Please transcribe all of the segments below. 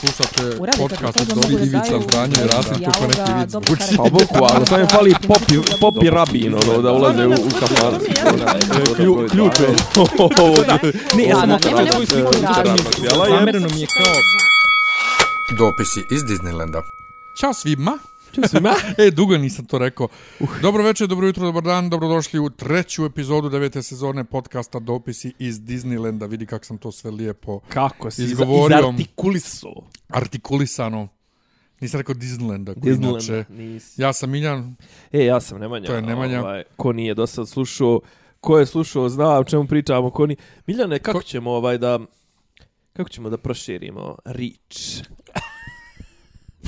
Slušate podcast od da Ivica Zdanje i Rasim kako neki vic karakter. Pa bukvalno, samo je fali popi, popi rabin, ono, da ulaze u, u kafan. Klju, ključ je. Ne, ja sam nema svoju sliku. Zamereno mi je kao... Dopisi iz Disneylanda. Ćao svima. Ču svima? E, dugo nisam to rekao. Dobro večer, dobro jutro, dobar dan, dobrodošli u treću epizodu devete sezone podcasta Dopisi iz Disneylanda. Vidi kako sam to sve lijepo Kako si Izgovorio. izartikuliso? artikulisano. Nisam rekao Disneylanda. koji Disneyland, inače- nisi. Ja sam Miljan, E, ja sam Nemanja. To je Nemanja. Ovaj, ko nije do sad slušao, ko je slušao, zna o čemu pričamo, ko ni... Miljane, kako Ko- ćemo ovaj da... Kako ćemo da proširimo reach?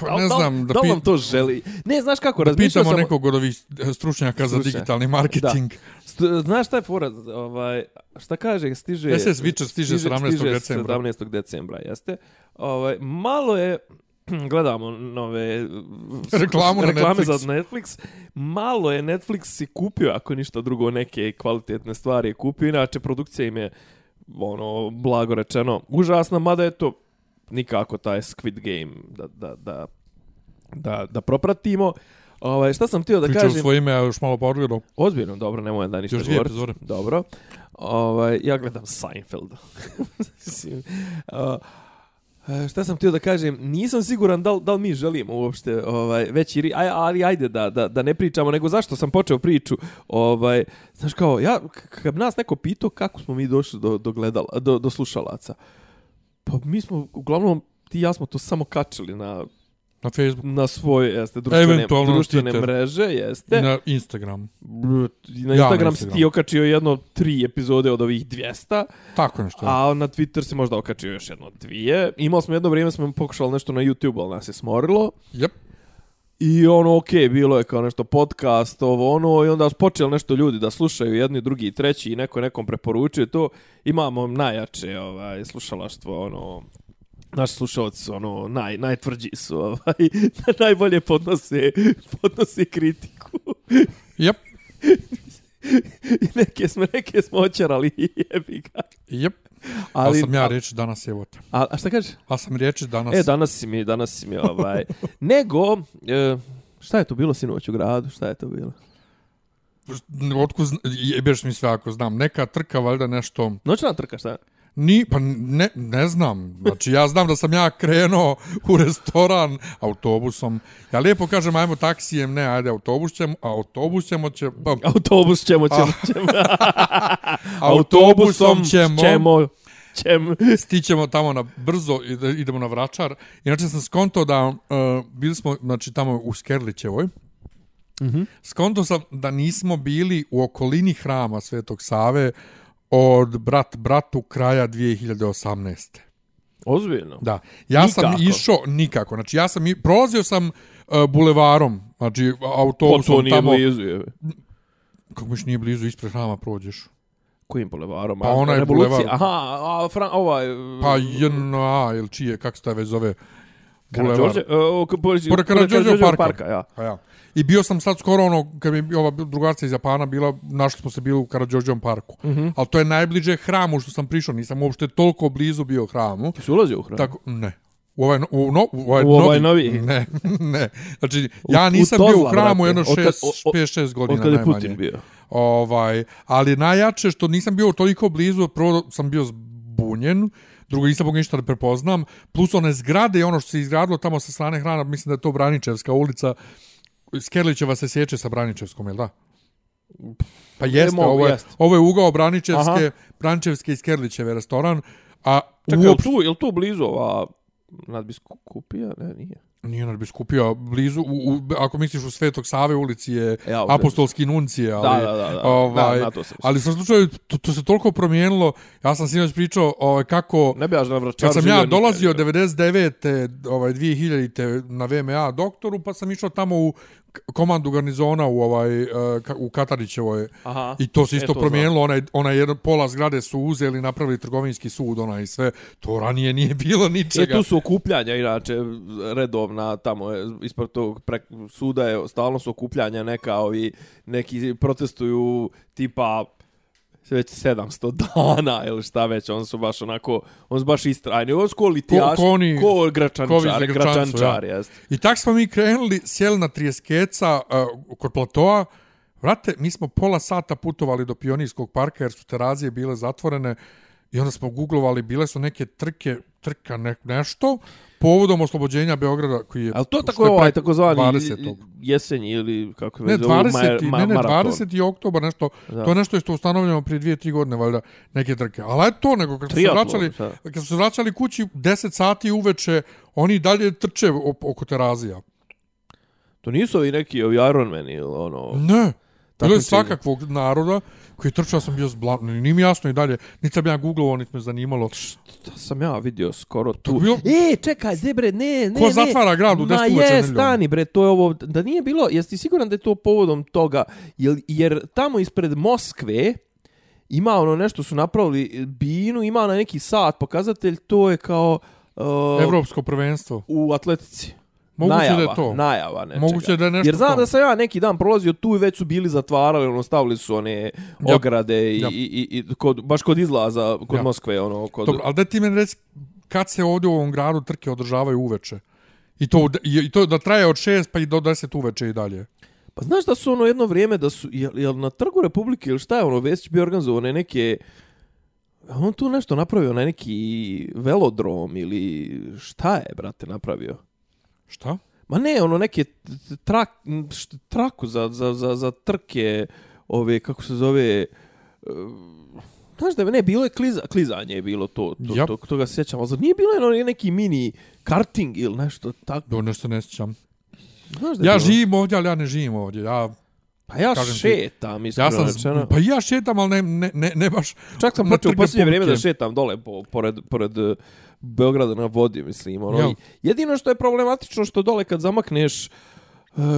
Pa ne znam, da, da li pi- nam to želi? Ne, znaš kako, da razmišljao pitamo sam... nekog od ovih stručnjaka za digitalni marketing. St- Znaš šta je fora? Ovaj, šta kaže, stiže... SS Witcher stiže 17. decembra. 17. decembra, jeste. Ovaj, malo je, gledamo nove Reklamu na reklame Netflix. za Netflix. Malo je Netflix si kupio, ako ništa drugo, neke kvalitetne stvari je kupio. Inače, produkcija im je, ono, blago rečeno, užasna, mada je to nikako taj Squid Game da, da, da, da, da propratimo. Ovaj, šta sam htio da Pričao u kažem? svoje ime, ja još malo pogledao. Ozbiljno, dobro, nemoj da ništa Još dvije govoriti. epizode. Dobro. Ovaj, ja gledam Seinfeld. Uh, e, šta sam htio da kažem, nisam siguran da li, da li mi želimo uopšte ovaj, veći, aj, ali ajde da, da, da ne pričamo, nego zašto sam počeo priču, ovaj, znaš kao, ja, kad nas neko pitao kako smo mi došli do, do, gledala, do, do slušalaca, pa mi smo, uglavnom, ti i ja smo to samo kačili na, Na Facebook na svoje, jeste, društvene, Eventualno na društvene Twitter. mreže, jeste. na Instagram. Na Ja, Instagram na si Instagram. ti okačio jedno tri epizode od ovih 200, Tako nešto. a na Twitter si možda okačio još jedno dvije. Imali smo jedno vrijeme, smo pokušali nešto na YouTube, ali nas je smorilo. Yep. I ono, ok, bilo je kao nešto podcast, ovo ono, i onda su počeli nešto ljudi da slušaju jedni, drugi i treći i neko nekom preporučuje to. Imamo najjače ovaj, slušalaštvo, ono, naši slušalci su ono, naj, najtvrđi su, ovaj, najbolje podnose, podnose kritiku. Yep. I neke smo, neke smo očarali, jebi ga. Yep. Ali, Ali, sam ja a, reći danas, evo te. a, a šta kažeš? A sam riječi danas. E, danas si mi, danas si mi, ovaj... Nego, e, šta je to bilo sinoć u gradu? Šta je to bilo? Otkud, jebeš mi sve ako znam. Neka trka, valjda nešto... Noćna trka, šta? Ni, pa ne, ne znam. Znači, ja znam da sam ja krenuo u restoran autobusom. Ja lijepo kažem, ajmo taksijem, ne, ajde, autobus ćemo, a autobus ćemo, će, pa, Autobus ćemo, ćemo, ćemo. autobusom ćemo, ćemo, ćemo. stićemo tamo na brzo, ide- idemo na Vračar. Inače sam skonto da, uh, bili smo, znači, tamo u Skerlićevoj, mm. -hmm. skonto sam da nismo bili u okolini hrama Svetog Save od brat bratu kraja 2018. Ozbiljno. Da. Ja Nikako. sam išao nikako. Znači ja sam i prolazio sam uh, bulevarom, znači autobusom to nije tamo. blizu, je. Kako miš nije blizu ispred hrama prođeš? Kojim bulevarom? Pa onaj Revolucija. bulevar. Aha, a, Fran, ovaj... Pa JNA ili čije, kako se taj već zove? Karađorđe? E, o, k- pored Pored Karađorđevog parka. parka. ja. Pa ja. I bio sam sad skoro ono, kad mi ova drugarca iz Japana bila, našli smo se bili u Karađorđevom parku. Mm. -hmm. Ali to je najbliže hramu što sam prišao, nisam uopšte toliko blizu bio hramu. Ti si ulazio u hram? Tako, ne. U ovaj, no, u, no, u ovaj, U ovaj novi? Ne, ne. Znači, U- ja u nisam Tozla, bio u hramu brate. jedno Od kad- 6, o- o- 5-6 godina Od kada je najmanje. Putin bio. Ovaj, ali najjače što nisam bio toliko blizu, prvo sam bio zbunjen, drugo nisam mogu ništa da prepoznam, plus one zgrade i ono što se izgradilo tamo sa strane hrana, mislim da je to Braničevska ulica, Skerlićeva se sjeće sa Braničevskom, jel da? Pa jeste, mogu, ovo je, jest. ovo je ugao Braničevske, Aha. Braničevske i Skerlićeve restoran, a Čekaj, je li uopšte- tu, je li tu blizu ova nadbiskupija? Ne, nije. Nije nadbiskupija, blizu, u, u, ako misliš u Svetog Save ulici je Ja, u apostolski nuncije, ali, Da, da, da, da. ovaj, Da, na to sam ali sam slučaju, to, to se toliko promijenilo, ja sam sinoć pričao ovaj, kako, Ne bi ja na kad sam ja dolazio je. 99. ovaj, 2000. na VMA doktoru, pa sam išao tamo u komandu garnizona u ovaj ka- u Katarićevoj. Aha. i to se E, isto to promijenilo. onaj onaj jedan pola zgrade su uzeli napravili trgovinski sud onaj i sve. To ranije nije bilo E, ničega tu su okupljanja, inače, redovna, tamo je, ispred tog pre, suda je, stalno su okupljanja, neka, ovi, neki protestuju, tipa, već 700 dana ili šta već, on su baš onako, on su baš istrajni, on su ko litijaš, Ko- ko oni- ko gračančar, ko gračančar, ja. jest. I tak smo mi krenuli, sjeli na Trijeskeca uh, kod platoa. Vrate, mi smo pola sata putovali do Pionijskog parka jer su terazije bile zatvorene i onda smo googlovali, bile su neke trke, trka ne, nešto, povodom oslobođenja Beograda koji je... Ali to tako je ovaj takozvani 20. jesenji ili kako Ne, 20. ma- ne, ne, maraton. 20. oktobar, nešto, Da. to je nešto što je ustanovljeno prije dvije, tri godine, valjda, neke trke. Ali je to, nego kad su se vraćali, kad su se vraćali kući 10 sati uveče, oni dalje trče oko terazija. To nisu ovi neki ovi Ironman ili ono... Ne. Bilo je svakakvog naroda koji trčao sam bio zblan. Nije mi jasno i dalje. Niti sam ja googlovao, niti me zanimalo. Da sam ja vidio skoro tu. Bilo- E, čekaj, de bre, ne, ne, Ko ne. zatvara grad u 10 Ma uveče je, nedeljom? stani bre, to je ovo, da nije bilo, jesi ti siguran da je to povodom toga, jer, jer tamo ispred Moskve ima ono nešto su napravili binu, ima na neki sat pokazatelj, to je kao uh, Evropsko prvenstvo. u atletici. Moguće najava, da je to. Najava nečega. Moguće da je nešto Jer znam to. da sam ja neki dan prolazio tu i već su bili zatvarali, ono, stavili su one Ja. ograde i, Ja. i, i, i kod, baš kod izlaza, kod Ja. Moskve, ono, kod... Dobro, ali da ti meni reci kad se ovdje u ovom gradu trke održavaju uveče? I to, i i to da traje od 6 pa i do 10 uveče i dalje. Pa znaš da su ono jedno vrijeme da su, jel, jel na trgu Republike ili šta je ono, Vesić bio organizovane neke, on tu nešto napravio, na neki velodrom ili šta je, brate, napravio? Šta? Ma ne, ono neke trak, traku za, za, za, za trke, ove, kako se zove, e, Znaš da ne, bilo je kliza, klizanje je bilo to, to, Jap. to, toga se sjećam, ali nije bilo ono neki mini karting ili nešto tako? Do nešto ne sjećam. Znaš da Ja bilo? živim ovdje, ali ja ne živim ovdje. Ja, Pa ja kažem ti, šetam, iskreno ja sam, rečeno. pa ja šetam, ali ne, ne, ne, ne baš... Čak sam počeo u posljednje vrijeme da šetam dole po, pored, pored eh, Beograda na vodi, mislim. Ono. I Jedino što je problematično što dole kad zamakneš eh,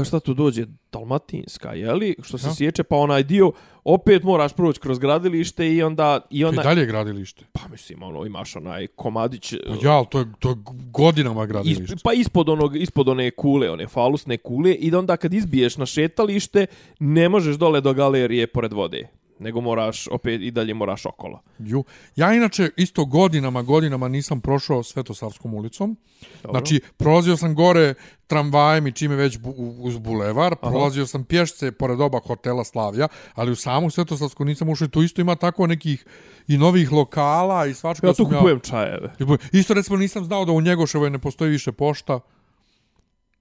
šta tu dođe, Dalmatinska, jeli? Što se Ja. sječe, pa onaj dio, opet moraš proći kroz gradilište i onda... I To onda dalje je gradilište. Pa mislim, ono, imaš onaj komadić... eh, Pa ja, ali to je, to je godinama Isp, gradilište. pa ispod onog ispod one kule, one falusne kule i da onda kad izbiješ na šetalište ne možeš dole do galerije pored vode, nego moraš opet i dalje moraš okolo. Ju. Ja inače isto godinama, godinama nisam prošao Svetosavskom ulicom. Dobro. Znači, prolazio sam gore tramvajem i čime već bu, uz bulevar, prolazio sam pješce pored oba hotela Slavija, ali u samu Svetosavsku nisam ušao i tu isto ima tako nekih i novih lokala i svačka. Ja tu kupujem čajeve. Isto recimo nisam znao da u Njegoševoj ne postoji više pošta.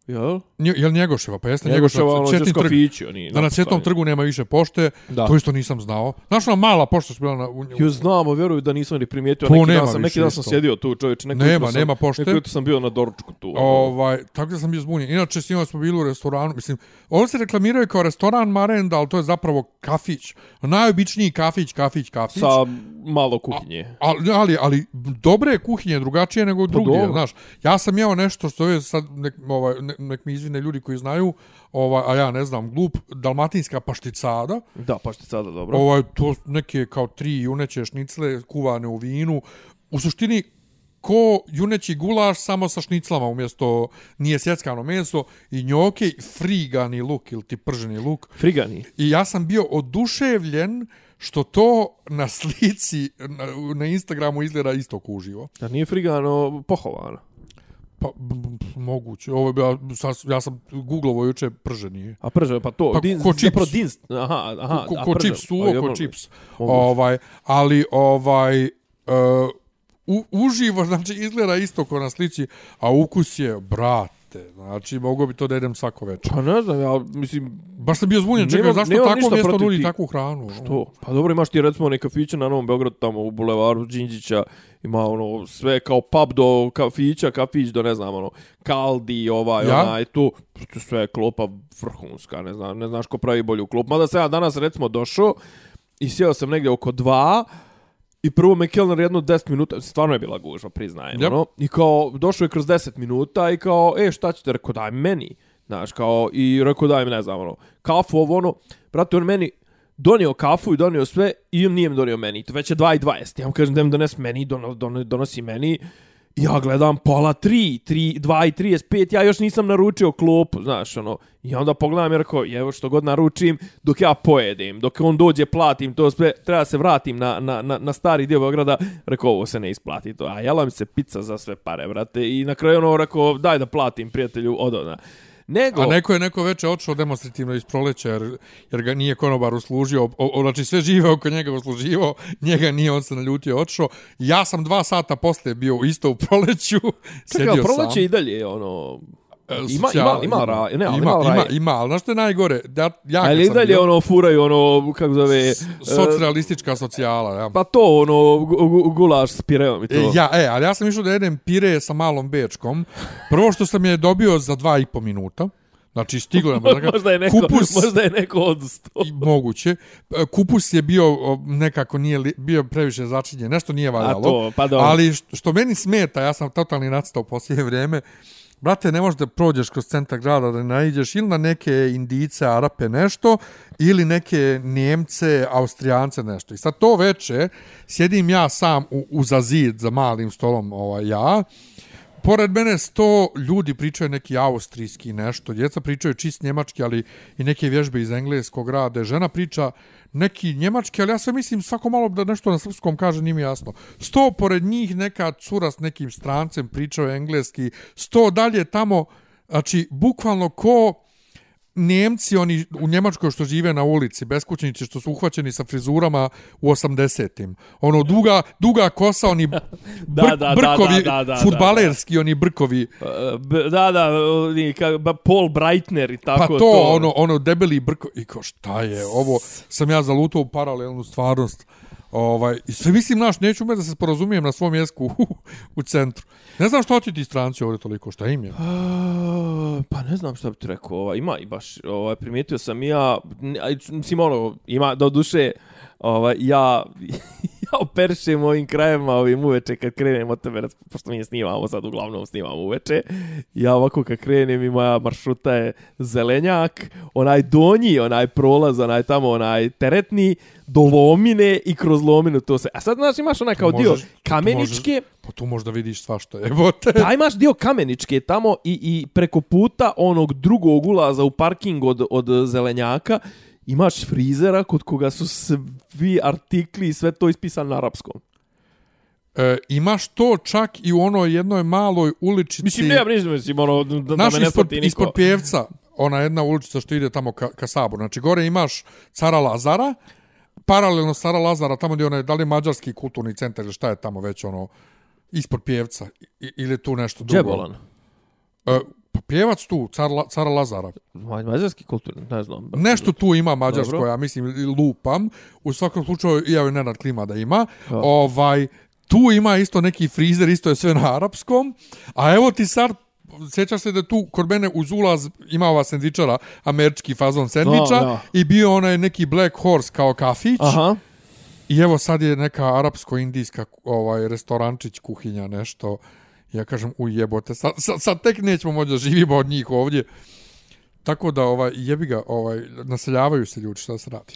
Jel? Nje, jel Njegoševa? Pa jeste Njegoševa, Njegoševa. ono, Četni trg. kafići, oni. Da na Cvjetnom trgu nema više pošte, Da. to isto nisam znao. Znaš ona mala pošta što bila na... U, Jo znamo, vjeruju da nisam ni primijetio. To neki nema dan sam, neki dan sam isto. sjedio tu, čovječe. Neko Nema, sam, nema pošte. Jutro sam bio na doručku tu. ono. Ovaj, tako da sam bio zbunjen. Inače, s njima smo bili u restoranu. Mislim, ovo se reklamiraju kao restoran Marenda, ali to je zapravo kafić. Najobičniji kafić, kafić, kafić. Sa malo kuhinje. Ali, ali, ali dobre kuhinje drugačije nego drugdje, dobro. znaš. Ja sam jeo nešto što je sad, nek, ovaj, ne, nek mi izvine ljudi koji znaju, ovaj, a ja ne znam, glup, dalmatinska pašticada. Da, pa što sada dobro. Ovaj, to neke kao tri juneće šnicle kuvane u vinu. U suštini, ko juneći gulaš samo sa šniclama umjesto nije sjeckano meso i njoke frigani luk ili ti prženi luk. Frigani. I ja sam bio oduševljen što to na slici na, na Instagramu izgleda isto kuživo. Da nije frigano pohovano. Pa, b, b, moguće. Ovo bila, sas- ja sam googlovo juče prženi. A prže, pa to. Pa din, ko čips. Zapravo din, aha, aha. ko, a ko prže, čips, suvo, ko čips. Ovaj, ali ovaj, uh, u, uživo, znači, izgleda isto ko na slici, a ukus je, brate, znači, mogu bi to da jedem svako večer. Pa ne znam, ja mislim, Baš sam bio zbunjen, čekaj, zašto nemam tako mjesto nudi ti- takvu hranu? To. Pa dobro, imaš ti recimo neke kafiće na Novom Beogradu, tamo u bulevaru Đinđića, ima ono sve kao pub do kafića, kafić do ne znam ono, kaldi, ovaj, Ja? onaj, tu, sve je klopa vrhunska, ne znam, ne znaš ko pravi bolju klopu. Mada sam ja danas recimo došao i sjeo sam negdje oko dva, I prvo me kelner jedno 10 minuta, stvarno je bila gužva, priznajem, Yep. ono. I kao, došao je kroz 10 minuta i kao, e, šta ćete, rekao, daj meni. Znaš, kao, i rekao, daj mi, ne znam, ono, kafu, ovo, ono. Brate, on meni donio kafu i donio sve i on nije mi donio meni. To već je 2 i 20. Ja mu kažem da mi donesi meni, dono, dono, donosi meni. Ja gledam pola 3, 3 2 i 35, ja još nisam naručio klopu, znaš, ono. I onda pogledam i rekao, evo što god naručim, dok ja pojedem, dok on dođe, platim to sve, treba se vratim na, na, na, na stari dio Beograda, rekao, ovo se ne isplati to. A jela mi se pizza za sve pare, brate. I na kraju ono rekao, daj da platim prijatelju od. Nego... A neko je neko veče otišao demonstrativno iz proleća jer, jer ga nije konobar uslužio. O, o, znači sve žive oko njega usluživo, njega nije on se naljutio otišao. Ja sam dva sata posle bio isto u proleću. Čekaj, proleće i dalje ono... Ima, ima, ima, ra, ne, ima, ima, ima, ima, ali znaš što je najgore? Da, ja ali i dalje bio, ono furaju ono, kako zove... Socrealistička socijala, ja. Pa to, ono, gulaš s pireom i to. E, ja, e, ali ja sam išao da jedem pire sa malom bečkom. Prvo što sam je dobio za dva i po minuta. Znači, stiglo nam. možda, je neko, kupus, možda je neko odstao. Moguće. E, kupus je bio nekako nije bio previše začinjen. Nešto nije valjalo. A to, pa dobro. Ali što, što meni smeta, ja sam totalni nacitao posljednje vrijeme, brate, ne možeš da prođeš kroz centar grada da naiđeš ili na neke indice, arape, nešto, ili neke njemce, austrijance, nešto. I sad to veče, sjedim ja sam u, u za zid, za malim stolom, ovaj, ja, pored mene sto ljudi pričaju neki austrijski nešto, djeca pričaju čist njemački, ali i neke vježbe iz engleskog rade, žena priča neki njemački, ali ja sve mislim svako malo da nešto na srpskom kaže, nije mi jasno. Sto pored njih neka cura s nekim strancem pričao engleski, sto dalje tamo, znači, bukvalno ko Njemci, oni u Njemačkoj što žive na ulici, beskućnici što su uhvaćeni sa frizurama u 80-im. Ono, duga, duga kosa, oni br da, da, brkovi, da, da, da, futbalerski, da, da. oni brkovi. Da, da, oni, Paul Breitner i tako pa to. to. ono, ono debeli brkovi. I ko, šta je, ovo sam ja zalutao u paralelnu stvarnost. Ovaj, I sve mislim, naš, neću me da se sporazumijem na svom jesku u, u centru. Ne znam što ti ti stranci ovdje toliko, šta im je? Pa ne znam što bi ti rekao, ovaj, ima i baš, ovaj, primijetio sam ja, mislim ono, ima do duše, ovaj, ja, ja operšem ovim krajima, ovim uveče kad krenem od tebe, pošto mi je snimamo sad, uglavnom snimamo uveče, ja ovako kad krenem i moja maršruta je zelenjak, onaj donji, onaj prolaz, onaj tamo, onaj teretni, do lomine i kroz lominu to se. A sad znaš imaš onaj kao dio kameničke. Možeš, pa tu možda vidiš svašta je. Bote. Da imaš dio kameničke tamo i, i preko puta onog drugog ulaza u parking od, od zelenjaka imaš frizera kod koga su svi artikli i sve to ispisano na arapskom. E, imaš to čak i u onoj jednoj maloj uličici. Mislim, ne ja mislim, ono, da, da me ne ispod, ispod pjevca, ona jedna uličica što ide tamo ka, ka saboru. Znači, gore imaš cara Lazara, paralelno Sara Lazara, tamo gdje onaj, da li mađarski kulturni centar ili šta je tamo već ono, ispod pjevca, ili tu nešto drugo. Džebolan. E, pa pjevac tu, car, cara Lazara. Mađarski kulturni, ne znam. Nešto tu ima mađarsko, Dobro. ja mislim, lupam. U svakom slučaju, ja Nenad Klima da ima. Ja. Ovaj, tu ima isto neki frizer, isto je sve na arapskom. A evo ti sad sjećaš se da tu kod mene uz ulaz ima ova sendvičara, američki fazon sendviča no, no. i bio onaj neki Black Horse kao kafić. Aha. I evo sad je neka arapsko-indijska ovaj, restorančić, kuhinja, nešto. Ja kažem, u jebote, sad, sad, sad tek nećemo moći da živimo od njih ovdje. Tako da ovaj, jebi ga, ovaj, naseljavaju se ljudi, šta se radi?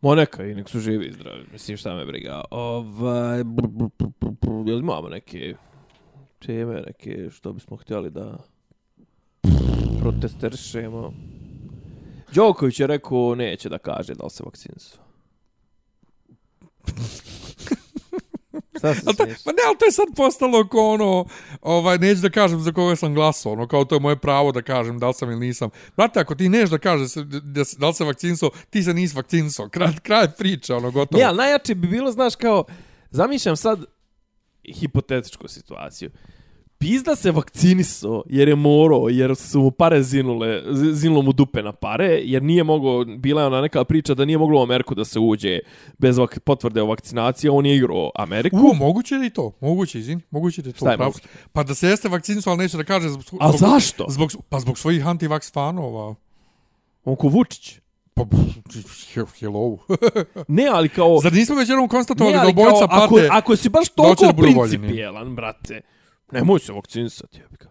Mo neka i nek su živi i zdravi, mislim šta me briga. Ovaj, br, br, br, br, br, jel imamo neke teme neke što bismo htjeli da protesterišemo. Đoković je rekao neće da kaže da li se vakcinsu. Šta se to, pa ne, ali to je sad postalo ko ono, ovaj, neću da kažem za koga sam glasao, ono, kao to je moje pravo da kažem da li sam ili nisam. Brate, ako ti neš da kažeš da, da, da li se vakcinso, ti se nisi vakcinso. Kraj, kraj priče, ono, gotovo. Ne, ali najjače bi bilo, znaš, kao, zamišljam sad hipotetičku situaciju pizda se vakciniso jer je morao, jer su mu pare zinule, zinulo mu dupe na pare, jer nije mogao, bila je ona neka priča da nije moglo u Ameriku da se uđe bez vak, potvrde o vakcinaciji, on je igrao Ameriku. U, moguće li to? Moguće, izvin, moguće li to? Šta je Pa da se jeste vakciniso, ali neće da kaže zbog, A zbog, zašto? Zbog, pa zbog svojih antivaks fanova. On ko Vučić. Pa, hello. ne, ali kao... Zar nismo već jednom konstatovali da obojica pate... Ako, ako si baš toliko principijelan, brate, Nemoj se vakcinisati, jebika.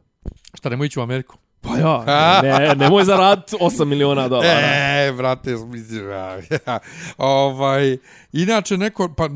Šta, nemoj ići u Ameriku? Pa ja, ne, nemoj zarad 8 miliona dolara. E, brate, mislim, ja, ovaj, inače neko, pa,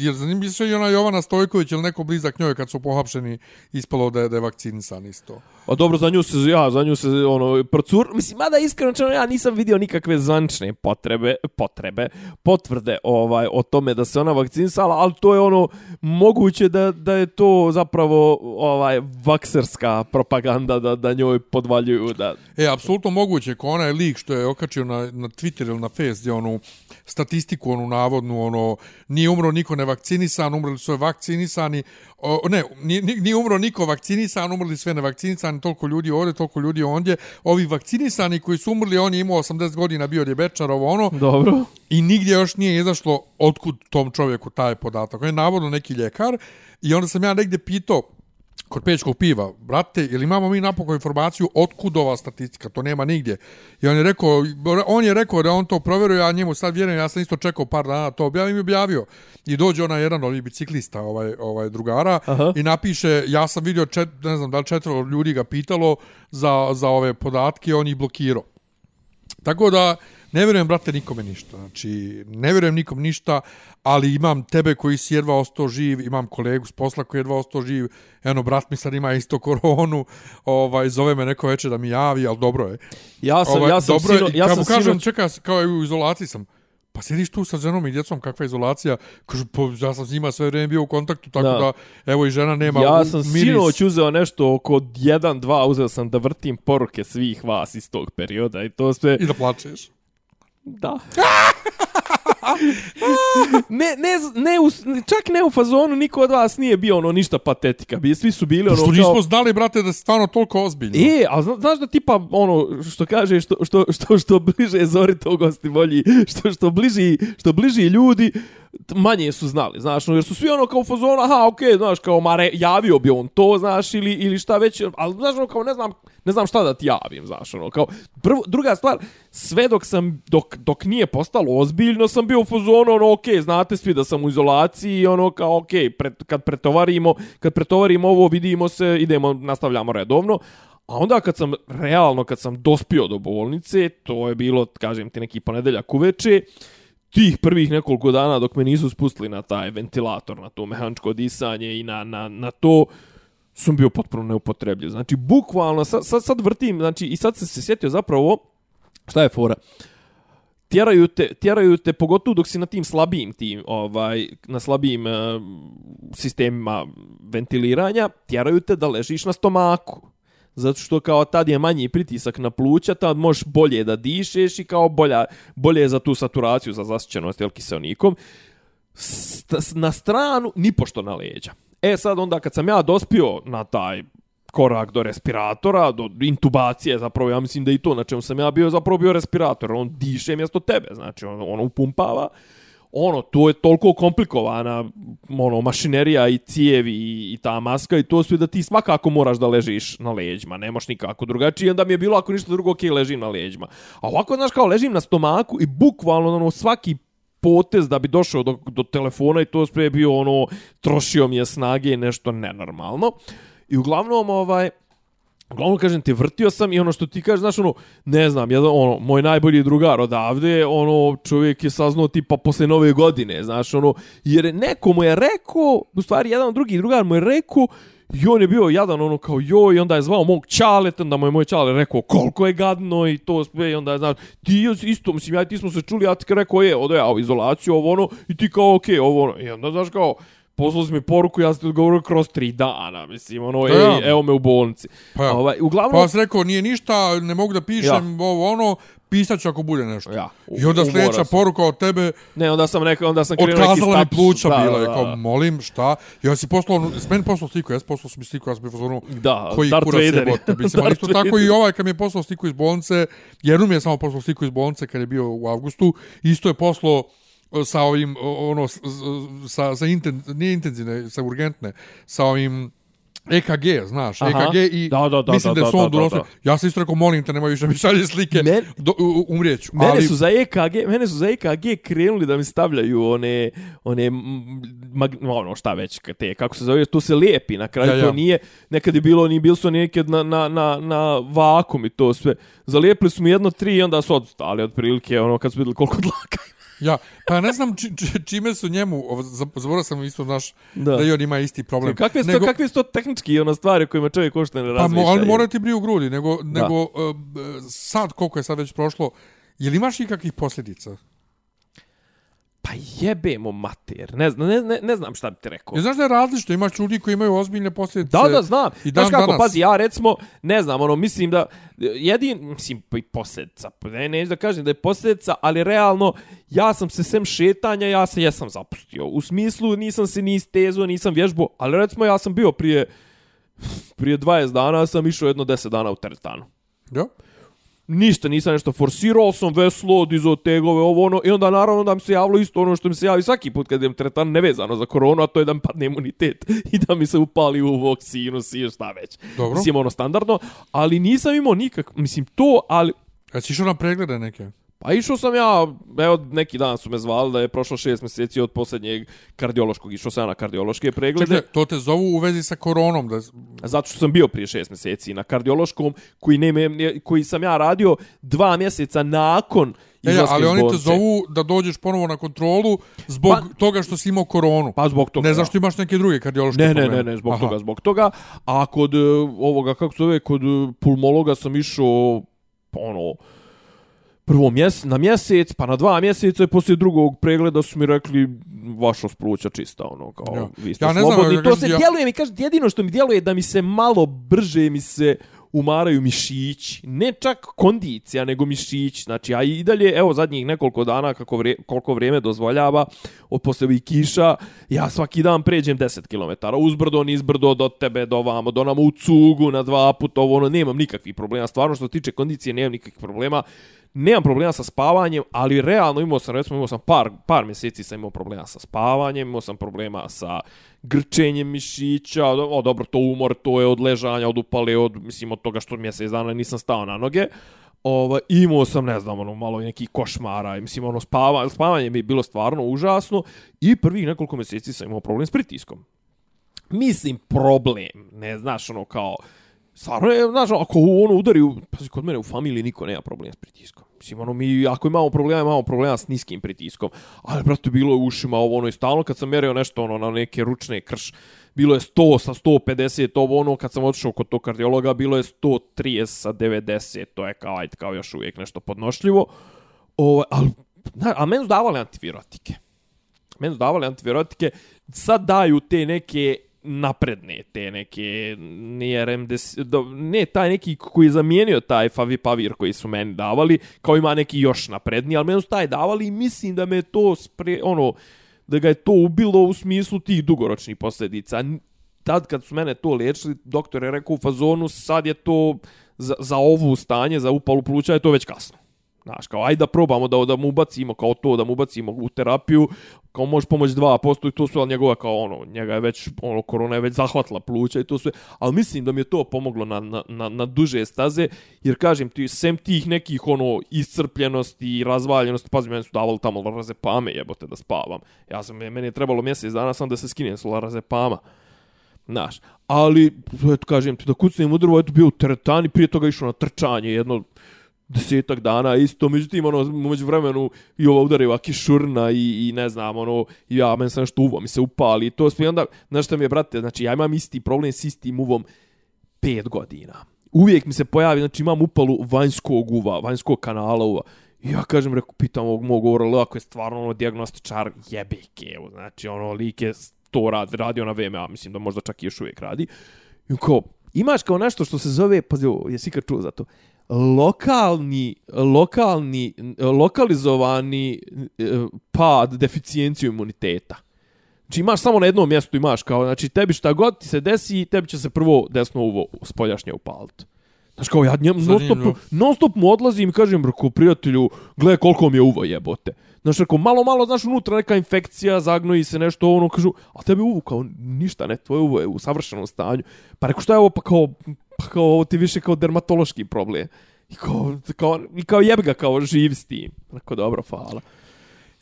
jer zanimljivo se i ona Jovana Stojković ili neko blizak njoj kad su pohapšeni ispalo da je, da je vakcinisan isto. A dobro, za nju se, ja, za nju se, ono, procur... Mislim, mada iskreno čeno, ja nisam vidio nikakve zvančne potrebe, potrebe, potvrde ovaj, o tome da se ona vakcinisala, ali to je ono, moguće da, da je to zapravo ovaj vakserska propaganda da, da njoj podvaljuju da... E, apsolutno moguće, ko onaj lik što je okačio na, na Twitter ili na Face, gdje onu statistiku, onu navodnu, ono, nije umro niko nevakcinisan, umrli su vakcinisani, o, ne, nije, nije umro niko vakcinisan, umrli sve nevakcinisani, toliko ljudi ovdje, toliko ljudi ondje, ovi vakcinisani koji su umrli, on je imao 80 godina, bio je bečar, ovo ono, Dobro. i nigdje još nije izašlo otkud tom čovjeku taj podatak. On je navodno neki ljekar i onda sam ja negdje pitao kod pečkog piva, brate, ili imamo mi napokon informaciju otkud ova statistika, to nema nigdje. I on je rekao, on je rekao da on to provjeruje, ja njemu sad vjerujem, ja sam isto čekao par dana, to objavim i objavio. I dođe ona jedan od biciklista, ovaj, ovaj drugara, Aha. i napiše, ja sam vidio, čet, ne znam da li četvro ljudi ga pitalo za, za ove podatke, on ih blokirao. Tako da, ne vjerujem, brate, nikome ništa. Znači, ne vjerujem nikom ništa, ali imam tebe koji si jedva ostao živ, imam kolegu s posla koji je jedva ostao živ, eno, brat mi sad ima isto koronu, ovaj, zove me neko večer da mi javi, ali dobro je. Ja sam, Ovaj, ja sam, dobro je, sino, ja sam kažem, sinoć- čekaj, kao u izolaciji sam, pa sjediš tu sa ženom i djecom, kakva izolacija? Kažu, pa ja sam s njima sve vrijeme bio u kontaktu, tako Da. da, evo i žena nema Ja sam miris. sinoć uzeo nešto oko 1-2, uzeo sam da vrtim poruke svih vas iz tog perioda i to sve... I da plačeš. Da. ne, ne, ne, u, čak ne u fazonu, niko od vas nije bio ono ništa patetika. Bi, svi su bili ono Što kao... nismo znali, brate, da je stvarno toliko ozbiljno. E, a zna, znaš da tipa ono što kaže što što što što bliže zori to gosti volji, što što bliži što bliži ljudi manje su znali, znaš, no, jer su svi ono kao u fazonu, aha, okej, znaš, kao mare, javio bi on to, znaš, ili, ili šta već, ali znaš, ono, kao ne znam, ne znam šta da ti javim, znaš, ono, kao, prvo, druga stvar, sve dok sam, dok, dok nije postalo ozbiljno, sam bio u fazonu, ono, ok, znate svi da sam u izolaciji, ono, kao, ok, pred, kad pretovarimo, kad pretovarimo ovo, vidimo se, idemo, nastavljamo redovno, A onda kad sam, realno, kad sam dospio do bolnice, to je bilo, kažem ti, neki ponedeljak uveče, tih prvih nekoliko dana dok me nisu spustili na taj ventilator, na to mehaničko disanje i na, na, na to, sam bio potpuno neupotrebljiv. Znači, bukvalno, sad, sad, sad vrtim, znači, i sad sam se sjetio zapravo, šta je fora? Tjeraju te, tjeraju te, pogotovo dok si na tim slabijim tim, ovaj, na slabijim uh, sistemima ventiliranja, tjeraju te da ležiš na stomaku. Zato što kao tad je manji pritisak na pluća, tad možeš bolje da dišeš i kao bolja, bolje za tu saturaciju, za zasićenost jel, kiselnikom. St na stranu, ni pošto na leđa. E sad onda kad sam ja dospio na taj korak do respiratora, do intubacije, zapravo ja mislim da i to na čemu sam ja bio, zapravo bio respirator, on diše mjesto tebe, znači on, on upumpava, ono, to je toliko komplikovana ono, mašinerija i cijevi i, i ta maska i to sve da ti svakako moraš da ležiš na leđima, nemaš nikako drugačije, onda mi je bilo ako ništa drugo, ok, ležim na leđima. A ovako, znaš, kao ležim na stomaku i bukvalno ono, svaki potez da bi došao do, do telefona i to sve je bio ono, trošio mi je snage i nešto nenormalno. I uglavnom, ovaj, Uglavnom, kažem ti, vrtio sam i ono što ti kažeš, znaš, ono, ne znam, jedan, ono, moj najbolji drugar odavde, ono, čovjek je saznao tipa posle nove godine, znaš, ono, jer neko mu je rekao, u stvari, jedan drugi drugar mu je rekao, i on je bio jadan, ono, kao joj, i onda je zvao mog čaleta, onda mu je moj čale rekao koliko je gadno i to sve, i onda je, znaš, ti isto, mislim, ja i ti smo se čuli, ja ti rekao, je, odo ja u izolaciju, ovo ono, i ti kao, okej, okay, ovo ono, i onda, znaš, kao, poslao si mi poruku, ja sam ti odgovorio kroz tri dana, mislim, ono, Da, ej, ja. evo me u bolnici. Pa ja. ovaj, uglavnom, Pa sam rekao, nije ništa, ne mogu da pišem, Ja. ovo ono, pisat ću ako bude nešto. Ja, I onda sljedeća sam. poruka od tebe, ne, onda sam rekao, onda sam krenuo neki otkazala mi status. pluća da, bila, da, je kao, da. molim, šta? Ja si poslao, s meni poslao sliku, ja sam poslao mi sliku, ja sam bio fazonu, Da, koji Darth kurac je Vader je. bote. Mislim, ali isto tako i ovaj kad mi je poslao sliku iz bolnice, jednom je samo poslao sliku iz bolnice kad je bio u avgustu, isto je poslao sa ovim, ono, sa, sa inten, nije intenzivne, sa urgentne, sa ovim EKG, znaš, Aha. EKG i Da, da, da, mislim da, da, da, su on da, da, donosio. da. Ja sam isto rekao, molim te, nemoj više mi šalje slike, Men- do, u- u- umrijeću. Mene ali, su za EKG, mene su za EKG krenuli da mi stavljaju one one mag, ono šta već te kako se zove, to se lijepi na kraju Ja, ja. to nije nekad je bilo ni bili su nekad na, na, na, na vakum i to sve. Zalijepili su mi jedno tri i onda su odstali otprilike ono kad su vidjeli koliko dlaka. Ja, pa ne znam či, či, čime su njemu, zaboravio sam isto naš, Da. da. i on ima isti problem. Kakve su, to, kakve su to tehnički ono stvari kojima čovjek uopšte ne Pa razmišlja? mo, ali mora ti briju grudi, nego, Da. nego uh, sad, koliko je sad već prošlo, je li imaš ikakvih posljedica? Pa jebemo mater. Ne, znam, ne, ne, ne znam šta bi ti rekao. Ja znaš da je različito, imaš ljudi koji imaju ozbiljne posljedice. Da, da, znam. I Znaš dan kako, danas. pazi, ja recimo, ne znam, ono, mislim da, jedin, mislim, i posljedica, pa ne, neću da kažem da je posljedica, ali realno, ja sam se sem šetanja, ja se jesam zapustio. U smislu, nisam se ni stezo, nisam vježbo, ali recimo, ja sam bio prije, prije 20 dana, sam išao jedno 10 dana u teretanu. Ja? Ništa, nisam nešto forsirao, sam veslo, dizao tegove, ovo ono, i onda naravno da mi se javilo isto ono što mi se javi svaki put kad idem tretan nevezano za koronu, a to je da mi padne imunitet i da mi se upali u vaksinus i šta već. Dobro. Mislim, ono standardno, ali nisam imao nikak, mislim, to, ali, Ja si išao na preglede neke? Pa išao sam ja, evo, neki dan su me zvali da je prošlo šest mjeseci od posljednjeg kardiološkog, išao sam ja na kardiološke preglede. Čekaj, to te zovu u vezi sa koronom. Da, Zato što sam bio prije šest mjeseci na kardiološkom, koji, ne, koji sam ja radio dva mjeseca nakon e, ja, ali oni te zovu da dođeš ponovo na kontrolu zbog Pa- toga što si imao koronu. Pa zbog toga. ne zašto imaš neke druge kardiološke Ne, ne, probleme. ne, ne, zbog Aha. toga, zbog toga. A kod e, ovoga, kako se zove, kod e, pulmologa sam išao, ono, prvo mjes, na mjesec, pa na dva mjeseca i poslije drugog pregleda su mi rekli vaša spluća čista, ono, kao, Ja. vi ste Ja znam, slobodni. ja to se ja- djeluje mi, kaže, jedino što mi djeluje je da mi se malo brže mi se umaraju mišići. Ne čak kondicija, nego mišići. Znači, a i dalje, evo, zadnjih nekoliko dana, kako vre, koliko vrijeme dozvoljava, od posle ovih kiša, ja svaki dan pređem 10 km. Uzbrdo, nizbrdo, do tebe, do vamo, do nam u cugu, na dva puta, ovo, ono, nemam nikakvih problema. Stvarno, što se tiče kondicije, nemam nikakvih problema. Nemam problema sa spavanjem, ali realno imao sam, recimo, imao sam par, par mjeseci sam imao problema sa spavanjem, imao sam problema sa grčenje mišića, o, dobro, to umor, to je od ležanja, od upale, od, mislim, od toga što mjesec dana nisam stao na noge. Ova, imao sam, ne znam, ono, malo neki košmara, i mislim, ono, spava, spavanje mi je bilo stvarno užasno i prvih nekoliko mjeseci sam imao problem s pritiskom. Mislim, problem, ne znaš, ono, kao, stvarno je, znaš, ono, ako ono udari, u, pazi, kod mene u familiji niko nema problem s pritiskom. Mislim, ono, mi, ako imamo problema, imamo problema s niskim pritiskom. Ali, brate, bilo je u ušima ovo, ono, i stalno kad sam mjerio nešto, ono, na neke ručne krš, bilo je 100 sa 150, ovo, ono, kad sam otišao kod tog kardiologa, bilo je 130 sa 90, to je kao, ajde, kao još uvijek nešto podnošljivo. Ovo, ali, na, a meni su davali antivirotike. Meni su davali antivirotike, sad daju te neke napredne te neke nije RMDS, do, ne taj neki koji je zamijenio taj Favi Pavir koji su meni davali, kao ima neki još napredniji, ali meni su taj davali i mislim da me to spre, ono, da ga je to ubilo u smislu tih dugoročnih posljedica. Tad kad su mene to liječili, doktor je rekao u fazonu, sad je to za, za ovu stanje, za upalu pluća, je to već kasno. Znaš, kao, ajde da probamo da, da mu ubacimo kao to, da mu ubacimo u terapiju, kao može pomoć 2% i to su, ali njegova kao ono, njega je već, ono, korona je već zahvatila pluća i to sve, ali mislim da mi je to pomoglo na, na, na, na duže staze, jer kažem ti, sem tih nekih, ono, iscrpljenosti i razvaljenosti, pazi, meni su davali tamo lorazepame, jebote, da spavam. Ja sam, meni je trebalo mjesec dana sam da se skinem s lorazepama. Znaš, ali, eto, kažem ti, da kucnem u drvo, eto, bio u teretani, prije toga išao na trčanje, jedno, desetak dana isto, međutim, ono, među vremenu i ova udariva šurna i, i ne znam, ono, i ja, meni se nešto uvo, mi se upali i to sve, onda, znaš šta mi je, brate, znači, ja imam isti problem s istim uvom pet godina. Uvijek mi se pojavi, znači, imam upalu vanjskog uva, vanjskog kanala uva. I ja kažem, reku, pitam ovog mog orala, ako je stvarno ono diagnostičar jebike, evo, znači, ono, lik je to rad, radio na VMA, mislim da možda čak i još uvijek radi. I kao, imaš kao nešto što se zove, pazi, ovo, jesi ikad čuo za to? Lokalni, lokalni, lokalizovani e, pad deficijenciju imuniteta. Znači imaš samo na jednom mjestu imaš kao, znači tebi šta god ti se desi, tebi će se prvo desno uvo spoljašnje upaliti. Znaš kao, ja njem non stop, non stop mu odlazim i kažem, rako, prijatelju, gle koliko mi je uvo jebote. Znaš, rako, malo, malo, znaš, unutra neka infekcija, zagnoji se nešto, ono, kažu, a tebi uvo, kao, ništa, ne, tvoje uvo je u savršenom stanju. Pa reko, šta je ovo, pa kao, pa kao, ovo ti više kao dermatološki problem. I kao, kao, i kao jebi ga, kao, živ s tim. Rako, dobro, hvala.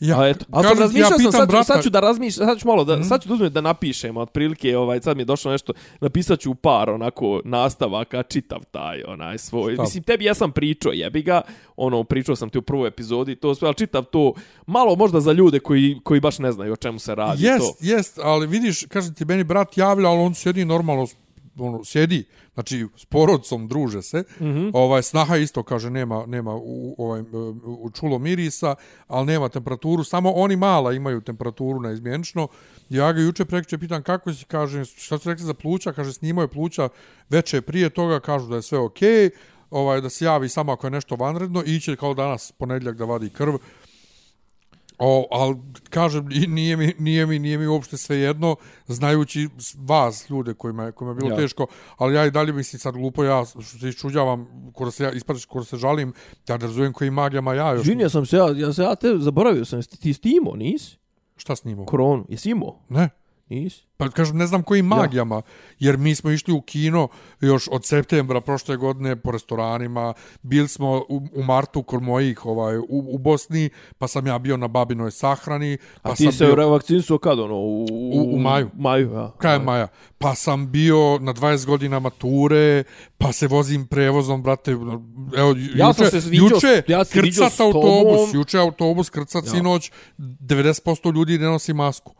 Ja, A eto, ali sam ti, ja razmišljao sam, sad, brata- sad ću da razmišljam, sad ću malo da, sad ću da uzmem da napišem, otprilike, ovaj, sad mi je došlo nešto, napisat ću par, onako, nastavaka, čitav taj, onaj, svoj. Šta? Mislim, tebi ja sam pričao, jebi ga, ono, pričao sam ti u prvoj epizodi, to sve, ali čitav to, malo možda za ljude koji, koji baš ne znaju o čemu se radi. to. Jest, jest, ali vidiš, kaže ti, meni brat javlja, ali on sjedi normalno, ono, sjedi, znači, s porodcom druže se, mm. -hmm. ovaj, snaha isto, kaže, nema, nema u, ovaj, u čulo mirisa, ali nema temperaturu, samo oni mala imaju temperaturu neizmjenično. Ja ga juče prekriče pitan kako si, kaže, šta su rekli za pluća, kaže, snimao je pluća veče prije toga, kažu da je sve okej, ovaj, da se javi samo ako je nešto vanredno, iće kao danas ponedjeljak da vadi krv, O, ali kažem, nije mi, nije mi, nije mi uopšte sve jedno, znajući vas, ljude kojima je, kojima je bilo Ja. teško, ali ja i dalje mislim sad glupo, ja što se iščuđavam, koro se ja, ispadaš, koro se žalim, ja ne razumijem kojim magijama ja još. Žinio sam se, ja, ja se, ja te zaboravio sam, ti ti imao, nisi? Šta snimao? Koronu, jesi imao? Ne. Nisi? Pa kažem, ne znam kojim magijama, jer mi smo išli u kino još od septembra prošle godine po restoranima, bili smo u, u martu kod mojih ovaj, u, u Bosni, pa sam ja bio na babinoj sahrani, pa A ti sam se bio... bio... vakcinisao kad ono? U, U- u maju. maju, ja. krajem maja. Pa sam bio na 20 godina mature, pa se vozim prevozom, brate. Evo, Ja sam juče, se viđao s- juče ja sam se krcat autobus, juče autobus krcat Ja. sinoć, 90% ljudi ne nosi masku.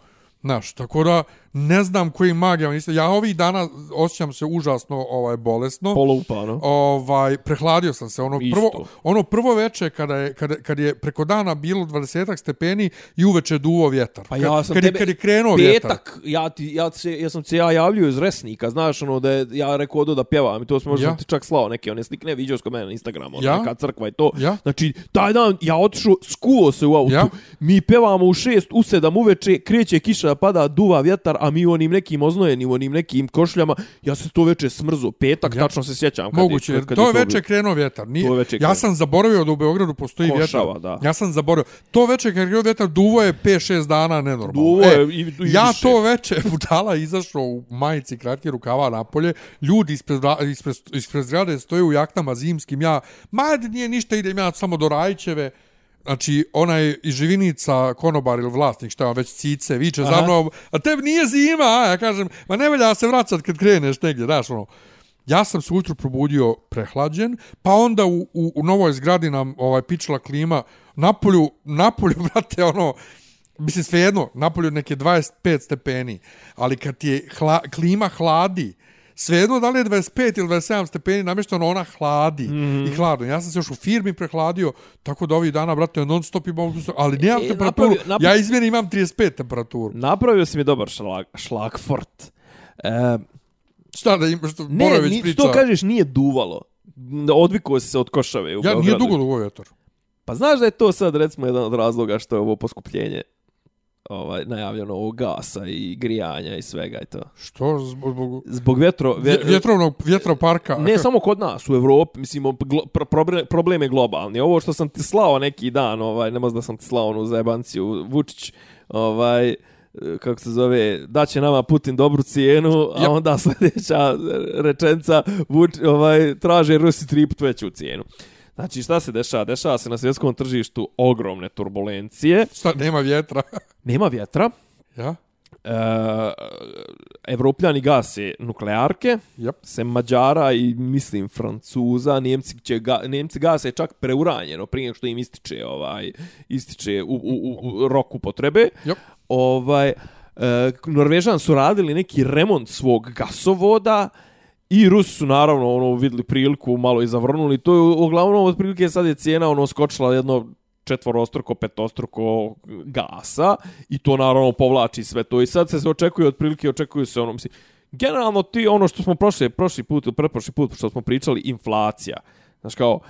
Znaš, tako da ne znam koji magijama niste. Ja ovih dana osjećam se užasno ovaj bolesno. Polupa, no? Ovaj prehladio sam se ono Isto. prvo ono prvo veče kada je kada kad je preko dana bilo 20 stepeni i uveče duvo vjetar. Pa ja sam kad, tebe kad je krenuo vjetar. petak, ja ti ja se ja sam se ja javljao iz Resnika, znaš ono da je, ja rekao odo da pjevam i to smo možda Ja. ti čak slao neke one slike, ne vidio kod mene na Instagramu, ona Ja. neka crkva i to. Ja. Znači taj dan ja otišao, skuo se u autu. Ja. Mi pevamo u 6, u 7 uveče, kreće kiša, pada, duva vjetar, a mi u onim nekim oznojeni, u onim nekim košljama, ja se to veče smrzo, petak, Ja. tačno se sjećam kad Moguće, je, kad, kad to je veče krenuo vjetar. Nije, To je ja sam zaboravio da u Beogradu postoji Košava, vjetar. da. Ja sam zaboravio. To veče kad krenuo vjetar, duvo je 5-6 dana nenormalno. Duvo E, je i- i ja više. to veče budala izašao u majici kratke rukava napolje, ljudi ispred, ispred, ispred zgrade stoje u jaknama zimskim, ja, ma nije ništa, idem ja samo do Rajićeve, Znači, onaj iz Živinica, konobar ili vlasnik, šta on, već cice, viče Aha. za mnom, a tebi nije zima, a ja kažem, ma ne velja se vraćat kad kreneš negdje, znaš, ono. Ja sam se ujutru probudio prehlađen, pa onda u, u, u novoj zgradi nam ovaj pičila klima, napolju, napolju, brate, ono, mislim svejedno, napolju neke 25 stepeni, ali kad ti je hla, klima hladi, svejedno da li je 25 ili 27 stepeni namješteno, ona hladi mm -hmm. i hladno. Ja sam se još u firmi prehladio, tako da ovih dana, brate, non stop imam, ali nemam E, temperaturu. napravio- napravio- Ja izmjeni imam 35 temperaturu. Napravio si mi dobar šlag, šlagfort. E, Šta da imaš, što ne, Borović ni, priča? to kažeš nije duvalo. Odvikao si se od košave u Ja, Beogradu. nije dugo dugo vjetar. Pa znaš da je to sad recimo jedan od razloga što je ovo poskupljenje ovaj, najavljeno ovog gasa i grijanja i svega i to. Što? Zbog, zbog Zbog vjetro... vje, vjetrovnog vjetroparka? Ne samo kod nas, u Evropi, mislim, glo, pro, problem, problem je globalni. Ovo što sam ti slao neki dan, ovaj, ne možda sam ti slao onu zajebanciju, Vučić, ovaj, kako se zove, da će nama Putin dobru cijenu, a Ja. onda sljedeća rečenca, Vuč, ovaj, traže Rusi tri put veću cijenu. Znači, šta se dešava? Dešava se na svjetskom tržištu ogromne turbulencije, Šta, nema vjetra? nema vjetra, ja? e, evropljani gase nuklearke, Yep. se Mađara i mislim Francuza, Njemci će ga, Njemci gase čak preuranjeno prije što im ističe ovaj ističe u, u, u, u roku potrebe. Yep. Ovaj e, Norvežan su radili neki remont svog gasovoda i Rusi su naravno ono videli priliku malo i zavrnuli. To je uglavnom otprilike sad je cijena ono skočila jedno četvorostruko, petostruko gasa i to naravno povlači sve to i sad se očekuje otprilike očekuju se ono mislim generalno ti ono što smo prošli prošli put ili pretprošli put što smo pričali inflacija znaš kao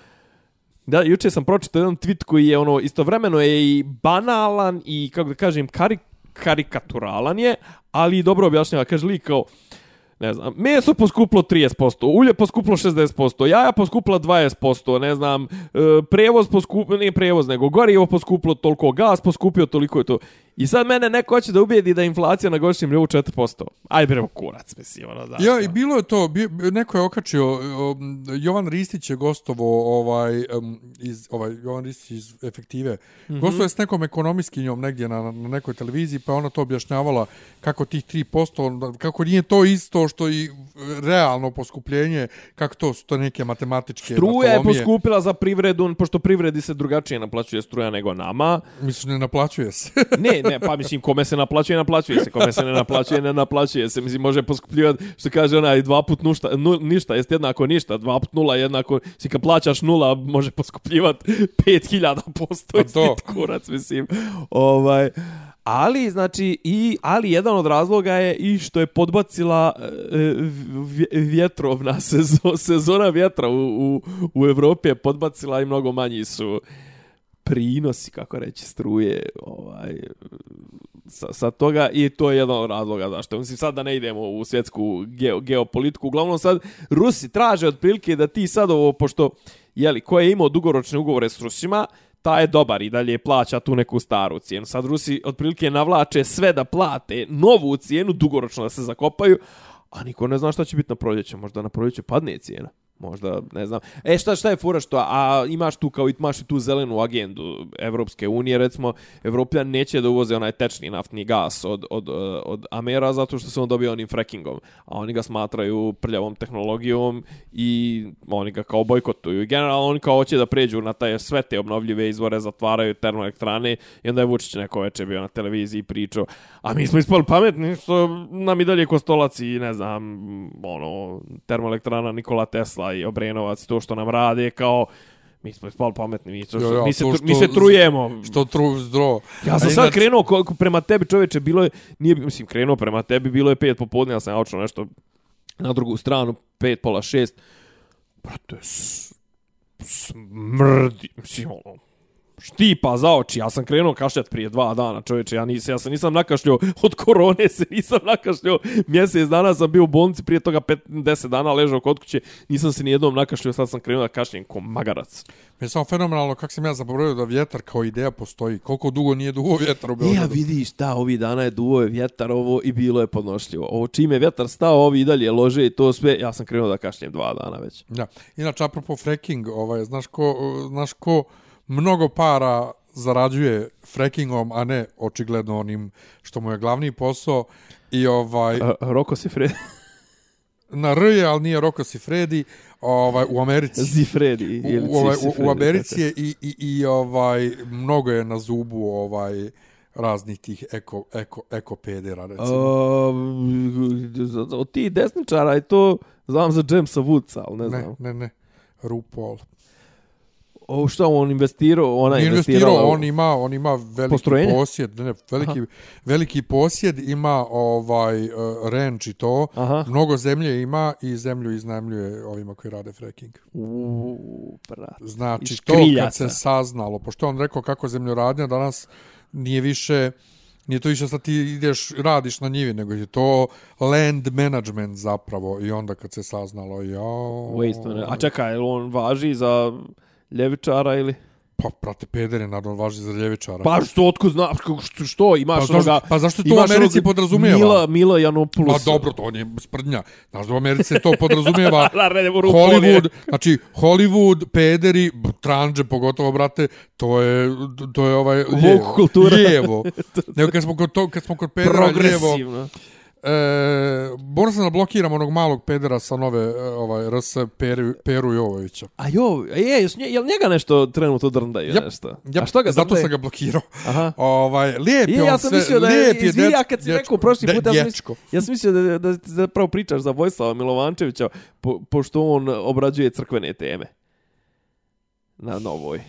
Da, juče sam pročitao jedan tweet koji je ono istovremeno je i banalan i kako da kažem karik karikaturalan je, ali dobro objašnjava. Kaže lik kao ne znam, meso poskuplo 30%, ulje poskuplo 60%, jaja poskupla 20%, ne znam, e, prevoz poskuplo, nije prevoz, nego gorivo poskuplo toliko, gas poskupio toliko i to. I sad mene neko hoće da ubijedi da je inflacija na godišnjem nivou 4%. Aj bre, kurac, mislim, ono, znaš. Ja, i bilo je to, bi, neko je okačio, um, Jovan Ristić je gostovo, ovaj, um, iz, ovaj, Jovan Ristić iz Efektive, mm. -hmm. gostovo je s nekom ekonomiskinjom negdje na, na nekoj televiziji, pa ona to objašnjavala kako tih 3%, kako nije to isto što i realno poskupljenje, kako to su to neke matematičke Struja je poskupila za privredu, pošto privredi se drugačije naplaćuje struja nego nama. Mislim, ne naplaćuje se. Ne, ne, pa mislim, kome se naplaćuje, naplaćuje se. Kome se ne naplaćuje, ne naplaćuje se. Mislim, može poskupljivati, što kaže onaj, dva put nušta, nu, ništa, jest jednako ništa. Dva put nula jednako, si kad plaćaš nula, može poskupljivati 5000 posto. Pa to. Kurac, mislim. Ovaj, Ali, znači, i, ali jedan od razloga je i što je podbacila e, vje- vjetrovna sezo, sezona vjetra u, u, u Evropi je podbacila i mnogo manji su prinosi, kako reći, struje ovaj, sa, sa toga i to je jedan od razloga zašto. Mislim, sad da ne idemo u svjetsku geo, geopolitiku, uglavnom sad Rusi traže otprilike da ti sad ovo, pošto, jeli, ko je imao dugoročne ugovore s Rusima, ta je dobar i dalje plaća tu neku staru cijenu. Sad Rusi otprilike navlače sve da plate novu cijenu, dugoročno da se zakopaju, a niko ne zna šta će biti na proljeće. Možda na proljeće padne cijena. Možda, ne znam. E, šta, šta je fura što, a imaš tu kao imaš i tu zelenu agendu Evropske unije, recimo, Evropljan neće da uvoze onaj tečni naftni gas od, od, eh, od Amera zato što se on dobio onim frackingom, a oni ga smatraju prljavom tehnologijom i oni ga kao bojkotuju. I generalno oni kao hoće da pređu na taj sve te obnovljive izvore, zatvaraju termoelektrane i onda je Vučić neko večer bio na televiziji i pričao, a mi smo ispali pametni što nam i dalje kostolac i ne znam, ono, termoelektrana Nikola Tesla i Obrenovac, to što nam rade kao mi smo ispali pametni, mi, to, Jo, jo, mi, se, što- mi se trujemo. Što tru, zdro. Ja sam A sad krenuo ko, prema tebi čoveče, bilo je, nije, mislim, krenuo prema tebi, bilo je pet popodne, ja sam naučio nešto na drugu stranu, pet, pola šest. Brate, smrdi, mislim, ono, štipa za oči. Ja sam krenuo kašljat prije dva dana, čovječe. Ja, nis, ja se nisam nakašljao od korone, se nisam nakašljao. Mjesec dana sam bio u bolnici, prije toga 5-10 dana ležao kod kuće. Nisam se nijednom nakašljao, sad sam krenuo da kašljem ko magarac. Mi je samo fenomenalno kako sam ja zaboravio da vjetar kao ideja postoji. Koliko dugo nije dugo vjetar u Ja Beogradu. vidiš, da, ovi dana je duo je vjetar ovo i bilo je podnošljivo. Ovo čime je vjetar stao, ovi i dalje lože i to sve, ja sam krenuo da kašljem dva dana već. Da. Inače, apropo fracking, ovaj, znaš, ko, znaš ko mnogo para zarađuje frackingom, a ne očigledno onim što mu je glavni posao. I ovaj, A, Roko si Fred, na R je, ali nije Roko Sifredi, ovaj, u Americi. Zifredi. ili u, ovaj, u, u Americi je i, i, i ovaj, mnogo je na zubu ovaj, raznih tih eko, eko, eko pedera, recimo. Uh, od tih desničara je to, znam za Jamesa Woodsa, ali ne ne, znam. ne, ne. RuPaul. O, šta on investirao? Ona je investirao, on ima, on ima veliki Postrojenje? posjed, ne, veliki, veliki posjed, ima ovaj uh, ranch i to, Aha. mnogo zemlje ima i zemlju iznajmljuje ovima koji rade fracking. Uuu, brat. Znači, to kad se saznalo, pošto on rekao kako zemljoradnja danas nije više, nije to više sad ti ideš, radiš na njivi, nego je to land management zapravo i onda kad se saznalo, jao... Waste. A čekaj, on važi za ljevičara ili? Pa, prate, pedere, naravno, važi za ljevičara. Pa što, otko kako- što, što imaš Pa onoga... pa zašto to u Americi podrazumijeva? Mila, Mila Janopoulos. dobro, to on je sprdnja. Znaš da u Americi se to podrazumijeva je- Hollywood, znači Hollywood, pederi, tranđe pogotovo, brate, to je, to je ovaj lijevo. kultura. Lijevo. Nego kad smo kod, to, kad smo kod pedera lijevo, Progresivno. E, moram se da blokiram onog malog pedera sa nove e, ovaj, RS Peru, Peru Jovovića. A jo, je, je, je li njega nešto trenutno drndaju Jep, nešto? Jep, A što ga zato drndaju? sam ga blokirao. Aha. Ovaj, lijep je, Je, on ja sam sve, mislio da lijep je, izvija, dječko- kad si dječko. rekao prošli put, ja sam, mislio, ja sam mislio da, da, da, zapravo pričaš za Vojslava Milovančevića, po, pošto on obrađuje crkvene teme. Na novoj.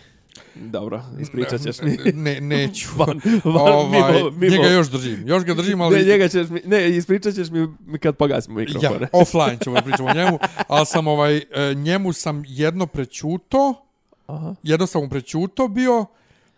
Dobro, ispričat ćeš mi. Ne, neću. Van, van, ovaj, mimo, mimo. Njega još držim. Još ga držim, ali... Ne, njega ćeš mi, ne, ispričat ćeš mi kad pogasimo Ja, mikrofone. offline ćemo da pričamo o njemu, ali sam ovaj, e, njemu sam jedno prećuto, Aha. jedno sam mu prećuto bio,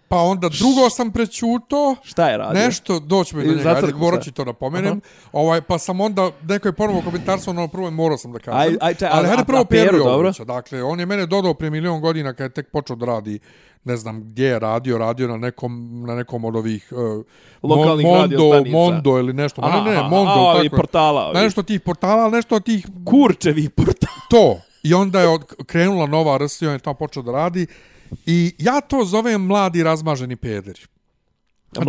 Pa onda drugo sam prećuto. Šta je radio? Nešto, doći mi do njega, ajde, morat ću to da pomenem. Ovaj, pa sam onda, neko je ponovo komentarstvo, ono prvo morao sam da kažem. Aj- aj, čaj, Ali hajde prvo Peru? Jovovića. Dakle, on je mene dodao prije milion godina kad je tek počeo da radi ne znam gdje je radio, radio na nekom, na nekom od ovih uh, Lokalnih radio Mondo, stanica. Mondo ili nešto. Aha, ne, ne, Mondo. a, ovi tako. portala, ovi. Nešto tih portala, nešto od tih Kurčevi portal. to. I onda je od, krenula nova RS i on je tamo počeo da radi. I ja to zovem mladi razmaženi pederi. Znači,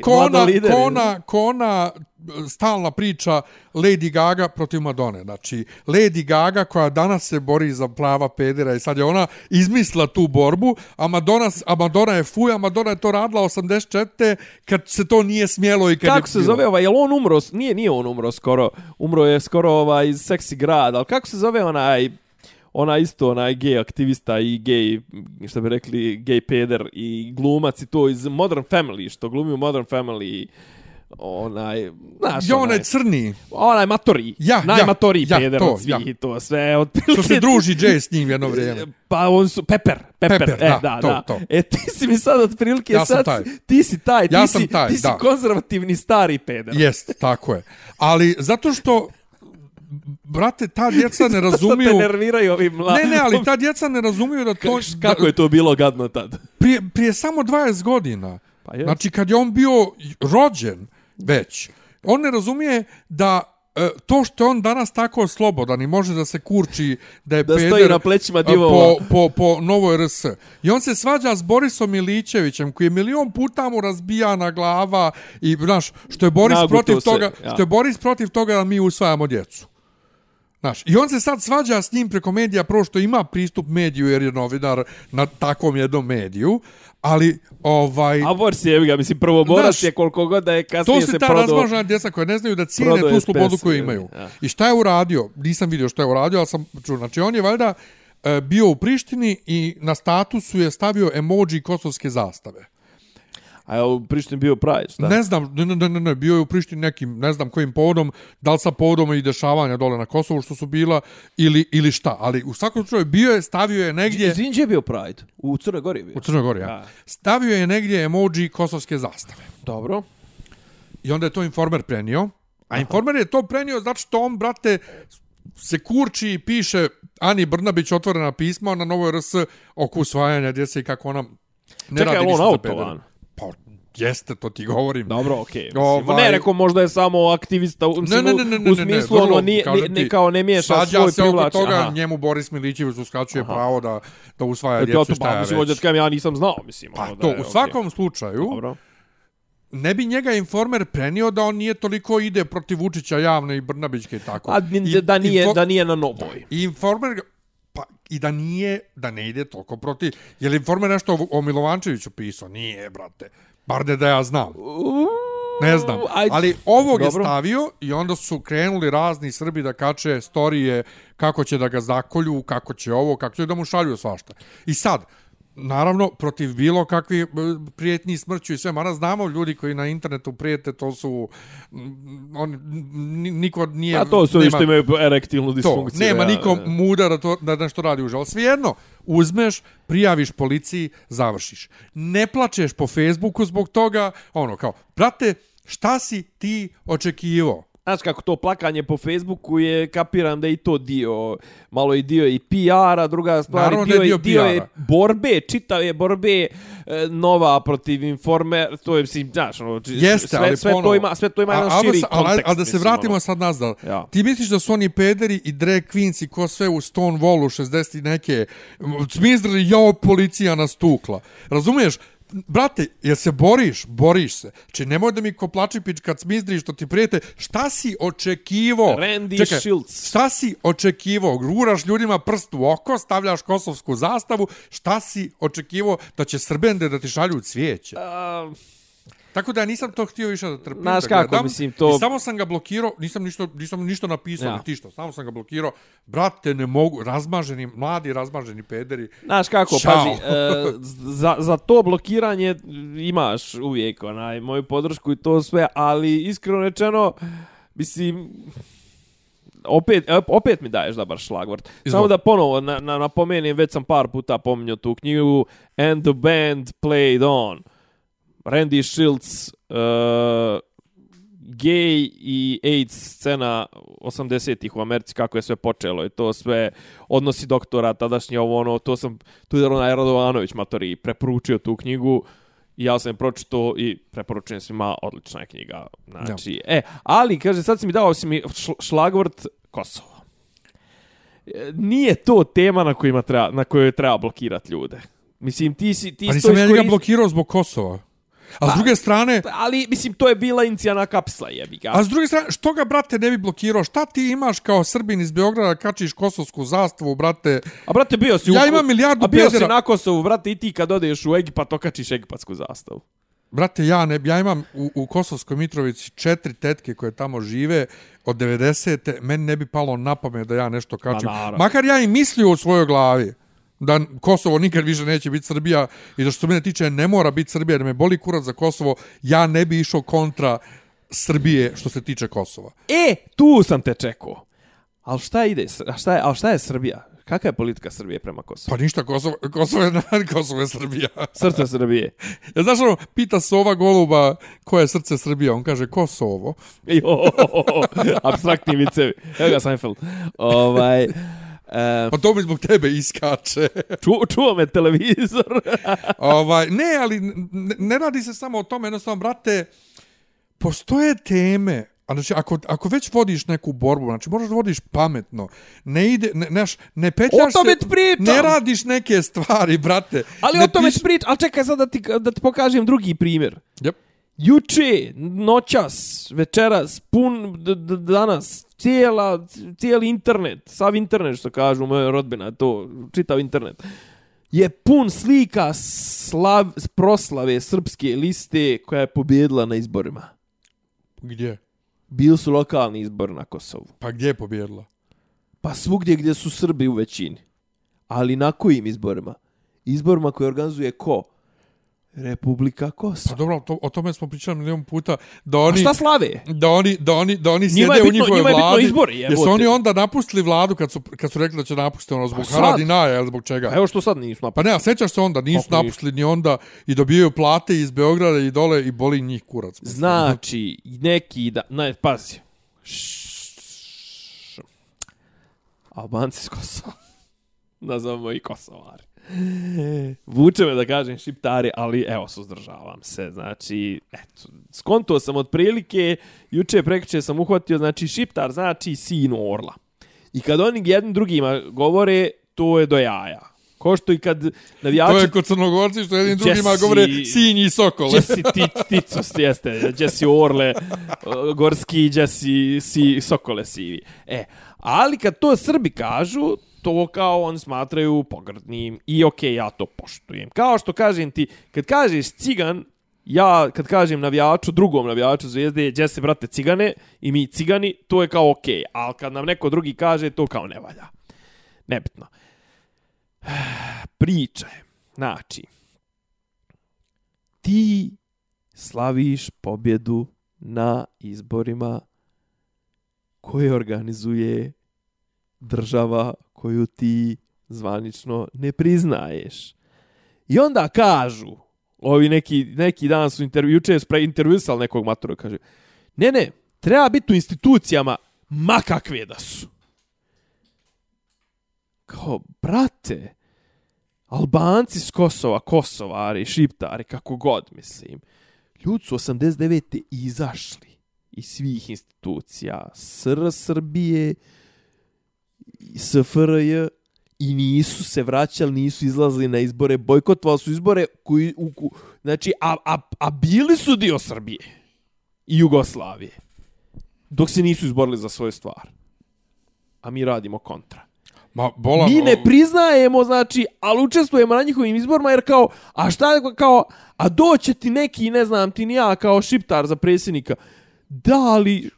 ko, ona, mladolideri. ko, ona, ko ona e, stalna priča Lady Gaga protiv Madone. Znači, Lady Gaga koja danas se bori za prava pedera i sad je ona izmislila tu borbu, a Madonna, a Madonna je fuj, a Madonna je to radila 84. kad se to nije smjelo i kad Kako je se bilo. zove ovaj, jel on umro, nije, nije on umro skoro, umro je skoro ovaj iz Seksi grad, ali kako se zove onaj, ona isto onaj gej aktivista i gej, što bi rekli, gej peder i glumac i to iz Modern Family, što glumi u Modern Family, onaj, znaš, Jo, onaj, onaj crni, onaj matori, Ja, najmatoriji ja, ja, peder to, od svih ja. to sve, otprilike. što se druži Jay s njim jedno vrijeme. Pa on su Pepper, Pepper, Pepper, e, da, da, to, da. to. E ti si mi sad otprilike Ja sad taj. ti si taj, Ja ti sam si taj, ti si da. konzervativni stari peder. Jest, tako je. Ali zato što brate, ta djeca ne Što te razumiju... nerviraju ovi mladi. Ne, ne, ali ta djeca ne razumiju da to... Kako je to bilo gadno tad? Prije, prije samo 20 godina, Pa je. znači kad je on bio rođen već, on ne razumije da e, to što je on danas tako slobodan i može da se kurči da je Da stoji peder na plećima e, divova. po, po, po novoj RS. I on se svađa s Borisom Milićevićem koji je milion puta mu razbijana glava i znaš, što je Boris protiv se, toga, ja. što je Boris protiv toga da mi usvajamo djecu. Znaš, i on se sad svađa s njim preko medija, prvo što ima pristup mediju jer je novinar na takvom jednom mediju, ali ovaj... A Boris je, ga, mislim, prvo Znaš, je koliko god da je kasnije To se su ta prodao. razmažena djeca koja ne znaju da cijene prodao tu slobodu koju imaju. ja. I šta je uradio? Nisam vidio šta je uradio, ali sam čuo. Znači, on je valjda e, bio u Prištini i na statusu je stavio emoji kosovske zastave. A je u Prištini bio Pride, šta? Ne znam, ne, ne, ne, ne, bio je u Prištini nekim, ne znam kojim povodom, da li sa povodom i dešavanja dole na Kosovu što su bila ili, ili šta. Ali u svakom slučaju bio je, stavio je negdje... Gdje je bio Pride? U Crnoj Gori je bio. U Crnoj Gori, ja. Stavio je negdje emoji kosovske zastave. Dobro. I onda je to informer prenio. A informer je to prenio zato što on, brate, se kurči i piše Ani Brnabić otvorena pisma na novoj RS oko usvajanja djece i kako ona ne Čekaj, radi on ništa za autovan? Jeste, to ti govorim. Dobro, okej. Okay. Ovaj- Ne, rekao možda je samo aktivista, u, mislim, Ne, ne, ne, ne, ne, u ne, smislu vrlo, ono nije, ne, ne, kao ne miješa svoj se oko privlač. toga, aha. njemu Boris Milićević uskraćuje pravo da, da usvaja E, djecu, to, to, šta ja mislim, već. kažem, ja nisam znao, mislim. Pa ono, to, da je, u svakom slučaju, Dobro. ne bi njega informer prenio da on nije toliko ide protiv Vučića javne i Brnabićke i tako. A I- da nije, info- da nije na noboj. I informer pa i da nije da ne ide toliko protiv je li informer nešto o Milovančeviću pisao nije brate bar ne da ja znam. Ne znam. ali ovog je Dobro. stavio i onda su krenuli razni Srbi da kače storije kako će da ga zakolju kako će ovo kako će da mu šalju svašta. I sad Naravno, protiv bilo kakvi e, prijetnji smrću i sve, mara znamo ljudi koji na internetu prijete, to su, mm, on, ni- niko nije... A to su nema- što imaju erektilnu to, disfunkciju. nema ja, niko ja. mudar da, to, da nešto radi uživo. Ali svejedno, uzmeš, prijaviš policiji, završiš. Ne plačeš po Facebooku zbog toga, ono kao, brate, šta si ti očekivao? Znaš kako to plakanje po Facebooku je, kapiram da je i to dio, malo i dio i PR-a, druga stvar, Naravno dio, je dio je, dio je borbe, čitave borbe e, nova protiv informer, to je, mislim, znaš, ono, Jeste, sve, ali sve, ponovo. to ima, sve to ima A- jedan širi se- ali- kontekst. Ali da se mislim, vratimo ono. sad nazad. Ja. Ti misliš da su oni pederi i drag queens i ko sve u Stonewallu 60 i neke smizdrili, jo, policija nas tukla. Razumiješ? Brate, jel se boriš? Boriš se. Či nemoj da mi ko plačipić kad smizdriš što ti prijete. Šta si očekivo? Randy Schultz. Šta si očekivo? Guraš ljudima prst u oko, stavljaš kosovsku zastavu. Šta si očekivo da će Srbende da ti šalju cvijeće? A, Tako da nisam to htio više da trpim. Znaš kako, gledam. mislim, to- I samo sam ga blokirao, nisam ništa, nisam ništa napisao, Ja. ni što, samo sam ga blokirao. Brate, ne mogu, razmaženi, mladi razmaženi pederi. Znaš kako, Ćao. pazi, e, za, za to blokiranje imaš uvijek onaj, moju podršku i to sve, ali iskreno rečeno, mislim, opet, e, opet mi daješ dobar šlagvort. Samo da ponovo na, na, napomenem, već sam par puta pominjao tu knjigu And the Band Played On. Randy Shilts, uh, gay i AIDS scena 80-ih u Americi, kako je sve počelo i to sve odnosi doktora, tadašnje ovo ono, to sam, tu je onaj Radovanović matori preporučio tu knjigu i ja sam je pročito i preporučujem svima, odlična je knjiga. Znači, e, ali, kaže, sad si mi dao si mi šl- šlagvort Kosovo. E, Nije to tema na, kojima treba, na kojoj treba blokirati ljude. Mislim, ti si... Ti Pa nisam ja njega iskorist- blokirao zbog Kosova. A s Pa- druge strane, Ali, mislim, to je bila incijana kapsla, jebi ga. a s druge strane, što ga, brate, ne bi blokirao? Šta ti imaš kao Srbin iz Beograda, kačiš kosovsku zastavu, brate? A brate, bio si... Ja u- imam milijardu A bio si pedera. na Kosovu, brate, i ti kad odeš u Egipat, okačiš egipatsku zastavu. Brate, ja ne, ja imam u, u Kosovskoj Mitrovici četiri tetke koje tamo žive od 90. Meni ne bi palo na pamet da ja nešto kačim. naravno. Makar ja i mislio u svojoj glavi da Kosovo nikad više neće biti Srbija i da što se mene tiče ne mora biti Srbija, da me boli kurac za Kosovo, ja ne bi išao kontra Srbije što se tiče Kosova. E, tu sam te čekao. Al šta ide, a šta je, al šta je Srbija? Kakva je politika Srbije prema Kosovu? Pa ništa, Kosovo, Kosovo, je, Kosovo je Srbija. Srce Srbije. Ja znaš ono, pita Sova Goluba ko je srce Srbije, on kaže Kosovo. Jo, abstraktni vicevi. Evo ga Seinfeld. Ovaj, e, Pa to mi zbog tebe iskače. ču, čuo me televizor. ovaj, ne, ali ne, ne radi se samo o tome, jednostavno, brate, postoje teme, a znači, ako, ako već vodiš neku borbu, znači, moraš da vodiš pametno, ne ide, ne, neš, ne petljaš O tome se, ti pričam! ne radiš neke stvari, brate. Ali ne o tome piš- piš... prič, ali čekaj sad da ti, da ti pokažem drugi primjer. Yep. Juče, noćas, večeras, pun danas, cijela, cijeli internet, sav internet što kažu moja rodbina, to čitav internet, je pun slika slav, proslave srpske liste koja je pobjedila na izborima. Gdje? Bili su lokalni izbor na Kosovu. Pa gdje je pobjedila? Pa svugdje gdje su Srbi u većini. Ali na kojim izborima? Izborima koje organizuje ko? Republika Pa Kosovo. dobro, to, o tome smo pričali milijon puta, da A oni... šta slave? da oni da oni da oni sjede je u bitno- njihovoj njima je bitno vladi. izbori, jebote. Jesu oni onda napustili vladu kad su kad su rekli da će napustiti ono zbog Pa. Haradinaja ili zbog čega? A evo što sad nisu Pa napravili. ne, a sećaš se onda, nisu Kako napustili ni onda i dobijaju plate iz Beograda i dole i boli njih kurac. mislim. Znači, neki da... Ne, pazi. Albanci s Kosova. Nazovemo i Kosovari. Vuče me da kažem šiptari, ali evo, suzdržavam se. Znači, eto, skonto sam otprilike, juče prekriče sam uhvatio, znači, šiptar znači sin orla. I kad oni jednim drugima govore, to je do jaja. Ko što i kad navijači... To je kod crnogorci što jednim Jesse- drugima govore sinji i sokole. Jesse ti, ticos, jeste. Jesse Orle, Gorski, Jesse si, Sokole sivi. E, ali kad to Srbi kažu, to kao on smatraju pogrdnim i okej, okay, ja to poštujem. Kao što kažem ti, kad kažeš cigan, ja kad kažem navijaču, drugom navijaču zvijezde, Jesse, brate, cigane i mi cigani, to je kao okej. Okay. Ali kad nam neko drugi kaže, to kao ne valja. Nebitno. Priča je. Znači, ti slaviš pobjedu na izborima koje organizuje država koju ti zvanično ne priznaješ. I onda kažu, ovi neki, neki dan su intervju, juče je intervjuisali nekog matura, kaže, ne, ne, treba biti u institucijama, makakve da su. Kao, brate, Albanci s Kosova, Kosovari, Šiptari, kako god, mislim. Ljudi su 89. izašli iz svih institucija SR Srbije, SFRJ i nisu se vraćali, nisu izlazili na izbore, bojkotovali su izbore koji, u, u, znači, a, a, a bili su dio Srbije i Jugoslavije dok se nisu izborili za svoju stvar. A mi radimo kontra. Ma, bolan, Mi ne priznajemo, znači, ali učestvujemo na njihovim izborima, jer kao, a šta kao, a doće ti neki, ne znam, ti ni ja, kao šiptar za predsjednika. Da, ali,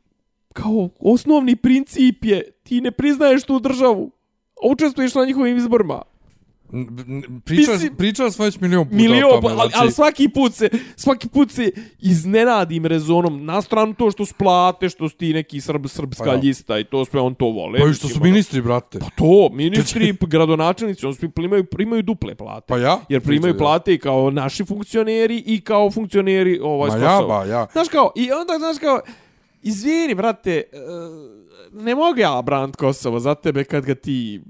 kao, osnovni princip je, ti ne priznaješ tu državu, a učestvuješ na njihovim izborima. Pričali, Mislim- pričali smo već milion puta Milion, o tome. ali, ali svaki put se, svaki put se iznenadim rezonom, na stranu to što splate, što su ti neki srb, srpska Pa ja. ljista i to sve on to vole. Pa i što su ono- ministri, brate. Pa to, ministri, gradonačelnici, on svi primaju, primaju duple plate. Pa ja. Jer primaju Pričaju, plate i kao naši funkcioneri i kao funkcioneri ovaj, Ma s ja, ba, ja. Znaš kao, i onda, znaš kao, izvini, brate, e, ne mogu ja brant Kosovo za tebe kad ga ti...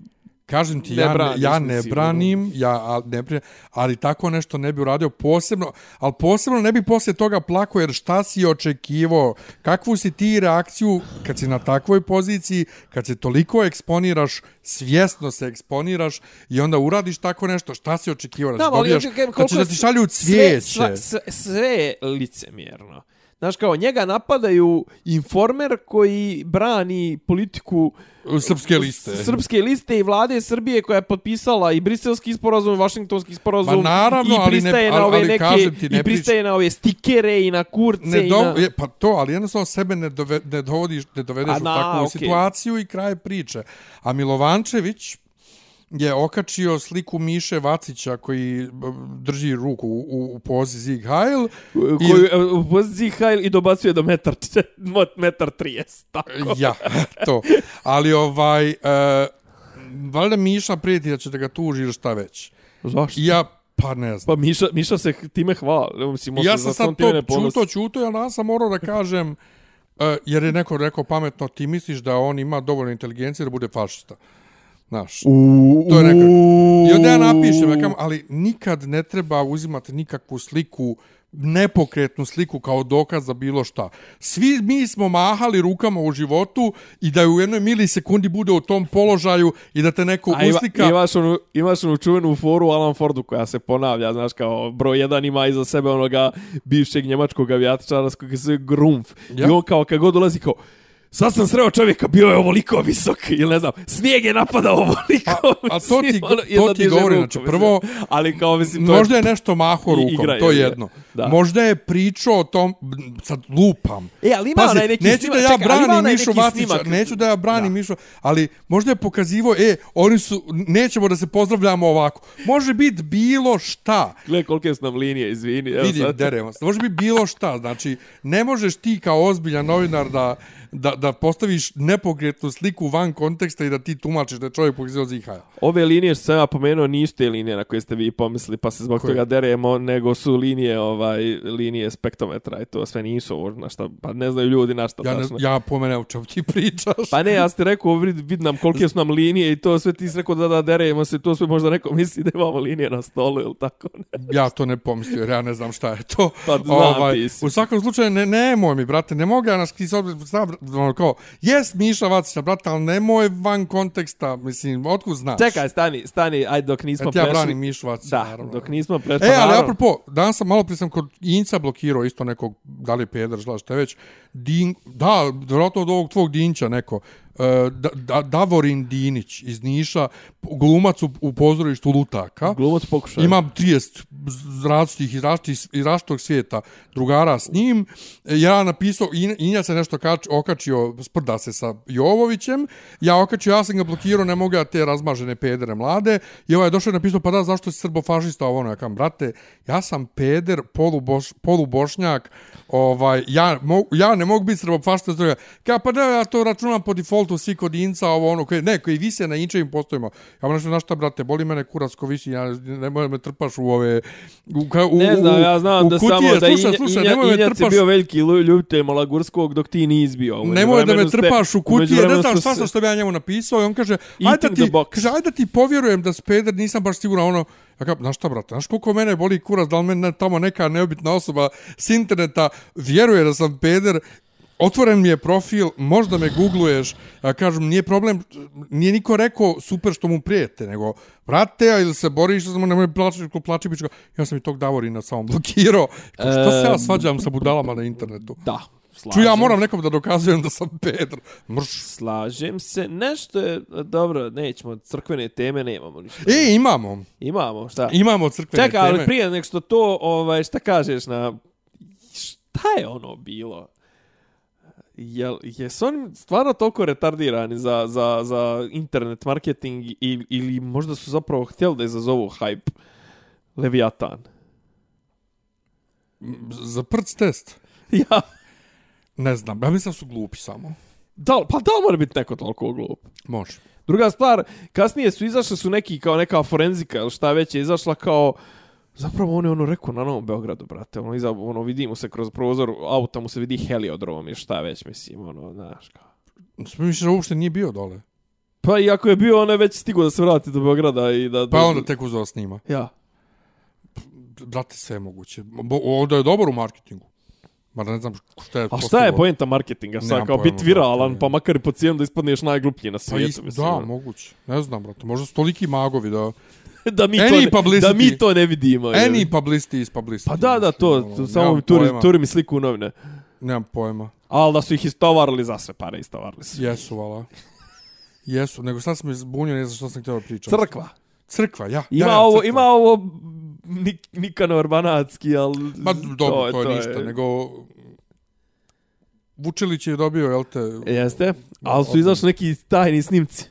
Kažem ti, Ne ja, braniš, ja ne branim, ja a, ne, ali tako nešto ne bi uradio posebno, ali posebno ne bi poslije toga plako, jer šta si očekivo, kakvu si ti reakciju kad si na takvoj poziciji, kad se toliko eksponiraš, svjesno se eksponiraš i onda uradiš tako nešto, šta si očekivo, da, Da, dobijaš, ja da ti šalju sve, cvijeće. sve, sve je licemjerno. Znaš kao, njega napadaju informer koji brani politiku Srpske liste. Srpske liste i vlade Srbije koja je potpisala i briselski sporazum i vašingtonski sporazum Ma naravno, i ali ne- pristaje na ove ali neke kažem ti, ne i pristaje na ove stikere i na kurce Ne i do, na... je, pa to, ali jednostavno sebe ne, dove, ne, dovodiš, ne dovedeš A u na, takvu okej. situaciju i kraj priče. A Milovančević je okačio sliku Miše Vacića koji b- drži ruku u, u, pozi Zig Heil. koju e, u poziciji Hajl i dobacuje do metar, metar 30, tako. Ja, to. Ali ovaj... Uh, valjda Miša prijeti da će da ga tuži ili šta već. Zašto? I ja, pa ne znam. Pa Miša, Miša se time hvali. Mislim, ja sam sad to čuto, čuto, ja sam morao da kažem, uh, jer je neko rekao pametno, ti misliš da on ima dovoljno inteligencije da bude fašista. Znaš, to je nekako. I onda ja napišem, ja ali nikad ne treba uzimati nikakvu sliku, nepokretnu sliku kao dokaz za bilo šta. Svi mi smo mahali rukama u životu i da u jednoj milisekundi bude u tom položaju i da te neko A ima, uslika... imaš, onu, imaš onu čuvenu foru u Alan Fordu koja se ponavlja, znaš, kao broj jedan ima iza sebe onoga bivšeg njemačkog avijatičara s kojeg se zove Grumf. Ja. I on kao kad god dolazi kao, sad sam sreo čovjeka, bio je ovoliko visok, ili ne znam, snijeg je napadao ovoliko. A- a to ti to ti govori, znači, prvo, ali kao, mislim, to je- Možda je nešto maho rukom, igra, to je je, je. jedno. Da. Možda je pričao o tom, sad lupam. E, ali ima onaj neki neću snimak- da ja ima branim Mišu snimak. neću da ja branim Da. Mišu, ali možda je pokazivo, e, oni su, nećemo da se pozdravljamo ovako. Može biti bilo šta. Gle kolike su nam linije, izvini. Evo Vidim, deremo se. Može biti bilo šta. Znači, ne možeš ti kao ozbiljan novinar da, da, da postaviš nepokretnu sliku van konteksta i da ti tumačiš da je čovjek pokazio zihaja. Ove linije što sam ja pomenuo nisu te linije na koje ste vi pomislili pa se zbog Koje? toga deremo, nego su linije ovaj linije spektrometra i to sve nisu ovo na šta, pa ne znaju ljudi na šta Ja, ne, tačno. ja po mene o čemu ti pričaš. Pa ne, ja ste rekao, vid, vid nam kolike su nam linije i to sve ti si rekao da da deremo se, to sve možda neko misli da imamo linije na stolu ili tako. Ne. ja to ne pomislio, jer ja ne znam šta je to. Pa znam ti si. u svakom slučaju, ne, nemoj mi, brate, ne mogu ja nas ti sad, ono, kao, jes Miša Vacića, brate, ali nemoj van konteksta, mislim, otkud znaš? Čekaj, stani, stani, ajde dok nismo Ja, ti ja prešli. branim Mišu Vacića, Da, naravno. dok nismo prešli. E, ali naravno. apropo, danas sam malo prije sam kod Inca blokirao isto nekog, da li je peder, šta šta je već, Din, da, vjerojatno od ovog tvog Dinća neko, e, da, da, Davorin Dinić iz Niša, glumac u, u pozorištu Lutaka. Glumac pokušaj. Imam 30 z- različitih iz različitih, iz različitog svijeta drugara s njim. E, Ja napisao, In- Inja se nešto kač, okačio, sprda se sa Jovovićem. Ja okačio, ja sam ga blokirao, ne mogu ja te razmažene pedere mlade. I ovaj je došao i napisao, pa da, zašto si srbofašista ovo ono? Ja kam, brate, ja sam peder, poluboš, polubošnjak, ovaj, ja, mo, ja ne mogu biti srbofašista. zato ga- Ka, pa da, ja to računam po defaultu svi kod Inca, ovo ono, koje, ne, koji vise na inčevim postojima. Ja nešto, znaš šta, brate, boli mene kurac ko visi, ja ne mogu me trpaš u ove... U, u, Ne znam, ja znam da kutije. samo da slušaj, Inja, slušaj, Inja, Injac je trpaš, bio veliki lju- ljubitelj Malagurskog dok ti nisi bio. U nemoj da me trpaš u kutije, ne znam šta sam što bi ja njemu napisao i on kaže, ajde da ti, kaže, ajde da ti povjerujem da speder, nisam baš siguran, ono, ja kažem, znaš šta, brate, znaš koliko mene boli kurac, da li mene tamo neka neobitna osoba s interneta vjeruje da sam peder, otvoren mi je profil, možda me googluješ, ja kažem, nije problem, nije niko rekao super što mu prijete, nego, brate, a ili se boriš, samo nemoj plaći, ko plaći pička, ja sam i tog Davorina samo blokirao, Kao, šta se ja svađam sa budalama na internetu? Da. Ču ja slažem moram nekom da dokazujem da sam Pedro. Mrš. Slažem se. Nešto je, dobro, nećemo, crkvene teme nemamo ništa. E, imamo. Imamo, šta? Imamo crkvene Čekaj, teme. ali prije nek što to, ovaj, šta kažeš na... Šta je ono bilo? Jel, jesu oni stvarno toliko retardirani za, za, za internet marketing ili, ili možda su zapravo htjeli da izazovu hype Leviatan? Za prc test? Ja, Ne znam, ja mislim su glupi samo. da, pa da li mora biti neko toliko glup? Može. Druga stvar, kasnije su izašli su neki kao neka forenzika ili šta već je izašla kao Zapravo on je ono rekao na Novom Beogradu, brate, ono, iza, ono vidimo se kroz prozor auta, mu se vidi heliodrom i šta već, mislim, ono, znaš, kao. Misliš da uopšte nije bio dole? Pa iako je bio, on je već stigo da se vrati do Beograda i da... Pa da, onda tek uzeo snima. Ja. Brate, sve je moguće. Bo, onda je dobar u marketingu. Ma ne znam šta je... A šta je poenta marketinga? Sad Nemam kao biti viralan, pa makar i po cijenu da ispadneš najgluplji na Pa svijetu. is, mislim, da, ono. moguće. Ne znam, brate. Možda su toliki magovi da... da, mi to Any ne, publicity. da mi to ne vidimo. je. Any publicity is publicity. Pa da, da, to, to ono, samo mi turi, turi mi sliku u novine. Nemam pojma. Ali da su ih istovarili za sve pare, istovarili su. Jesu, vala. Jesu, nego sad sam zbunio, ne znam što sam htio da pričam. Crkva. Crkva, ja. Ima ja, ja, ovo, crkva. ima ovo Nik, Nikanor Banatski, ali... Ma dobro, to, je ništa, nego... Vučelić je dobio, jel te... Jeste, ali su izašli neki tajni snimci.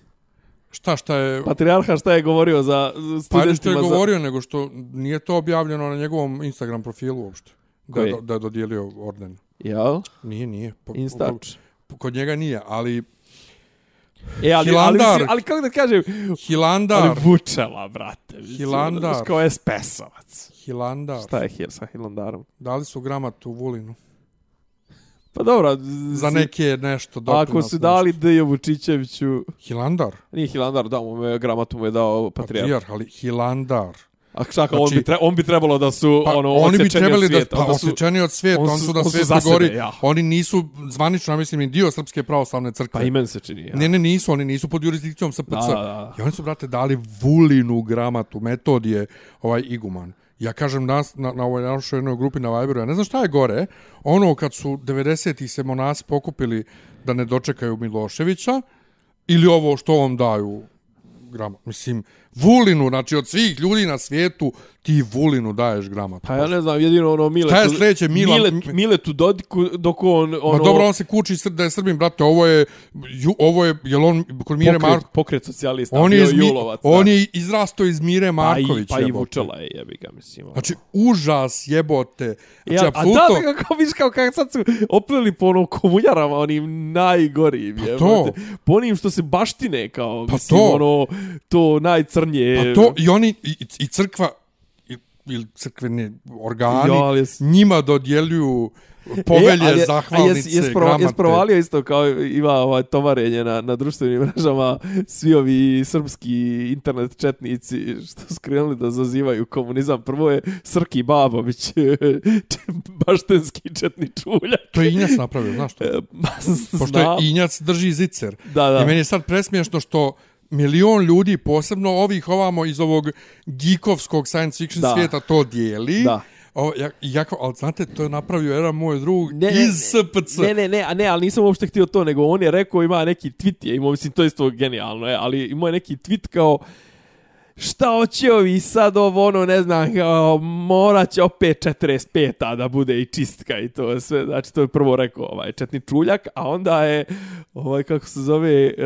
Šta, šta je... Patrijarha šta je govorio za Pa studentima što je za... govorio, nego što nije to objavljeno na njegovom Instagram profilu uopšte. Da, je, Koji? da je dodijelio orden. Jel? Nije, nije. Po, Instač. po- Kod njega nije, ali E, ali, ali, Hilandar. mislim, ali kako da kažem, Hilandar, ali Vučela, brate. mislim, Hilandar. Kao espesovac. Hilandar, Šta je hir sa Hilandarom? dali su gramat u Vulinu. Pa dobro, Za neke nešto doprinos. Ako su dali D. Vučićeviću... Hilandar, Nije Hilandar, da mu je, gramatu mu je dao patrijarh. patrijarh, ali Hilandar. A čaka, on, Znači- bi tre, on bi trebalo da su Pa, ono, oni bi trebali da, pa, da su, osjećani od svijeta, on su- su na on su Svetoj za sebe, gori, ja. oni nisu zvanično, ja mislim, i dio Srpske pravoslavne crkve. Pa i meni se čini, ja. Ne, ne, nisu, oni nisu pod jurisdikcijom SPC. Da, da, da. I oni su, brate, dali Vulinu gramatu, metod je ovaj iguman. Ja kažem nas, na, na ovoj našoj jednoj grupi na Viberu, ja ne znam šta je gore, ono kad su 90-ih se monasi pokupili da ne dočekaju Miloševića, ili ovo što on daju gramat. Mislim, Vulinu, znači od svih ljudi na svijetu, ti Vulinu daješ gramat. Pa ja ne znam, jedino ono Miletu... Šta je sljedeće, Milan- Milet, Miletu Dodiku, dok on... Ono, Ma dobro, on se kuči da je Srbin, brate, ovo je, ju, ovo je, jel on, kod Mire pokret, Marko, pokret socijalista, on je, iz, Julovac. on je izrasto iz Mire pa i, Marković. pa i. Vučela je, jebi ga, mislim. ono. Znači, užas jebote. Znači, Ja, a apsolutno, da, kako viš kao kako sad su opleli po ono komunjarama, onim najgorijim, Pa jebote. to. Po onim što se baštine, kao, Pa mislim, to. ono, to najcrnje. pa to, i oni, i, i crkva, ili crkveni organi, Jo, ali jes- njima dodjeljuju povelje, E, ali zahvalnice, jes, jes, prova, gramate. jes provalio isto kao ima ovaj tovarenje na, na društvenim mrežama svi ovi srpski internet četnici što su krenuli da zazivaju komunizam. Prvo je Srki Babović, baštenski četni čuljak. To je Injac napravio, znaš to? E, Pošto je Injac drži zicer. Da, da. I meni je sad presmiješno što milion ljudi, posebno ovih ovamo iz ovog geekovskog science fiction Da. svijeta, to dijeli. Da. O, ja, jako, ali znate, to je napravio jedan moj drug Ne, ne, iz SPC. Ne, ne, ne, a ne, ali nisam uopšte htio to, nego on je rekao, ima neki tweet, je imao, mislim, to je isto genijalno, je, ali imao je neki tweet kao, šta hoće ovi sad ovo, ono, ne znam, kao, morat će opet 45-a da bude i čistka i to sve, znači, to je prvo rekao, ovaj, četni čuljak, a onda je, ovaj, kako se zove, uh,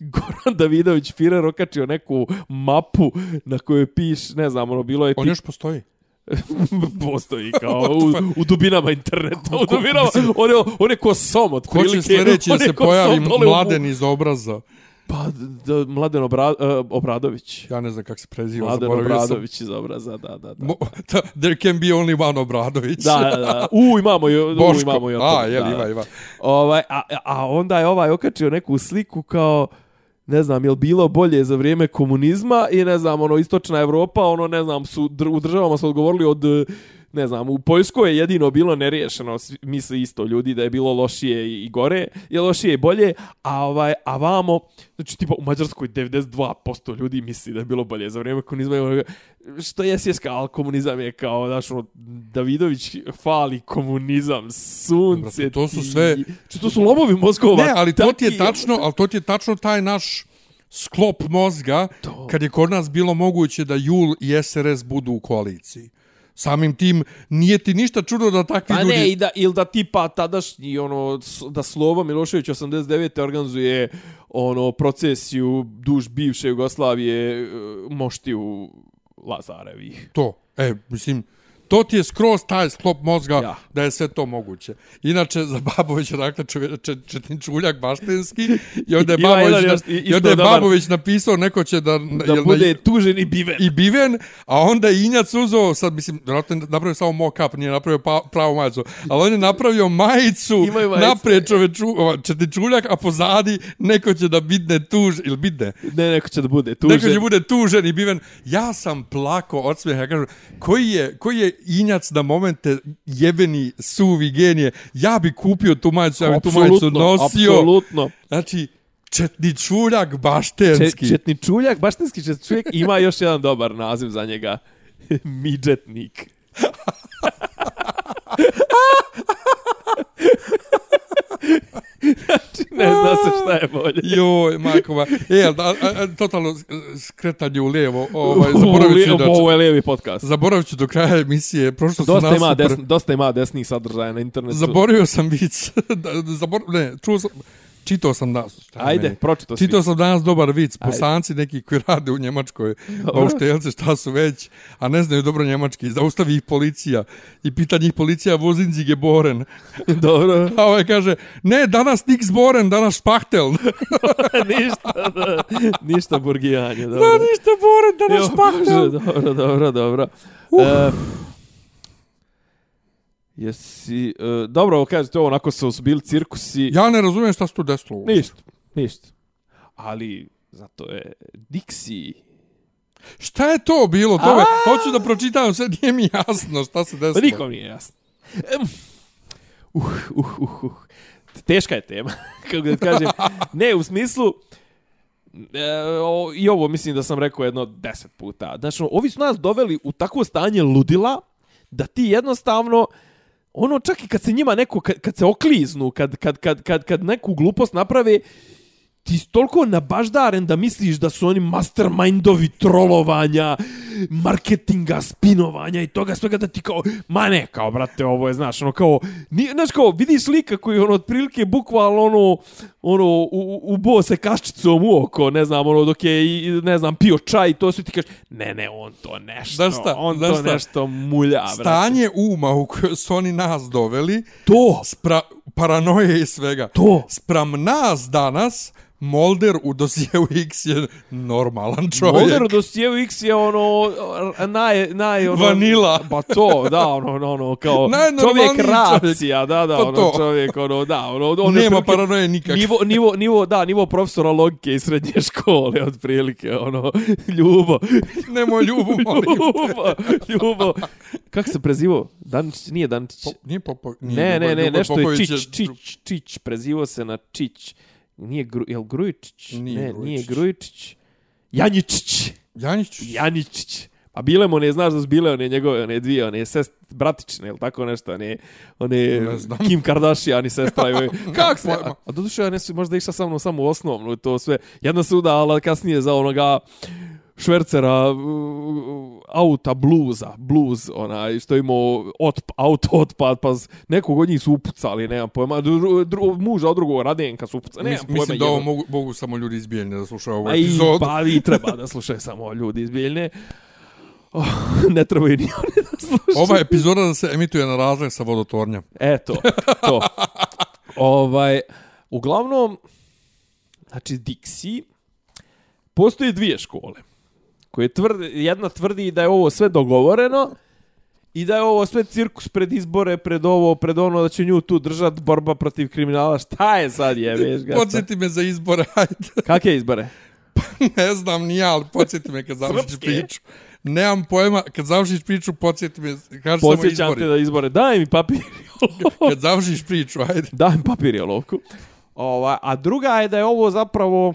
Goran Davidović Firer okačio neku mapu na kojoj piš, ne znam, ono, bilo je On još postoji. postoji kao u, u dubinama interneta, u dubinama, on je, on je ko som, od Ko će sljedeći da se pojavi mladen iz obraza? Pa, da, Mladen Obra, uh, Obradović. Ja ne znam kako se preziva. Mladen zaboravio sam. Obradović iz obraza, da, da, da. Mo, ta, there can be only one Obradović. Da, da, da. U, imamo u, Boško. imamo i o A, jel, da, ima, ima. Ovaj, a, a onda je ovaj okačio neku sliku kao ne znam, jel bilo bolje za vrijeme komunizma i ne znam, ono, istočna Evropa, ono, ne znam, su, dr u državama su odgovorili od, eh, ne znam, u Poljskoj je jedino bilo neriješeno, misli isto ljudi da je bilo lošije i, gore, je lošije i bolje, a ovaj, a vamo, znači, tipa, u Mađarskoj 92% ljudi misli da je bilo bolje za vrijeme komunizma, ono, što je sjeska, ali komunizam je kao, znaš, ono, Davidović fali komunizam, sunce, Brate, to su ti- sve- Znači, to su lomovi mozgova. Ne, ali to ti je tačno, ali to ti je tačno taj naš sklop mozga To. kad je kod nas bilo moguće da Jul i SRS budu u koaliciji. Samim tim nije ti ništa čudo da takvi Pa ljudi... ne, i da, ili da tipa tadašnji, ono, da Slobo Milošević 89. organizuje ono procesiju duž bivše Jugoslavije e, moštiju Lazarevih. To, e, mislim, to ti je skroz taj sklop mozga Ja. ja. da je sve to moguće. Inače, za Babovića, dakle, čove- če, Četinčuljak Baštenski, i onda je Babović, na, i onda je. Babović napisao, neko će da... Da jel bude na, tužen i biven. i biven, a onda je Injac uzeo, sad mislim, vjerojatno je napravio samo mock-up, nije napravio pa, pravu majicu, ali on je napravio majicu, majice. naprijed čoveču, ova, četičuljak, a pozadi neko će da bidne tuž, ili bidne, Ne, neko će da bude tužen. Neko će bude tužen i biven. Ja sam plako od smijeha. Kažem, koji je, koji je injac na momente jebeni suvi genije? Ja bi kupio tu majicu, ja bi tu majicu nosio. Apsolutno. Znači, četni čuljak baštenski. četni čuljak, baštinski četni čuljak, ima još jedan dobar naziv za njega. Midžetnik. znači, ne zna se šta je bolje. Joj, majko ma. E, a, a, a, totalno skretanje u lijevo. Ovaj, zaboravit ću, Ovo da, je lijevi podcast. zaboravit ću do kraja emisije. Prošlo Dosta nas ima, super- desn, dosta ima desnih sadržaja na internetu. Zaboravio sam vic. Da, Zabor, ne, čuo sam, čitao sam danas. Ajde, meni? pročito si. Čitao sam danas dobar vic, Ajde. bosanci neki koji rade u Njemačkoj, bauštelce šta su već, a ne znaju dobro njemački, zaustavi ih policija i pita njih policija vozinzig je boren. Dobro. A ovaj kaže, ne, danas niks boren, danas špahtel. ništa, da, ništa burgijanje. Dobro. Da, ništa boren, danas špahtel. Dobro, dobro, dobro. Uh. E, jesi, e, dobro, ovo kažete, ovo onako su bili cirkusi. Ja ne razumijem šta se tu desilo. Ništa, ništa. Ali, zato je Dixi. Šta je to bilo? To me, hoću da pročitam, sve nije mi jasno šta se Pa desilo. nikom nije jasno. Em, Uh, uh, uh, uh. Teška je tema, kako da kažem. Ne, u smislu, e, o, i ovo mislim da sam rekao jedno deset puta. Znači, ovi su nas doveli u takvo stanje ludila, da ti jednostavno, ono čak i kad se njima neko, kad, kad se okliznu, kad, kad, kad, kad, kad neku glupost naprave, ti si toliko nabaždaren da misliš da su oni mastermindovi trolovanja, marketinga, spinovanja i toga svega da ti kao, ma ne, kao, brate, ovo je, znaš, ono kao, ni, znaš, kao, vidiš lika koji, ono, otprilike, bukvalno, ono, ono, u, ubo se kaščicom u oko, ne znam, ono, dok je, i, ne znam, pio čaj, to sve ti kažeš, ne, ne, on to nešto, Znaš šta, on znaš to šta? nešto mulja, brate. Stanje uma u koje su oni nas doveli, To, spra, paranoje i svega. To. Spram nas danas, Molder u dosijeu X je normalan čovjek. Molder dosijevu X je ono naj naj ono Vanila. Pa to, da, ono ono, ono kao čovjek racija, da, da, Pa ono to. čovjek ono da, ono on je Nema otprilike paranoje nikak. Nivo, nivo, nivo, da, nivo profesora logike iz srednje škole, otprilike, ono, ljubo, Nemoj ljubu, molim. ljubo, ljubo. Kako se prezivao? Dančić, nije Dančić. Po, nije Popo, nije Ne, ne, Ljubo- ne, Ljubo nešto je Čić, Čić, Čić, prezivo se na Čić. Nije, Gru, jel Grujičić? Nije ne, Grujičić. nije Grujičić. Janjičić. Janjić. Janičić. Pa bile mu, ne znaš da su bile one njegove, one dvije, one sest, bratične, ili tako nešto, one, one Ne znam. Kim Kardashian i sestra. i Kak se? A, a doduše, one su možda išla sa mnom samo u osnovnu, to sve. Jedna se udala kasnije za onoga švercera uh, auta bluza, bluz, onaj, što je imao otp, auto otpad, pa nekog od njih su upucali, nemam pojma, dru, dru, muža od drugog Radenka su upucali, nemam Mis, pojma. mislim da ovo mogu, mogu samo ljudi iz Bijeljne da slušaju ovu epizodu. pa i treba da slušaju samo ljudi iz Bijeljne. Oh, ne trebaju ni oni da slušaju. Ova epizoda da se emituje na razlog sa vodotornja. Eto, to. ovaj, uglavnom, znači Dixi, postoje dvije škole. Koje tvrde, jedna tvrdi da je ovo sve dogovoreno i da je ovo sve cirkus pred izbore, pred ovo, pred ono, da će nju tu držat borba protiv kriminala. Šta je sad, jebeš ga? Podsjeti me za izbore, ajde. Kakve izbore? ne znam ni ja, ali podsjeti me kad završiš priču. Nemam pojma, kad završiš priču, podsjeti me, kaži samo Podsjećam te izbori. da izbore. Daj mi papir. Kad završiš priču, ajde. Daj mi papir i olovku. Ova, a druga je da je ovo zapravo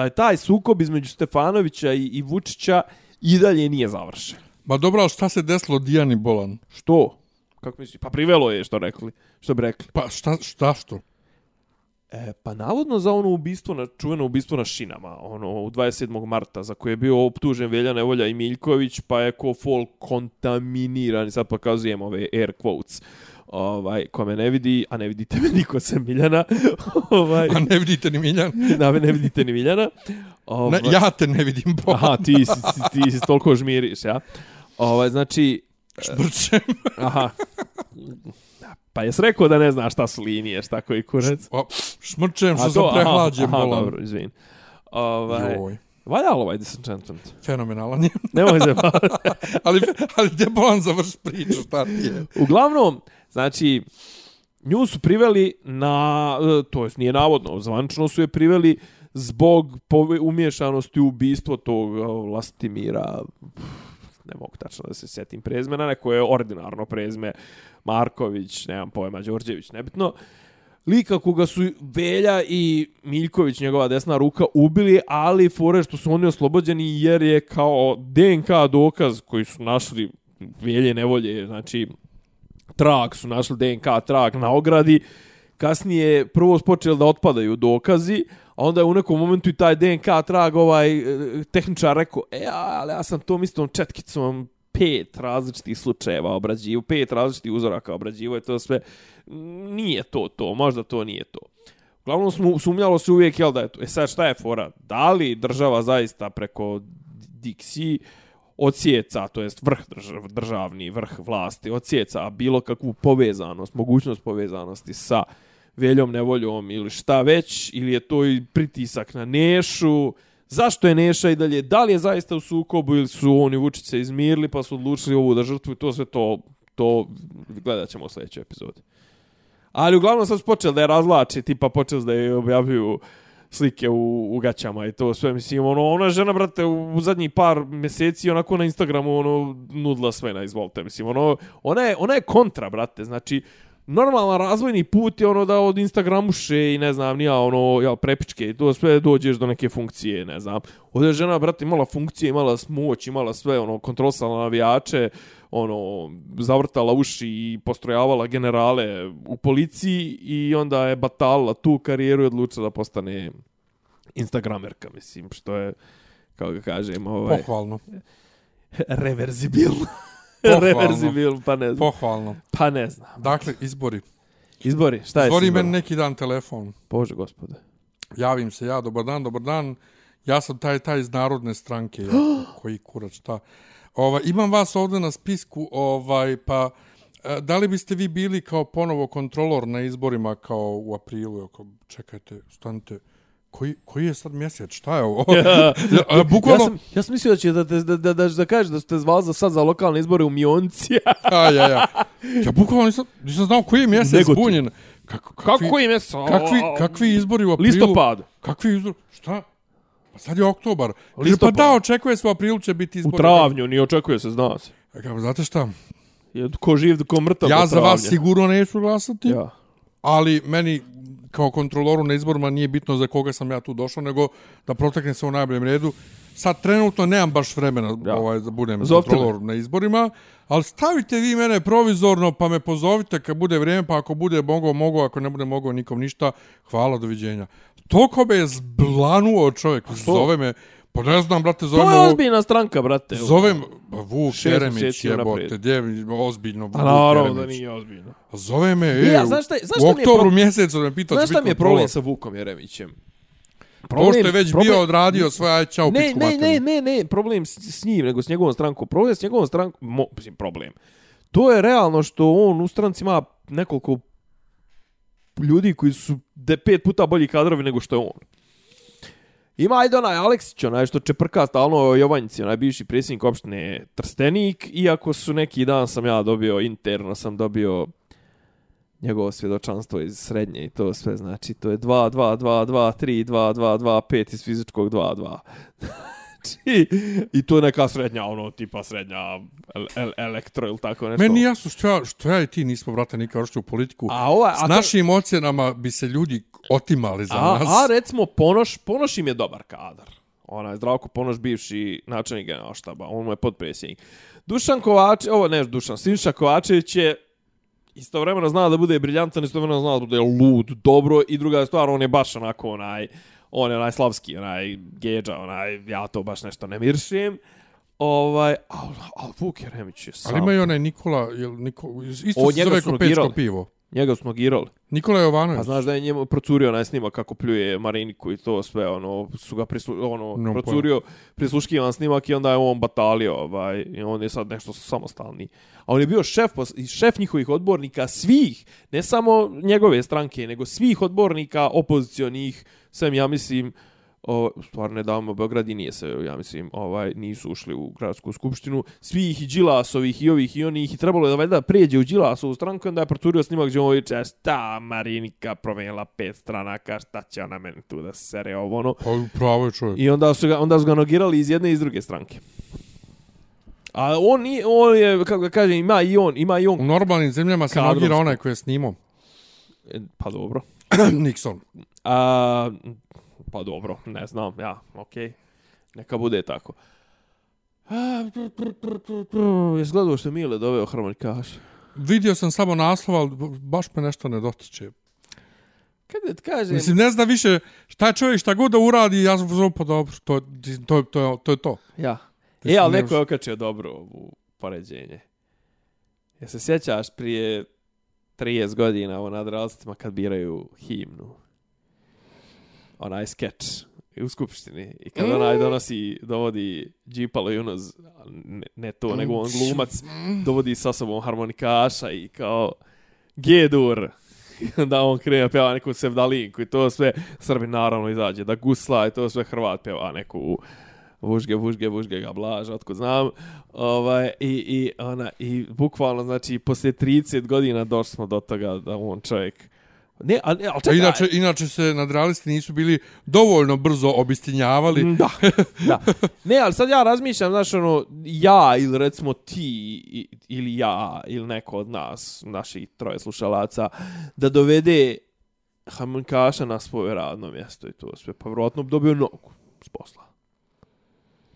da je taj sukob između Stefanovića i, i Vučića i dalje nije završen. Ma dobro, ali šta se desilo Dijani Bolan? Što? Kako misliš? Pa privelo je što rekli. Što bi rekli. Pa šta, šta što? E, pa navodno za ono ubistvo, na, čuveno ubistvo na šinama, ono, u 27. marta, za koje je bio optužen Velja Nevolja i Miljković, pa je ko fol kontaminiran, i sad pokazujem ove air quotes, ovaj, ko me ne vidi, a ne vidite me niko sem Miljana, ovaj, A ne vidite ni Miljan? da me ne vidite ni Miljana. Ovaj, Ne, ja te ne vidim po Aha, ti ti, ti si toliko žmiriš, ja. Ovaj, znači, šprčem. aha, pa jes rekao da ne znaš šta su linije, šta koji kurac? O, šmrčem što sam aha, prehlađen aha, bolan. dobro, izvin. Ovaj, Joj, valjalo ovaj disenchantment. fenomenalan je. Nemoj se pa. ali, ali gdje bolan završ priču, šta ti je? Uglavnom, znači, nju su priveli na, e, to jest nije navodno, zvančno su je priveli zbog umješanosti u ubistvo tog e, Vlastimira, ne mogu tačno da se setim prezmena, neko je ordinarno prezme, Marković, nemam pojma, Đorđević, nebitno. Lika koga su Velja i Miljković, njegova desna ruka, ubili, ali fore što su oni oslobođeni jer je kao DNK dokaz koji su našli Velje nevolje, znači trag su našli DNK trag na ogradi, kasnije prvo počeli da otpadaju dokazi, a onda je u nekom momentu i taj DNK trag ovaj eh, tehničar rekao, e, ali ja sam tom istom četkicom pet različitih slučajeva obrađivo, pet različitih uzoraka obrađivo je to sve. Nije to to, možda to nije to. Uglavnom smo, sumnjalo se uvijek, jel da je to. E sad šta je fora? Da li država zaista preko Dixi odsjeca, to jest vrh držav, državni, vrh vlasti, odsjeca bilo kakvu povezanost, mogućnost povezanosti sa veljom, nevoljom ili šta već, ili je to i pritisak na Nešu, zašto je Neša i dalje, da li je zaista u sukobu ili su oni Vučić se izmirili pa su odlučili ovu da žrtvu i to sve to, to gledat ćemo u sljedećoj epizodi. Ali uglavnom sad su počeli da je razlače, tipa počeli da je objavljuju slike u, u gaćama i to sve, mislim, ono, ona žena, brate, u, u zadnji par mjeseci onako na Instagramu, ono, nudla sve na izvolite, mislim, ono, ona je, ona je kontra, brate, znači, normalan razvojni put je ono da od Instagramuše i ne znam, nija ono, ja, prepičke i to sve dođeš do neke funkcije, ne znam. Ovdje je žena, brate, imala funkcije, imala moć, imala sve, ono, kontrolsala navijače, ono, zavrtala uši i postrojavala generale u policiji i onda je batalila tu karijeru i odlučila da postane Instagramerka, mislim, što je, kako ga kažem, ovaj, Pohvalno. reverzibilno. Pohvalno. reverzibilno, pa ne znam. Pohvalno. Pa ne znam. Dakle, izbori. Izbori, šta je Zvori izborom? meni neki dan telefon. Bože gospode. Javim se ja, dobar dan, dobar dan. Ja sam taj taj iz narodne stranke, ja, koji kurac, šta. Ovaj, imam vas ovdje na spisku, ovaj, pa e, da li biste vi bili kao ponovo kontrolor na izborima kao u aprilu? Ako, čekajte, stanite. Koji, koji je sad mjesec? Šta je ovo? ja, Ja bukvalno... sam, ja sam mislio da će da, te, da, da, da, da kažeš da ste zvali za sad za lokalne izbore u Mionci. Ja, ja, ja. Ja bukvalno nisam, nisam znao koji je mjesec Negotin. zbunjen. Kako, kakvi, im je kakvi, kakvi izbori u aprilu? Listopad. Kakvi izbori? Šta? Pa sad je oktobar. Kaže, Listopad. Pa da, očekuje se u aprilu će biti U izbori. travnju, ni očekuje se, zna se. Ja kažem, znate šta? Je ko živ, ko mrtav Ja za vas sigurno neću glasati, Ja. ali meni kao kontroloru na izborima nije bitno za koga sam ja tu došao, nego da proteknem se u najboljem redu. Sad trenutno nemam baš vremena Ja. ovaj, da budem Zovite me. kontrolor na izborima, ali stavite vi mene provizorno pa me pozovite kad bude vrijeme, pa ako bude mogao, mogu, ako ne bude mogao nikom ništa, hvala, doviđenja. Toliko me je zblanuo čovjek, zove me, pa ne znam, brate, zove To je ozbiljna stranka, brate. Zovem pa Vuk Jeremić jebote, gdje je ozbiljno Vuk A naravno da Jeremić. nije ozbiljno. Zove me, e, ja, znaš šta znaš u šta oktobru pro- mjesecu da me pitao Znaš šta mi je problem sa Vukom Jeremićem? To što je već bio odradio svoje aj čao ne, ne, ne, ne, ne, problem s, s njim, nego s njegovom strankom. Problem s njegovom strankom, mo, mislim, problem. To je realno što on u stranci ima nekoliko ljudi koji su de, pet puta bolji kadrovi nego što je on. Ima ajde onaj Aleksić, onaj što čeprka stalno o Jovanjici, onaj bivši predsjednik opštine Trstenik, iako su neki dan sam ja dobio, interno sam dobio njegovo svjedočanstvo iz srednje i to sve, znači to je 2, 2, 2, 2, 3, 2, 2, 2, 5 iz fizičkog 2, 2 znači, i to je neka srednja, ono, tipa srednja el, el, elektro ili tako nešto. Meni jasno što ja, što ja i ti nismo, brate, nikad ušli u politiku. A ova, S a, našim ocjenama bi se ljudi otimali za a, nas. a recimo Ponoš, Ponoš im je dobar kadar. Onaj Zdravko Ponoš, bivši načelnik generalštaba, on mu je podpredsjednik. Dušan Kovač, ovo ne Dušan, Sinša Kovačević je istovremeno zna da bude briljantan, istovremeno zna da bude lud, dobro i druga stvar, on je baš onako onaj, on je onaj slavski, onaj geđa, onaj, ja to baš nešto ne miršim. Ovaj, al, al Vuk Jeremić je sam. Ali ima i onaj Nikola, jel, Niko, isto O, se zove su kao pečko nogirali. pivo. Njega smo girali. Nikola Jovanović. A znaš da je njemu procurio onaj snimak kako pljuje Mariniku i to sve, ono, su ga prislu, ono, No, procurio prisluškivan snimak i onda je on batalio, ovaj, i on je sad nešto samostalni. A on je bio šef, šef njihovih odbornika svih, ne samo njegove stranke, nego svih odbornika opozicionih, sem ja mislim, o, stvarno ne davamo Beograd i nije se, ja mislim, ovaj, nisu ušli u gradsku skupštinu, svih i Đilasovih i ovih i onih i trebalo je da valjda pređe u Đilasovu stranku, onda je proturio snimak gdje on viče, šta Marinika promijenila pet stranaka, šta će ona meni tu da se sere ovo ono. Pa pravo je čovjek. I onda su ga, onda su ga nogirali iz jedne i iz druge stranke. A on, nije, on je, kako ga kažem, ima i on, ima i U on. normalnim zemljama se nogira onaj koji je snimao. E, Pa dobro. Nixon. A, pa dobro, ne znam, ja, okej. Okay. Neka bude tako. Jesi gledao što je Mile doveo harmonikaš? Vidio sam samo naslov, ali baš me nešto ne dotiče. Kad ti kažem... Mislim, ne zna više šta čovjek šta god da uradi, ja sam pa dobro, to, to, to, to je to. Ja. E, ali ne neko je okačio dobro u poređenje. Ja se sjećaš prije 30 godina ovo na odrastima kad biraju himnu. Onaj skeč u skupštini. I kad onaj donosi, dovodi Džipalo Junuz, ne, ne to, nego on glumac, dovodi sa sobom harmonikaša i kao G-dur. I onda on krene pjeva neku sevdalinku i to sve Srbi naravno izađe da gusla i to sve Hrvat pjeva neku vužge, vužge, vužge ga blaža, otko znam. Ovaj, i, i, ona, I bukvalno, znači, poslije 30 godina došli smo do toga da on čovjek... Ne, ali, ali A čekaj, inače, inače se nadrealisti nisu bili dovoljno brzo obistinjavali. Da, da. Ne, ali sad ja razmišljam, znaš, ono, ja ili recimo ti ili ja ili neko od nas, naših troje slušalaca, da dovede harmonikaša na svoje radno mjesto i to sve, pa vjerojatno bi dobio nogu s posla.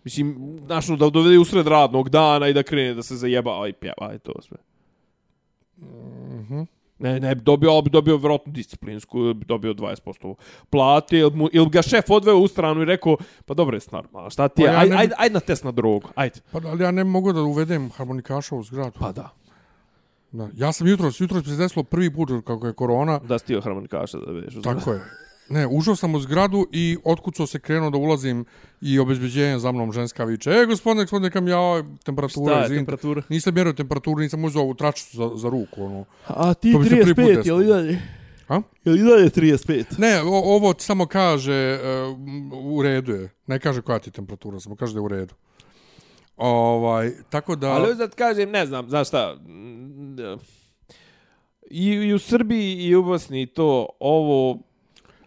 Mislim, znaš, ono, da dovede usred radnog dana i da krene da se zajeba i pjeva i to sve. Ne, ne, dobio, bi dobio vjerojatno disciplinsku, bi dobio 20% plate, ili, mu, ili ga šef odveo u stranu i rekao, pa dobro je normalno, šta ti je, Pa ja ajde, ne- ajde, ajde na test na drogu, ajde. Pa ali ja ne mogu da uvedem harmonikaša u zgradu. Pa da. Da. Ja sam jutros, jutros se desilo prvi put kako je korona. Da stio harmonikaša da vidiš. Tako je. Ne, ušao sam u zgradu i otkucao se krenuo da ulazim i obezbeđenje za mnom ženska viče. E, gospodine, gospodine, kam ja, temperatura, Šta je temperatura? Nisam mjerio temperaturu, nisam uzeo ovu tračicu za, za ruku, ono. A ti To mi se prvi put 35, desilo. je li dalje? A? Je li dalje 35? Ne, o, ovo samo kaže uh, u redu je. Ne kaže koja ti je temperatura, samo kaže da je u redu. Ovaj, tako da... Ali da ti kažem, ne znam, znaš šta. I, i u Srbiji i u Bosni i to, ovo,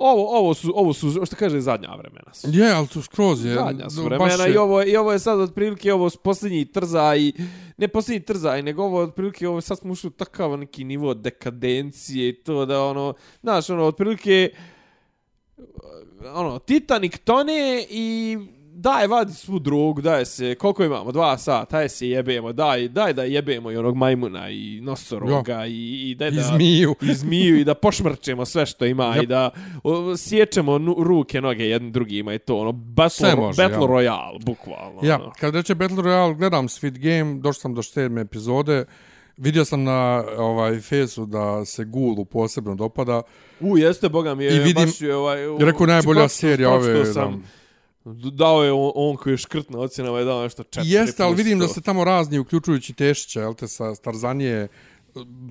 ovo, ovo su, ovo su, što kaže, zadnja vremena su. Je, ali tu skroz je. Zadnja su vremena je- i ovo, i ovo je sad otprilike ovo posljednji trzaj, ne posljednji trzaj, nego ovo otprilike ovo sad smo ušli u takav neki nivo dekadencije i to da ono, znaš, ono, otprilike ono, Titanic tone i daj vadi svu drogu, daj se, koliko imamo, dva sata, daj se jebemo, daj, daj da jebemo i onog majmuna i nosoroga i, i daj I da... zmiju. I zmiju i da pošmrčemo sve što ima Yep. i da o, sječemo nu, ruke, noge jednim drugima i to, ono, Battle, može, battle ja. Royale, bukvalno. Ja, ono. kad reče Battle Royale, gledam Sweet Game, došao sam do sedme epizode, vidio sam na ovaj fesu da se Gulu posebno dopada. U, jeste, boga mi je, I vidim- baš je ovaj... u- rekao najbolja pročitao- serija ove, Sam, dao je on, on koji je škrt na ocjenama, je dao nešto četiri. Jeste, ali vidim da to. se tamo razni, uključujući Tešića, jel te, sa Starzanije,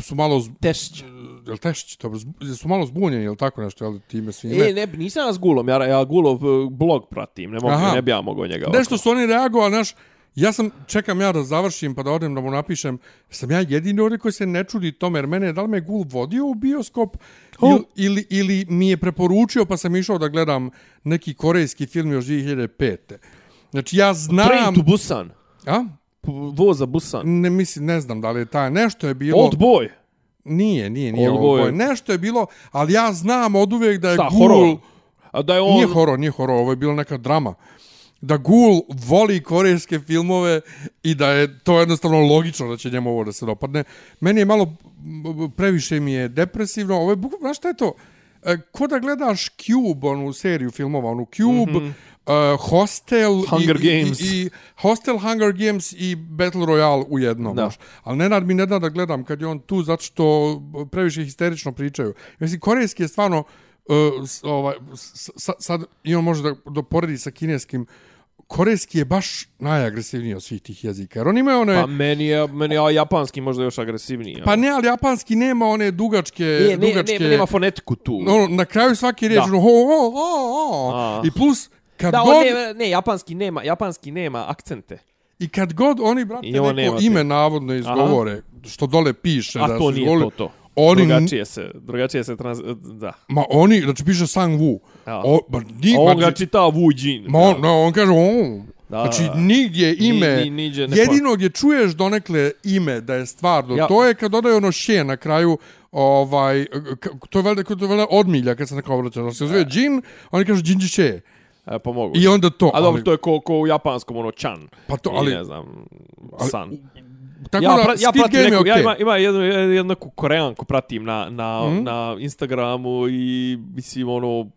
su malo... Z... Tešić. Jel Tešić, dobro, zb- su malo zbunjeni, jel tako nešto, jel time svime? E, ne, nisam ja s Gulom, ja, ja Gulov eh, blog pratim, ne, mogu, Aha. ne bi ja mogao njega. Nešto su oni reagovali, znaš, ja sam, čekam ja da završim pa da odem da mu napišem, sam ja jedini ovdje koji se ne čudi tome, jer mene, da li me Gul vodio u bioskop Oh. ili, ili, ili mi je preporučio pa sam išao da gledam neki korejski film još 2005. Znači ja znam... Train to Busan. A? Voza Busan. Ne mislim, ne znam da li je taj. Nešto je bilo... Old Boy. Nije, nije, nije Old Old Boy. Boy. Nešto je bilo, ali ja znam od uvijek da je Šta, Gul... horor? A da je on... Nije horor, nije horor, ovo je bila neka drama. Da Gul voli korejske filmove i da je to jednostavno logično da će njemu ovo da se dopadne. Meni je malo previše mi je depresivno. Ovo je, znaš šta je to? E, ko da gledaš Cube, onu seriju filmova, onu Cube, mm -hmm. uh, Hostel Hunger i, Games. I, i, Hostel, Hunger Games i Battle Royale u jednom. Da. Ali Nenad mi ne da da gledam kad je on tu zato što previše histerično pričaju. Mislim, korejski je stvarno uh, ovaj, s- s- sad i on može da, da poredi sa kineskim korejski je baš najagresivniji od svih tih jezika. Jer oni imaju one... Pa meni je, meni je japanski možda još agresivniji. pa ne, ali japanski nema one dugačke... ne, ne, dugačke ne, nema fonetiku tu. ono, na kraju svake riječi, Da. ono, ho, ho, ho, ho. I plus, kad da, god... on ne, ne, japanski nema, japanski nema akcente. I kad god oni, brate, I on neko te. ime navodno izgovore, što dole piše A da to su nije izgovorili, to to. Oni, Drugačije se, drugačije se trans... Da. ma oni, znači piše Sang Wu. Ja. O, ma, ni, A on znači, ga čita Wu Jin. Ma on, no, on kaže on. Da, znači, nigdje ime, Ni- ni- niđe ne jedino gdje čuješ donekle ime da je stvarno, Ja. to je kad dodaju ono še na kraju, ovaj, to je valjda, to je valjda odmilja kad se neko obraća, da se zove Jin, oni kažu Jinji še. E, pa mogu. I onda to, A dobro, ali, to je ko, ko u japanskom, ono, chan. pa to, I ali, ne znam, ali- san. Tako ja, da, pra, ja pratim neku, okej. ja ima, ima jednu, jednu neku koreanku pratim na, na, Mhm. na Instagramu i mislim ono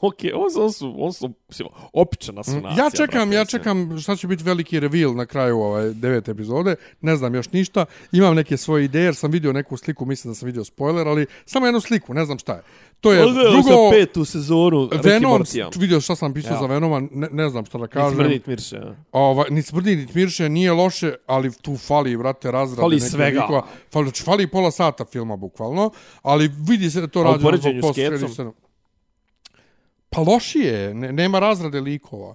Ok, on su, on su, on su, mislim, opičana su nacija. Mm, Ja čekam, brate, ja čekam šta će biti veliki reveal na kraju ove devete epizode. Ne znam još ništa. Imam neke svoje ideje jer sam vidio neku sliku, mislim da sam vidio spoiler, ali samo jednu sliku, ne znam šta je. To je Odgledao drugo sam petu sezonu Venom, vidio šta sam pisao Ja. za Venoma, ne, ne znam šta da Ni kažem. smrdit mirše. ja. Ovaj, ni smrdi, ni mirše, nije loše, ali tu fali, brate, razrade. Fali svega. likova. Fali, znači, fali pola sata filma, bukvalno, ali vidi se da to A u radi. poređenju zbog. Pa lošije, ne, nema razrade likova.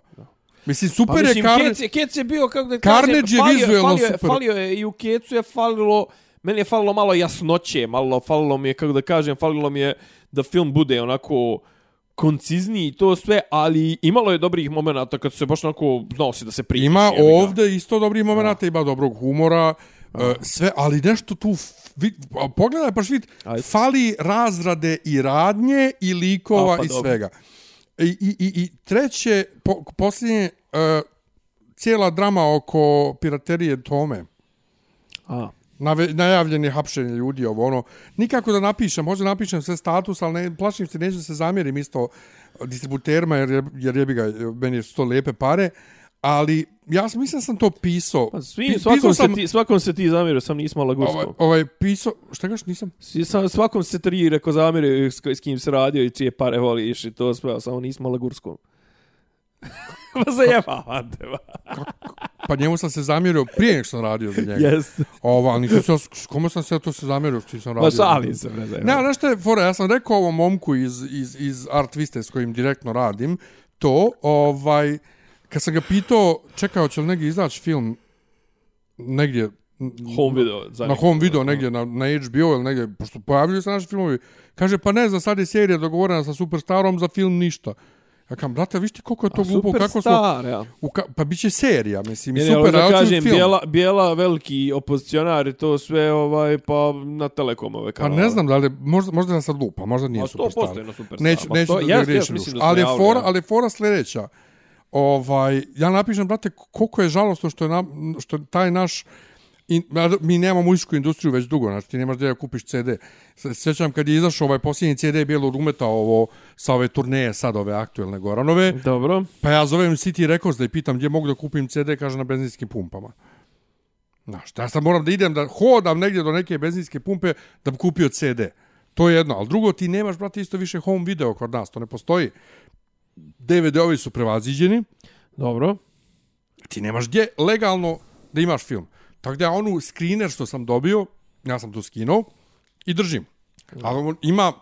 Mislim, super Pa je mislim, Carnage... Kec, je, Kec je bio, kako da Carnage kažem, je falio, vizuelno falio, je- super. Falio je i u Kecu je falilo, meni je falilo malo jasnoće, malo falilo mi je, kako da kažem, falilo mi je da film bude onako koncizniji i to sve, ali imalo je dobrih momenata kad se baš onako znao si da se pričaš. Ima ovde isto dobrih momenata, ima dobrog humora, e, sve, ali nešto tu, vid, pogledaj pa vid, Ajde. fali razrade i radnje i likova A, pa i dobro. svega. I, i, i, i treće, po, posljednje, e, cijela drama oko piraterije Tome. A, Nave, najavljen je hapšenje ljudi, ovo ono. Nikako da napišem, možda napišem sve status, ali ne, plašim se, neću se zamjerim isto distributerima, jer, je- jer jebi ga, meni su to lijepe pare, ali ja sam, mislim sam to pisao. pa svi, Pi- svakom, pisao se sam, ti, svakom se ti zamjerio, sam nismo ovaj, lagursko. ovaj, pisao, šta gaš, nisam? Sam, svakom se tri rekao zamjerio s, s kim se radio i čije pare voliš i to sve, samo nismo lagursko. pa zajebavam te, ba. Pa njemu sam se zamjerio prije nego što sam radio za njega. Jeste. Ovo, ali nisam se, s kome sam se to se zamjerio što sam radio? Ma šalim se, Ne, ali znaš šta je fora, ja sam rekao ovom momku iz, iz, iz Art Viste s kojim direktno radim, to, ovaj, kad sam ga pitao, čekao će li negdje izaći film negdje Home video. za na home video negdje na, na HBO ili negdje, pošto pojavljuju se naši filmovi, kaže, pa ne znam, sad je serija dogovorena sa Superstarom, za film ništa. Ja kam, brate, viš ti koliko je to A glupo, kako smo... Superstar, ja. U ka, pa bit će serija, mislim, Ne, ne, super, ja kažem, film. bijela, bijela veliki opozicionar i to sve ovaj, pa na telekomove Pa kanale. ne znam da li, možda, možda nas sad lupa, možda nije A to Superstar. postoji na Superstar. Neću, Ma neću to- da ga mislim da Ali je fora, ali je fora sljedeća. Ovaj, ja napišem, brate, koliko je žalostno što je, na, što taj naš in, mi nemamo muzičku industriju već dugo, znači ti nemaš gdje da kupiš CD. Sjećam kad je izašao ovaj posljednji CD Bijelog rumeta ovo, sa ove turneje sad ove aktuelne Goranove, Dobro. pa ja zovem City Records da ih pitam gdje mogu da kupim CD, kaže na benzinskim pumpama. Znaš, ja sad moram da idem da hodam negdje do neke benzinske pumpe da bi kupio CD. To je jedno, ali drugo ti nemaš, brate, isto više home video kod nas, to ne postoji. DVD-ovi su prevaziđeni, Dobro. ti nemaš gdje legalno da imaš film. Tako da onu screener što sam dobio, ja sam to skinuo i držim. Ali on ima,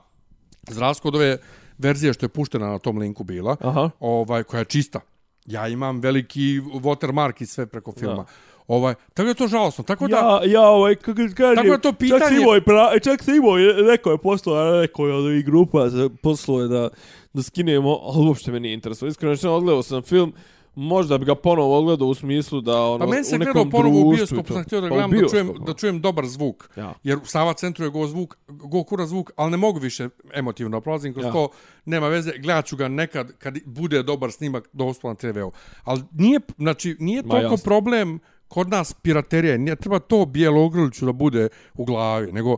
razliku od ove verzije što je puštena na tom linku bila, Aha. ovaj, koja je čista. Ja imam veliki watermark i sve preko filma. Da. Ovaj, tako je to žalostno. Tako da, Ja, ja, ovaj, kako kažem, Tako je to čak pitanje- si imao, i pra, čak si imao, i neko je poslao, neko je od ovih grupa, poslao je da, da skinemo, ali uopšte me nije interesovalo. Iskreno odgledao sam film, možda bi ga ponovo odgledao u smislu da ono, Pa meni se u nekom gledao ponovo u bioskopu, to. sam htio da Pa gledam da čujem, da čujem dobar zvuk. Ja. Jer u Sava centru je go zvuk, go kura zvuk, ali ne mogu više emotivno prolazim kroz Ja. to, nema veze, gledat ću ga nekad kad bude dobar snimak dostupan na TV-u. Ali nije, znači, nije Ma, toliko jasno. problem kod nas piraterije, nije treba to bijelo ogrliću da bude u glavi, nego,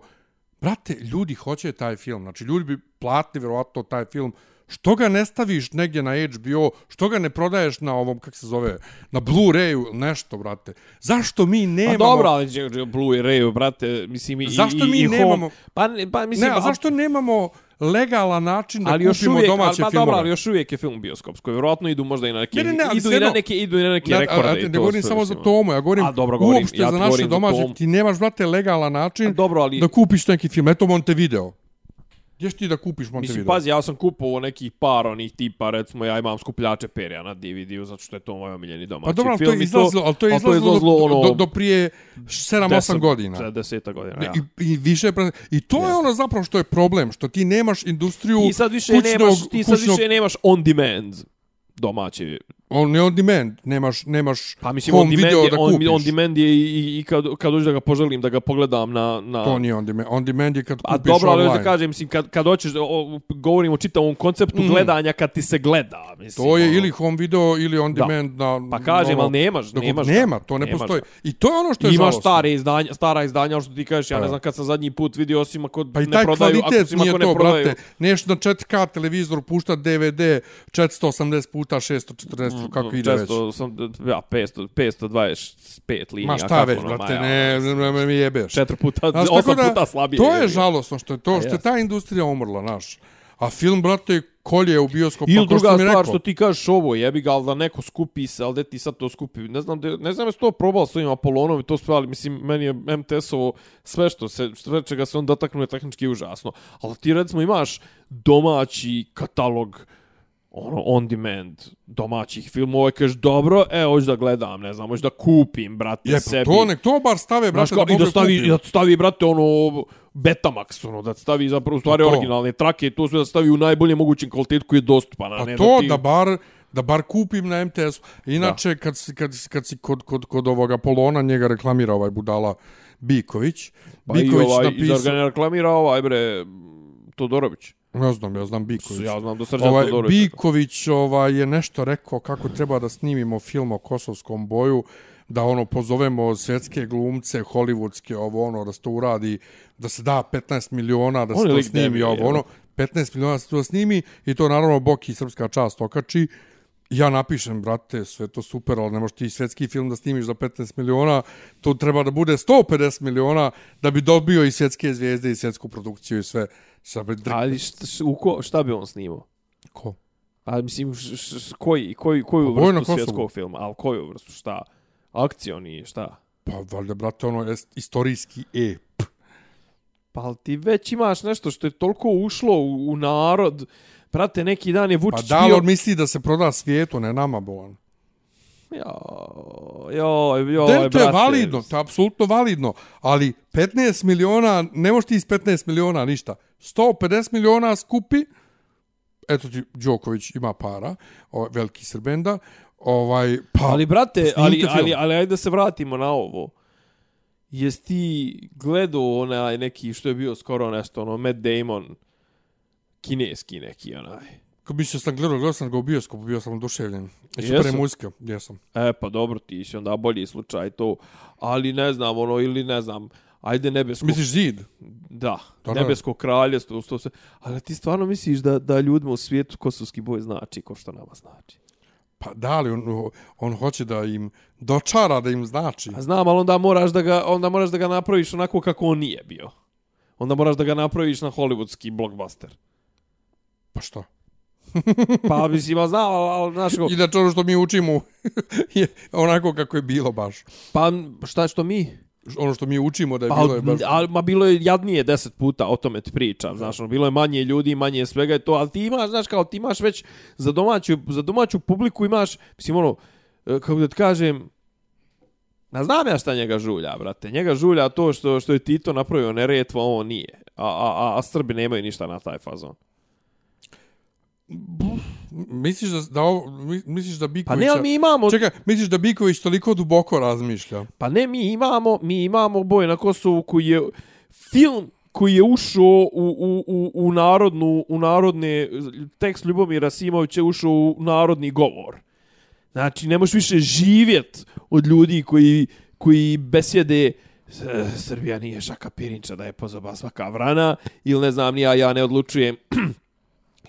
brate, ljudi hoće taj film, znači ljudi bi platili vjerovatno taj film, Što ga ne staviš negdje na HBO, što ga ne prodaješ na ovom, kak se zove, na Blu-rayu, nešto, brate. Zašto mi nemamo... Pa dobro, ali će- će Blu-ray, brate, mislim i, Zašto i, mi i nemamo- Home. Pa, ne- pa mislim, Ne, a zašto nemamo legalan način da ali još kupimo uvijek, domaće ali, pa, filmove? dobro, ali još uvijek je film bioskopsko. Vjerojatno idu možda i na neke, Ne, ne, ne, idu, i na neke, idu i na neke Ne, rekorde. a, i ne to govorim samo za mislim. Tomu, ja govorim A, dobro, govorim, uopšte ja za naše domaće. Ti nemaš, brate, legalan način A, dobro, ali- da kupiš neki film. Eto Montevideo. Ćeš ti da kupiš Mislim, Montevideo? pazi, ja sam kupovao nekih par onih tipa, recimo, ja imam skupljače perja na DVD-u, zato što je to moj omiljeni domaći Pa dobro, to film. je i izlazilo, ali to je ali izlazilo, do, ono, do, do prije 7-8 godina. Za deseta godina, Ne, ja. I, I više pre- I to je Jeste. ono zapravo što je problem, što ti nemaš industriju Ti sad više kućnog, nemaš, ti sad kućnog, više nemaš on demand domaći. On ne on demand, nemaš, nemaš Pa mislim, home on demand, video je, da on, kupiš. on demand je i, i, i kad, kad dođe da ga poželim da ga pogledam na... na To nije on demand. On demand je kad A kupiš dobro, ali online. da kažem, mislim, kad, kad hoćeš, o, govorimo o čitavom konceptu Mm. gledanja kad ti se gleda, mislim. To je ono. ili home video ili on Da. demand na... Pa kažem, ono, ali nemaš, dok- nemaš. Nema, to ne Nemaš postoji. ga. I to je ono što je Imaš žalostno. stare izdanja, stara izdanja, ono što ti kažeš, ja Pa ne da. znam kad sam zadnji put vidio, osim ako Pa i ne taj prodaju, ako kvalitet osim nije ako ne to, prodaju. brate. Neš na 4K televizor pušta DVD 480 puta 640, kako ide već. Često sam, ja, 500, 525 linija. Ma šta već, ono, brate, ne, ja, ne, ne, ne mi jebeš. Četiri puta, Znaš, osam da, puta slabije. To je jebi. žalosno što je to, što je ta industrija umrla, naš. A film, brate, kolje u bioskopu. Ili kao što druga mi stvar rekao. što ti kažeš ovo, jebi ga, ali da neko skupi se, ali da ti sad to skupi. Ne znam, da, ne znam jesu to probao s ovim Apolonom i to sve, ali mislim, meni je MTS-ovo sve što se, sve čega se on dotaknu je tehnički užasno. Ali ti recimo imaš domaći katalog ono, on demand domaćih filmova i kažeš, dobro, e, hoću da gledam, ne znam, hoću da kupim, brate, Je, pa sebi. to nek to bar stave, Znaš brate, kao, da I da mogu stavi, kupim. i da stavi, brate, ono, Betamax, ono, da stavi zapravo stvari To. originalne trake, to sve da stavi u najboljem mogućem kvalitetu koji je dostupan. A A ne to ti... da bar da bar kupim na MTS. Inače, kad, si, kad, si- kad si kod, kod, kod ovoga Polona, njega reklamira ovaj budala Biković. Pa i Biković ovaj, napisao... ga reklamira ovaj, bre, Todorović. Ne znam, ja znam Biković. Ja znam da Srđan ovaj, Todorović. Biković ovaj, je nešto rekao kako treba da snimimo film o kosovskom boju, da ono pozovemo svjetske glumce, hollywoodske, ovo ono, da se to uradi, da se da 15 miliona, da se to snimi, ovo ono, 15 miliona da se to snimi i to naravno Boki srpska čast okači. Ja napišem, brate, sve to super, ali ne možeš ti svetski film da snimiš za 15 miliona, to treba da bude 150 miliona da bi dobio i svjetske zvijezde i svjetsku produkciju i sve. Sad bi. Ali šta, šta, ko, šta bi on snimao? Ko? A mislim, š, š, š, koji, koji, koju Pa vrstu svjetskog filma? Ali koju vrstu, šta? Akcioni, šta? Pa, valjda, brate, ono, jest istorijski E. Pa ali ti već imaš nešto što je toliko ušlo u, u narod. Prate, neki dan je Pa Vučić da, ali bio... on misli da se proda svijetu, ne nama, bolan. Jo, joj, joj, To je validno, to je apsolutno validno, ali 15 miliona, ne možeš ti iz 15 miliona ništa. 150 miliona skupi, eto ti, Đoković ima para, ovaj, veliki Srbenda, ovaj, pa... Ali, brate, ali, film. ali, ali ajde da se vratimo na ovo. Jesi ti gledao onaj neki, što je bio skoro nešto, ono, Matt Damon, kineski neki, onaj. Kad bi se sam gledao, gledao sam ga u bioskopu, bio sam oduševljen. I super je muzika, jesam. E, pa dobro, ti si onda bolji slučaj to. Ali ne znam, ono, ili ne znam, ajde nebesko... Misliš zid? Da, Da, nebesko kraljestvo, to sve. Ali ti stvarno misliš da, da ljudima u svijetu kosovski boj znači ko što nama znači? Pa da li, on, on hoće da im dočara, da im znači. A znam, ali onda moraš da ga, onda moraš da ga napraviš onako kako on nije bio. Onda moraš da ga napraviš na hollywoodski blockbuster. Pa što? Pa mislim, ali znam, ali, ali znaš, kako- Inače ono što mi učimo je onako kako je bilo baš. pa šta što mi? Ono što mi učimo da je Pa, bilo je baš... ali, ma bilo je jadnije deset puta, o tome ti pričam, znaš, ono, bilo je manje ljudi, manje svega i to, ali ti imaš, znaš, kao ti imaš već za domaću, za domaću publiku imaš, mislim, ono, e, kako da ti kažem, Na znam ja šta njega žulja, brate. Njega žulja to što što je Tito napravio neretvo, a ovo nije. A, a, a, a Srbi nemaju ništa na taj fazon. Misliš da, da ovo, mi- misliš da Pa Biković... ne, ali mi imamo... Čekaj, misliš da Biković toliko duboko razmišlja? Pa ne, mi imamo, mi imamo boj na Kosovu koji je film koji je ušao u, u, u, u narodnu, u narodne, tekst Ljubomira Simovića je ušao u narodni govor. Znači, ne možeš više živjet od ljudi koji, koji besjede "S- Srbija nije šaka pirinča da je pozoba svaka vrana ili ne znam, ja, ja ne odlučujem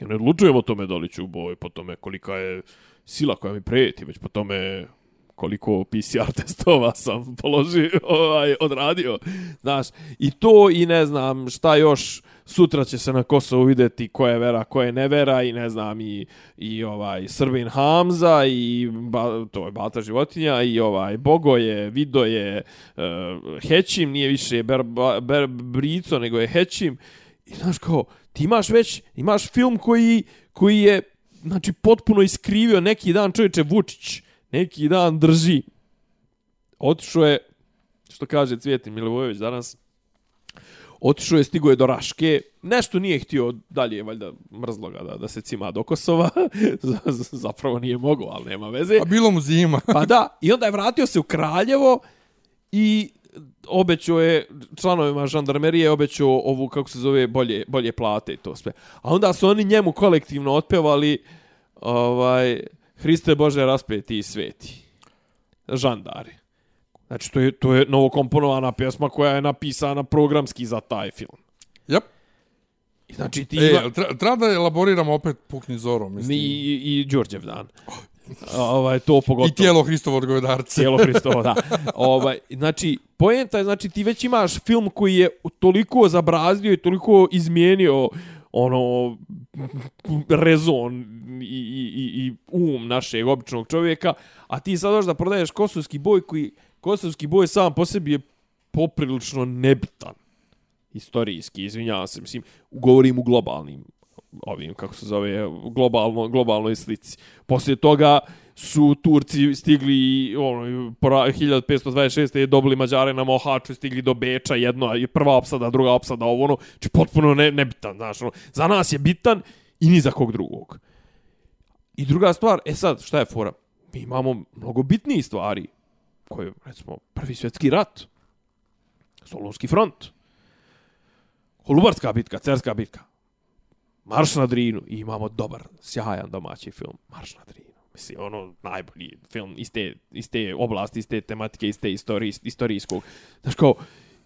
ja ne odlučujem o tome da li ću u boj po tome kolika je sila koja mi preti, već po tome koliko PCR testova sam položio, ovaj, odradio. Znaš, i to i ne znam šta još sutra će se na Kosovu videti ko je vera, ko je nevera i ne znam i, i ovaj Srbin Hamza i ba, to je Bata životinja i ovaj Bogoje, Vidoje, uh, Hećim, nije više ber, ber, Brico nego je Hećim. I znaš kao, ti imaš već, imaš film koji, koji je znači potpuno iskrivio neki dan čovječe Vučić, neki dan drži. Otišao je, što kaže Cvjetin Milivojević danas, otišao je, stigo je do Raške, nešto nije htio dalje, valjda mrzlo ga da, da se cima do Kosova, zapravo nije mogao, ali nema veze. A bilo mu zima. Pa da, i onda je vratio se u Kraljevo i obećao je članovima žandarmerije obećao ovu kako se zove bolje bolje plate i to sve. A onda su oni njemu kolektivno otpevali ovaj Hriste Bože raspeti i sveti. Žandari. Znači to je to je novokomponovana pjesma koja je napisana programski za taj film. Jep. I znači ti E, ima, tra- treba da elaboriramo opet Pukni Zoro, mislim. mi i, i Đorđev dan. Ovaj to pogotovo. I tijelo Hristovog govedarca. Cijelo Hristovo, da. ovaj, znači, poenta je, znači, ti već imaš film koji je toliko zabrazdio i toliko izmijenio ono rezon i, i, i, i um našeg običnog čovjeka, a ti sad da prodaješ kosovski boj koji, kosovski boj sam po sebi je poprilično nebitan istorijski, izvinjavam se, mislim, govorim u globalnim ovim, kako se zove, globalno, globalnoj slici. Poslije toga su Turci stigli i, ono, pora- 1526. je dobili Mađare na Mohaču, stigli do Beča, jedno, je prva opsada, druga opsada, ovo ono, či potpuno ne, nebitan, znaš, ono, za nas je bitan i ni za kog drugog. I druga stvar, e sad, šta je fora? Mi imamo mnogo bitnijih stvari, koje, recimo, prvi svjetski rat, Solunski front, Holubarska bitka, Cerska bitka, Marš na Drinu i imamo dobar, sjajan domaći film, Marš na Drinu. Mislim, ono, najbolji film iz te, iz te oblasti, iz te tematike, iz te istorij, istorijskog. Znaš, kao,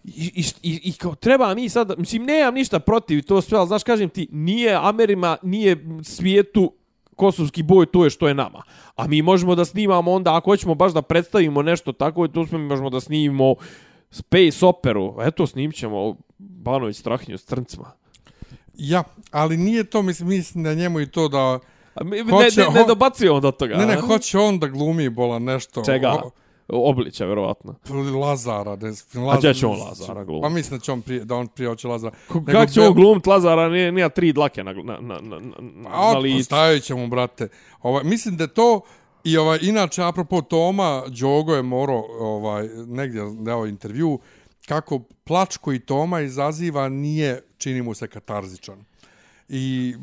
i, i, i, i kao, treba mi sad, mislim, nemam ništa protiv to sve, ali znaš, kažem ti, nije Amerima, nije svijetu kosovski boj to je što je nama. A mi možemo da snimamo onda, ako hoćemo baš da predstavimo nešto tako, to smo mi možemo da snimimo Space Operu. Eto, snimit ćemo Banović Strahinju s crncima. Ja, ali nije to, mislim, mislim da njemu i to da... A mi, ne, ne, ne on- dobacujemo do toga. Ne, ne, a? hoće on da glumi bola nešto. Čega? O- Oblića, verovatno. Lazara. Da je, A gdje će on Lazara glumiti? Pa mislim da će on prije, da on prije hoće Lazara. Kako će on glumit Lazara, nije, nije tri dlake na, na, na, na, na, A na licu. stavit ćemo, brate. Ovaj, mislim da to... I ovaj, inače, apropo Toma, Đogo je morao ovaj, negdje dao intervju, kako plač koji Toma izaziva nije, čini mu se, katarzičan. I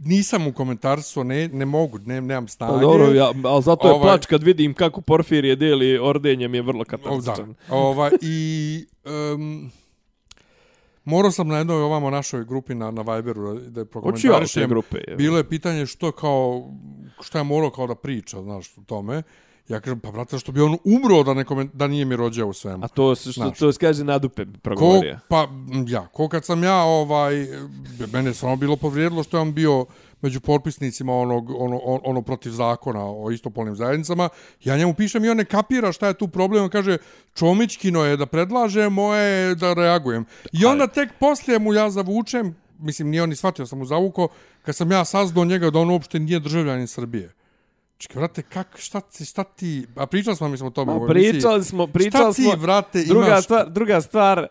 nisam u komentarsu, ne, ne mogu, ne, nemam snage. Pa dobro, ja, ali zato je Ovaj- plač kad vidim kako Porfirije deli ordenjem je vrlo katarzičan. Da. Ova, I um, morao sam na jednoj ovamo našoj grupi na, na Viberu da, je prokomentarišem. grupe. je. Bilo je pitanje što kao, što je morao kao da priča, znaš, o tome. Ja kažem, pa brate, što bi on umro da, nekome, da nije mi rođeo u svemu. A to se što Znaš. to se kaže nadupe Ko, progovorio. pa, m, ja, ko kad sam ja, ovaj, mene je samo bilo povrijedilo što je on bio među potpisnicima onog, ono, ono, ono protiv zakona o istopolnim zajednicama. Ja njemu pišem i on ne kapira šta je tu problem. On kaže, Čomićkino je da predlaže, moje je da reagujem. I onda tek poslije mu ja zavučem, mislim, nije on ni shvatio, sam mu zavuko, kad sam ja saznao njega da on uopšte nije državljanin Srbije. Čekaj, vrate, kak, šta, ti, šta ti... A pričali smo, mislim, o tome. pričali smo, pričali Šta smo. ti, vrate, druga imaš... stvar, druga stvar,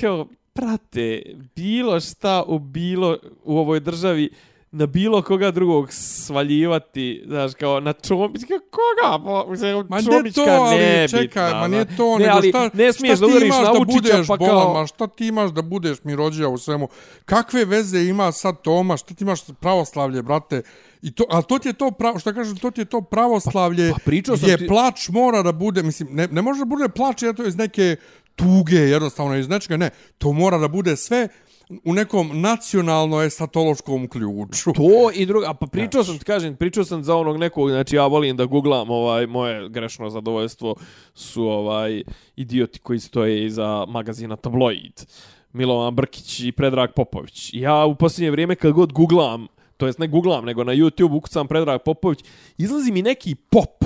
kao, prate, bilo šta u bilo, u ovoj državi, na bilo koga drugog svaljivati, znaš, kao na Čomićka, koga? Po, mislim, Ma ne Čomićka to, ali nebitna, čekaj, ma nije znaš. to, ne, nego ali šta, ne smiješ šta da ti udariš na da budeš pa bolan, kao... ma šta ti imaš da budeš mirođija u svemu? Kakve veze ima sad Toma, šta ti imaš pravoslavlje, brate? I to, ali to ti je to pravo, što kažem, to ti je to pravoslavlje Pa- pa pričao sam gdje ti- plač mora da bude, mislim, ne, ne može da bude plač eto iz neke tuge, jednostavno iz nečega, ne. To mora da bude sve u nekom nacionalno-esatološkom ključu. To i drugo, a pa pričao sam, ti kažem, pričao sam za onog nekog, znači ja volim da googlam, ovaj, moje grešno zadovoljstvo su ovaj idioti koji stoje iza magazina Tabloid. Milovan Brkić i Predrag Popović. Ja u posljednje vrijeme kad god googlam, to jest ne googlam, nego na YouTube ukucam Predrag Popović, izlazi mi neki pop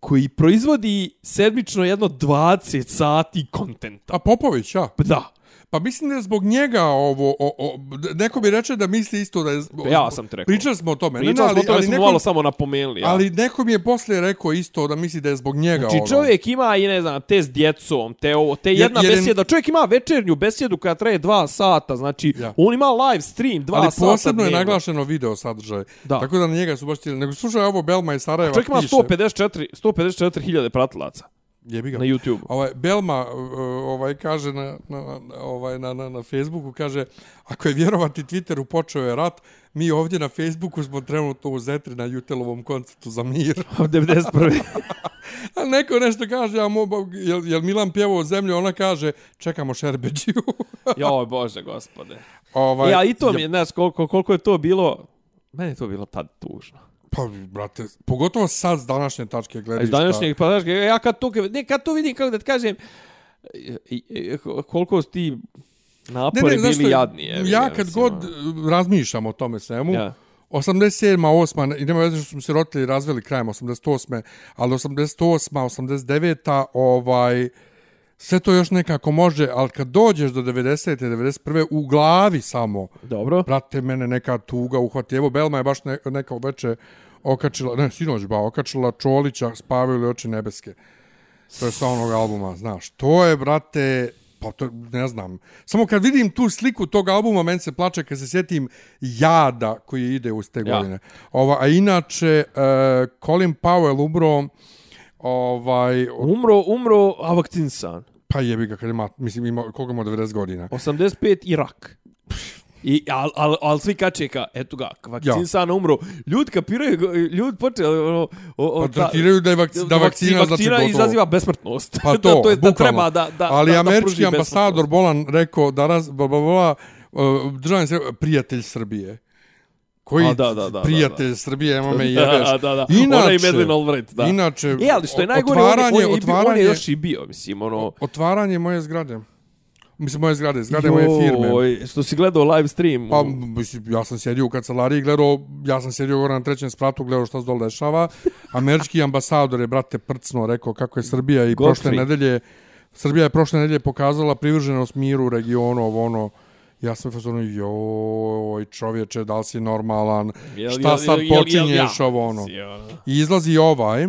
koji proizvodi sedmično jedno 20 sati kontenta. A Popović, ja. Da, Pa mislim da je zbog njega ovo, o, o, neko bi reče da misli isto da je... zbog- Ja sam ti rekao. Pričali smo o tome. Ne, ne, pričali smo o tome, ali smo neko, malo samo napomenuli. Ja. ali neko mi je poslije rekao isto da misli da je zbog njega Znači ono. čovjek ima i ne znam, te s djecom, te ovo, te jedna jer je- besjeda. Čovjek ima večernju besjedu koja traje dva sata, znači Ja. on ima live stream dva ali sata posebno je naglašeno video sadržaj. Da. Tako da na njega su baš htjeli. Nego slušaj ovo Belma iz Sarajeva Čovjek ima piše. 154, 154 hiljade pratilaca Jebi ga. na YouTube. Ovaj Belma uh, ovaj kaže na, na, ovaj na, na, na Facebooku kaže ako je vjerovati Twitteru počeo je rat, mi ovdje na Facebooku smo trenutno u Zetri na Jutelovom koncertu za mir. Od 91. A neko nešto kaže, a mo, jel, jel Milan pjevao zemlju, ona kaže čekamo Šerbeđiju. Joj, bože, gospode. ovaj, Ja, i to mi je, znaš, koliko, koliko je to bilo, meni je to bilo tad tužno. Pa, brate, pogotovo sad s današnje tačke gledišta. iz današnjeg, pa znaš, ja kad to, ne, kad to vidim, kako da ti kažem, koliko su ti napori znaš bili što, jadni. jebi Ja kad mislim, god ono. razmišljam o tome svemu, Ja. 87. 8. i nema veze što smo se roditelji razveli krajem 88. ali 88. 89. ovaj sve to još nekako može, ali kad dođeš do 90. 91. u glavi samo, Dobro. brate, mene neka tuga uhvati. Evo, Belma je baš ne, neka veče okačila, ne, sinoć ba, okačila Čolića, spavaju li oči nebeske. To je sa onog albuma, znaš. To je, brate, pa to, ne znam. Samo kad vidim tu sliku tog albuma, meni se plače kad se sjetim jada koji ide uz te Ja. godine. Ova, a inače, uh, Colin Powell umro, ovaj, Umro, umro, a vakcinsan. Pa jebi ga, kad ima, mislim, ima, koliko ima 90 godina. 85 Irak. I, al, al, al svi kače ka, eto ga, vakcinsan ja. umro. Ljudi kapiraju, ljudi počeli, ono, o, o, Pa tretiraju da je vakci, da vakcina, znači vakcina gotovo. izaziva besmrtnost. Pa to, da, to je da treba da, da, Ali da, da američki pruži ambasador. Bolan rekao da raz, bla, bla, bla, uh, državni prijatelj Srbije. Koji A, da, da, da, prijatelj da, da. Srbije, ima me jebeš. Da, da, da. Inače, Ona i Medlin Albright, da. Inače, E, ali što je najgore, je- otvaranje, on, je, on, je, otvaranje, on je još i bio, mislim, ono... otvaranje moje zgrade. Mislim, moje zgrade, zgrade moje firme. Joj, što si gledao live stream. Pa, mislim, ja sam sjedio u kancelariji gledao, ja sam sjedio gore na trećem spratu, gledao šta se dole dešava. Američki ambasador je, brate, prcno rekao kako je Srbija i prošle Godfrey. nedelje, Srbija je prošle nedelje pokazala privrženost miru u regionu, ovo ono, ja sam fazonu, joj, čovječe, da li si normalan, Jel- šta jel- sad jel- jel- jel- počinješ ovo ono. Ono. I izlazi ovaj,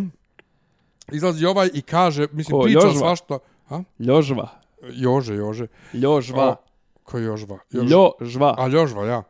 izlazi ovaj i kaže, mislim, Ko, priča Jožva? svašta, a? Ljožva. Jože, Jože. Ljožva. O, Ko je Jožva? Jož- Ljožva. A Ljožva, ja.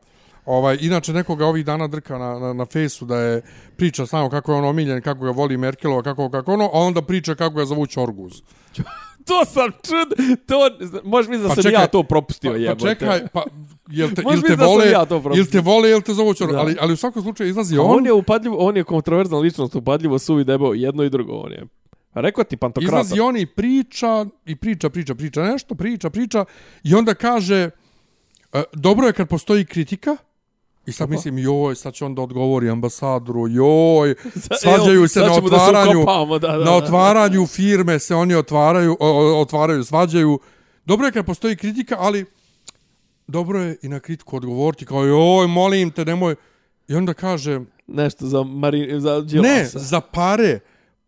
Ovaj, inače, nekoga ovih dana drka na, na, na fejsu da je priča samo kako je on omiljen, kako ga voli Merkelova, kako, kako ono, a onda priča kako ga zovu Čorguz. To sam čud, to, možeš mi da Pa sam čekaj, ja to propustio, Pa, pa jebote. čekaj, pa, jel te, ili te vole, ja to propustio. ili te vole, ili te zovu Da. ali, ali u svakom slučaju izlazi on, on je upadljivo, on je kontroverzna ličnost, upadljivo suvi debao, jedno i drugo on je. Rekao ti pantokrata. izlazi on i priča, i priča, priča, priča nešto, priča, priča, i onda kaže, e, dobro je kad postoji kritika, I sad mislim, joj, sad će on da odgovori ambasadoru, joj, svađaju se na da otvaranju, da, da, na otvaranju firme se oni otvaraju, otvaraju, svađaju. Dobro je kad postoji kritika, ali dobro je i na kritiku odgovoriti kao, joj, molim te, nemoj. I onda kaže, Nešto za, Mari, za ne, za pare,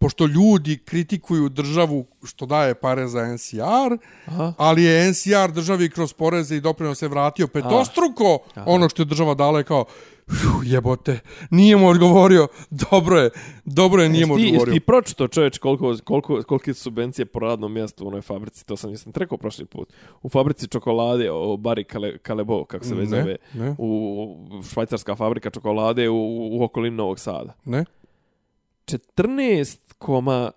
pošto ljudi kritikuju državu što daje pare za NCR, Aha. ali je NCR državi kroz poreze i doprinose vratio petostruko ono što je država dala je kao "Fuh, jebote, nije mu odgovorio, dobro je, dobro je, nije mu ti, jesi odgovorio. ti pročito čoveč koliko, koliko, kolike su subvencije po radnom mjestu u onoj fabrici, to sam jesam ti rekao prošli put. U fabrici čokolade, o Bari Kale, Kalebo, kako se već zove, ne. u švajcarska fabrika čokolade u, u okolini Novog Sada. Ne? 14,5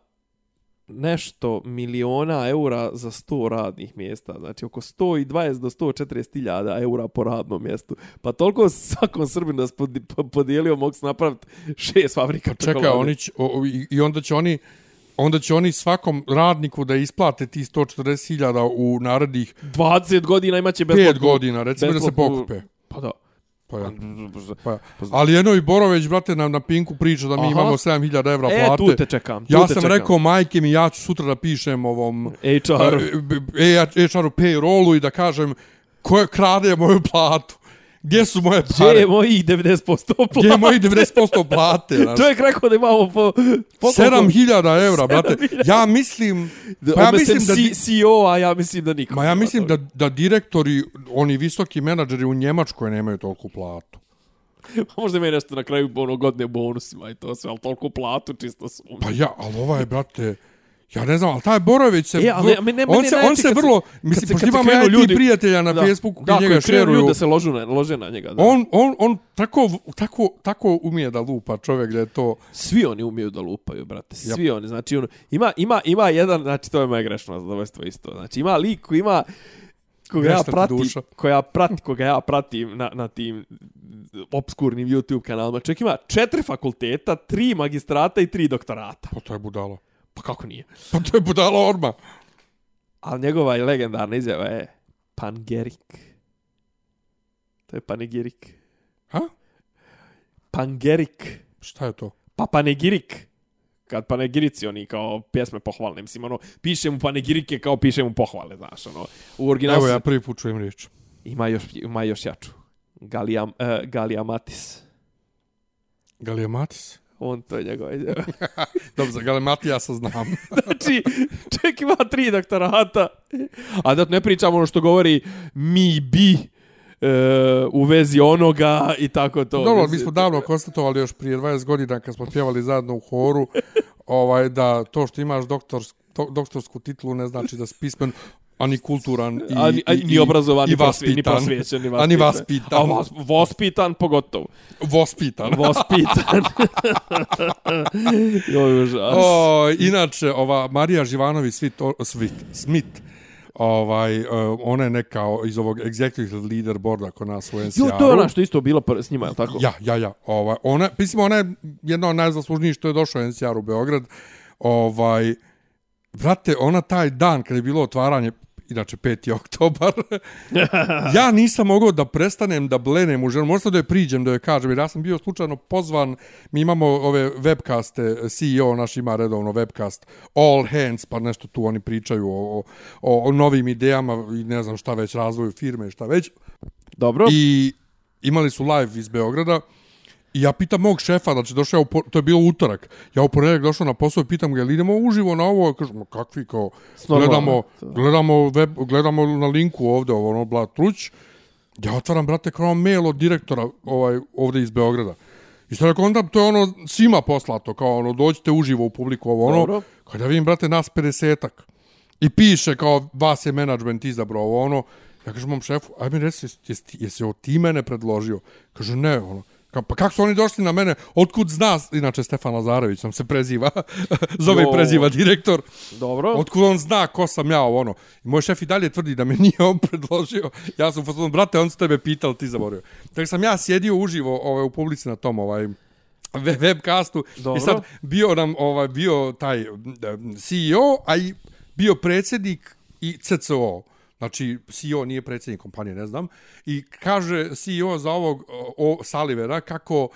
nešto miliona eura za 100 radnih mjesta. Znači oko 120 do 140 hiljada eura po radnom mjestu. Pa toliko svakom Srbinu da se pod- podijelio mogu se napraviti šest fabrika Čekaj, oni će, o, o, i, i onda će oni onda će oni svakom radniku da isplate ti 140.000 u narednih 20 godina imaće 5 besplatno. godina, recimo da se besplatnu- pokupe. Pa da. Pa ja. Pa, ali jedno i Borović, brate, nam na Pinku priča da mi Aha. imamo 7000 evra E, plate. tu te čekam. Tu ja te sam čekam. rekao majke mi, ja ću sutra da pišem ovom HR. e, HR-u payrollu i da kažem ko je krade moju platu. Gdje su moje Gdje pare? je mojih 90% plata? Gdje je moji 90% plate? znaš? Čovjek rekao da imamo po... po 7000 evra, brate. Ja mislim... Pa ja mislim da... CEO, a ja mislim da niko. Ma ja mislim da, da direktori, oni visoki menadžeri u Njemačkoj nemaju toliku platu. Možda imaju nešto na kraju ono godine bonusima i to sve, ali toliko platu čisto su. Pa ja, ali ovaj, brate, ja ne znam, ali taj Borović se... E, ali vrlo- a mene- on se, on se se- vrlo... kad Mislim, se- pošto se imamo ja ljudi- prijatelja na da. Facebooku da, koji njega koji krenu šeruju. ljudi da se ložu na, lože na njega. Da. On, on, on tako, tako, tako umije da lupa čovjek da je to... Svi oni umiju da lupaju, brate. Svi oni. Znači, ono, ima, ima, ima jedan, znači, to je moje grešno zadovoljstvo isto. Znači, ima lik koji ima koga ja Grešna ti pratim, duša. koja prati, koga ja pratim na, na tim obskurnim YouTube kanalima. Čovjek ima četiri fakulteta, tri magistrata i tri doktorata. Pa to je budalo. Pa kako nije? Pa to je budalo orma. Ali njegova je legendarna izjava je Pangerik. To je panegirik. Ha? Pangerik. Šta je to? Pa panegirik. Kad panegirici oni kao pjesme pohvalne. Mislim, ono, piše mu panegirike kao piše mu pohvale, znaš, ono. U originalu Evo ja prvi put čujem riječ. ima, još, ima još jaču. Galija, uh, Galija Matis. On, to je njegova izjava. Dobro, za Galimatija sa znam. znači, čovjek ima tri doktorata. A da ne pričamo ono što govori mi bi e, u vezi onoga i tako to. Dobro, mi smo davno konstatovali još prije 20 godina kad smo pjevali zajedno u horu ovaj, da to što imaš doktors, to, doktorsku titulu ne znači da si pismen, ani kulturan i, a, ni- a, i, ni obrazovan, i ni, prosvje, ni vaspitan. prosvjećen, ni A ni vaspitan. vaspitan. A vas, vospitan pogotovo. Vospitan. Vospitan. Joj, užas. O, inače, ova Marija Živanović Svit, o, Svit, Smith, ovaj, uh, ona je neka iz ovog executive leader boarda kod nas u NCR-u. Jo, to je ona što isto bila pr- s njima, je tako? Ja, ja, ja. Ovaj, ona, mislim, ona je jedna od najzaslužnijih što je došao u NCR u Beograd. Ovaj, brate, ona taj dan kad je bilo otvaranje, inače 5. oktobar, ja nisam mogao da prestanem da blenem u ženu. Možda da je priđem, da joj kažem, jer ja sam bio slučajno pozvan, mi imamo ove webcaste, CEO naš ima redovno webcast, All Hands, pa nešto tu oni pričaju o, o, o novim idejama i ne znam šta već, razvoju firme i šta već. Dobro. I imali su live iz Beograda i ja pitam mog šefa, znači došao, ja to je bilo utorak, ja u ponedjeljak došao na posao i pitam ga, jel idemo uživo na ovo? Kažu, ma kakvi, kao, gledamo, gledamo, web, gledamo na linku ovde, ovo, ono, bla, truć. Ja otvaram, brate, kao mail od direktora ovaj, ovde iz Beograda. I što rekao, onda to je ono svima poslato, kao ono, dođite uživo u publiku, ovo, ono, Dobro. kada vidim, brate, nas 50-ak. I piše kao, vas je menadžment izabrao, ovo, ono, ja kažem mom šefu, aj mi reci, jesi, jesi, jesi ti mene predložio? Kaže, ne, ono, Ka, pa kako su oni došli na mene? Otkud zna, inače Stefan Lazarević nam se preziva, zove i preziva direktor. Dobro. Otkud on zna ko sam ja, ovo, ono. I moj šef i dalje tvrdi da me nije on predložio. Ja sam u fazonu, brate, on su tebe pitao, ti zaboravio. Tako sam ja sjedio uživo ovaj, u publici na tom ovaj, we- webcastu Dobro. i sad bio nam ovaj bio taj mm, CEO, a i bio predsjednik i CCO. Znači, CEO nije predsjednik kompanije, ne znam. I kaže CEO za ovog o, Salivera kako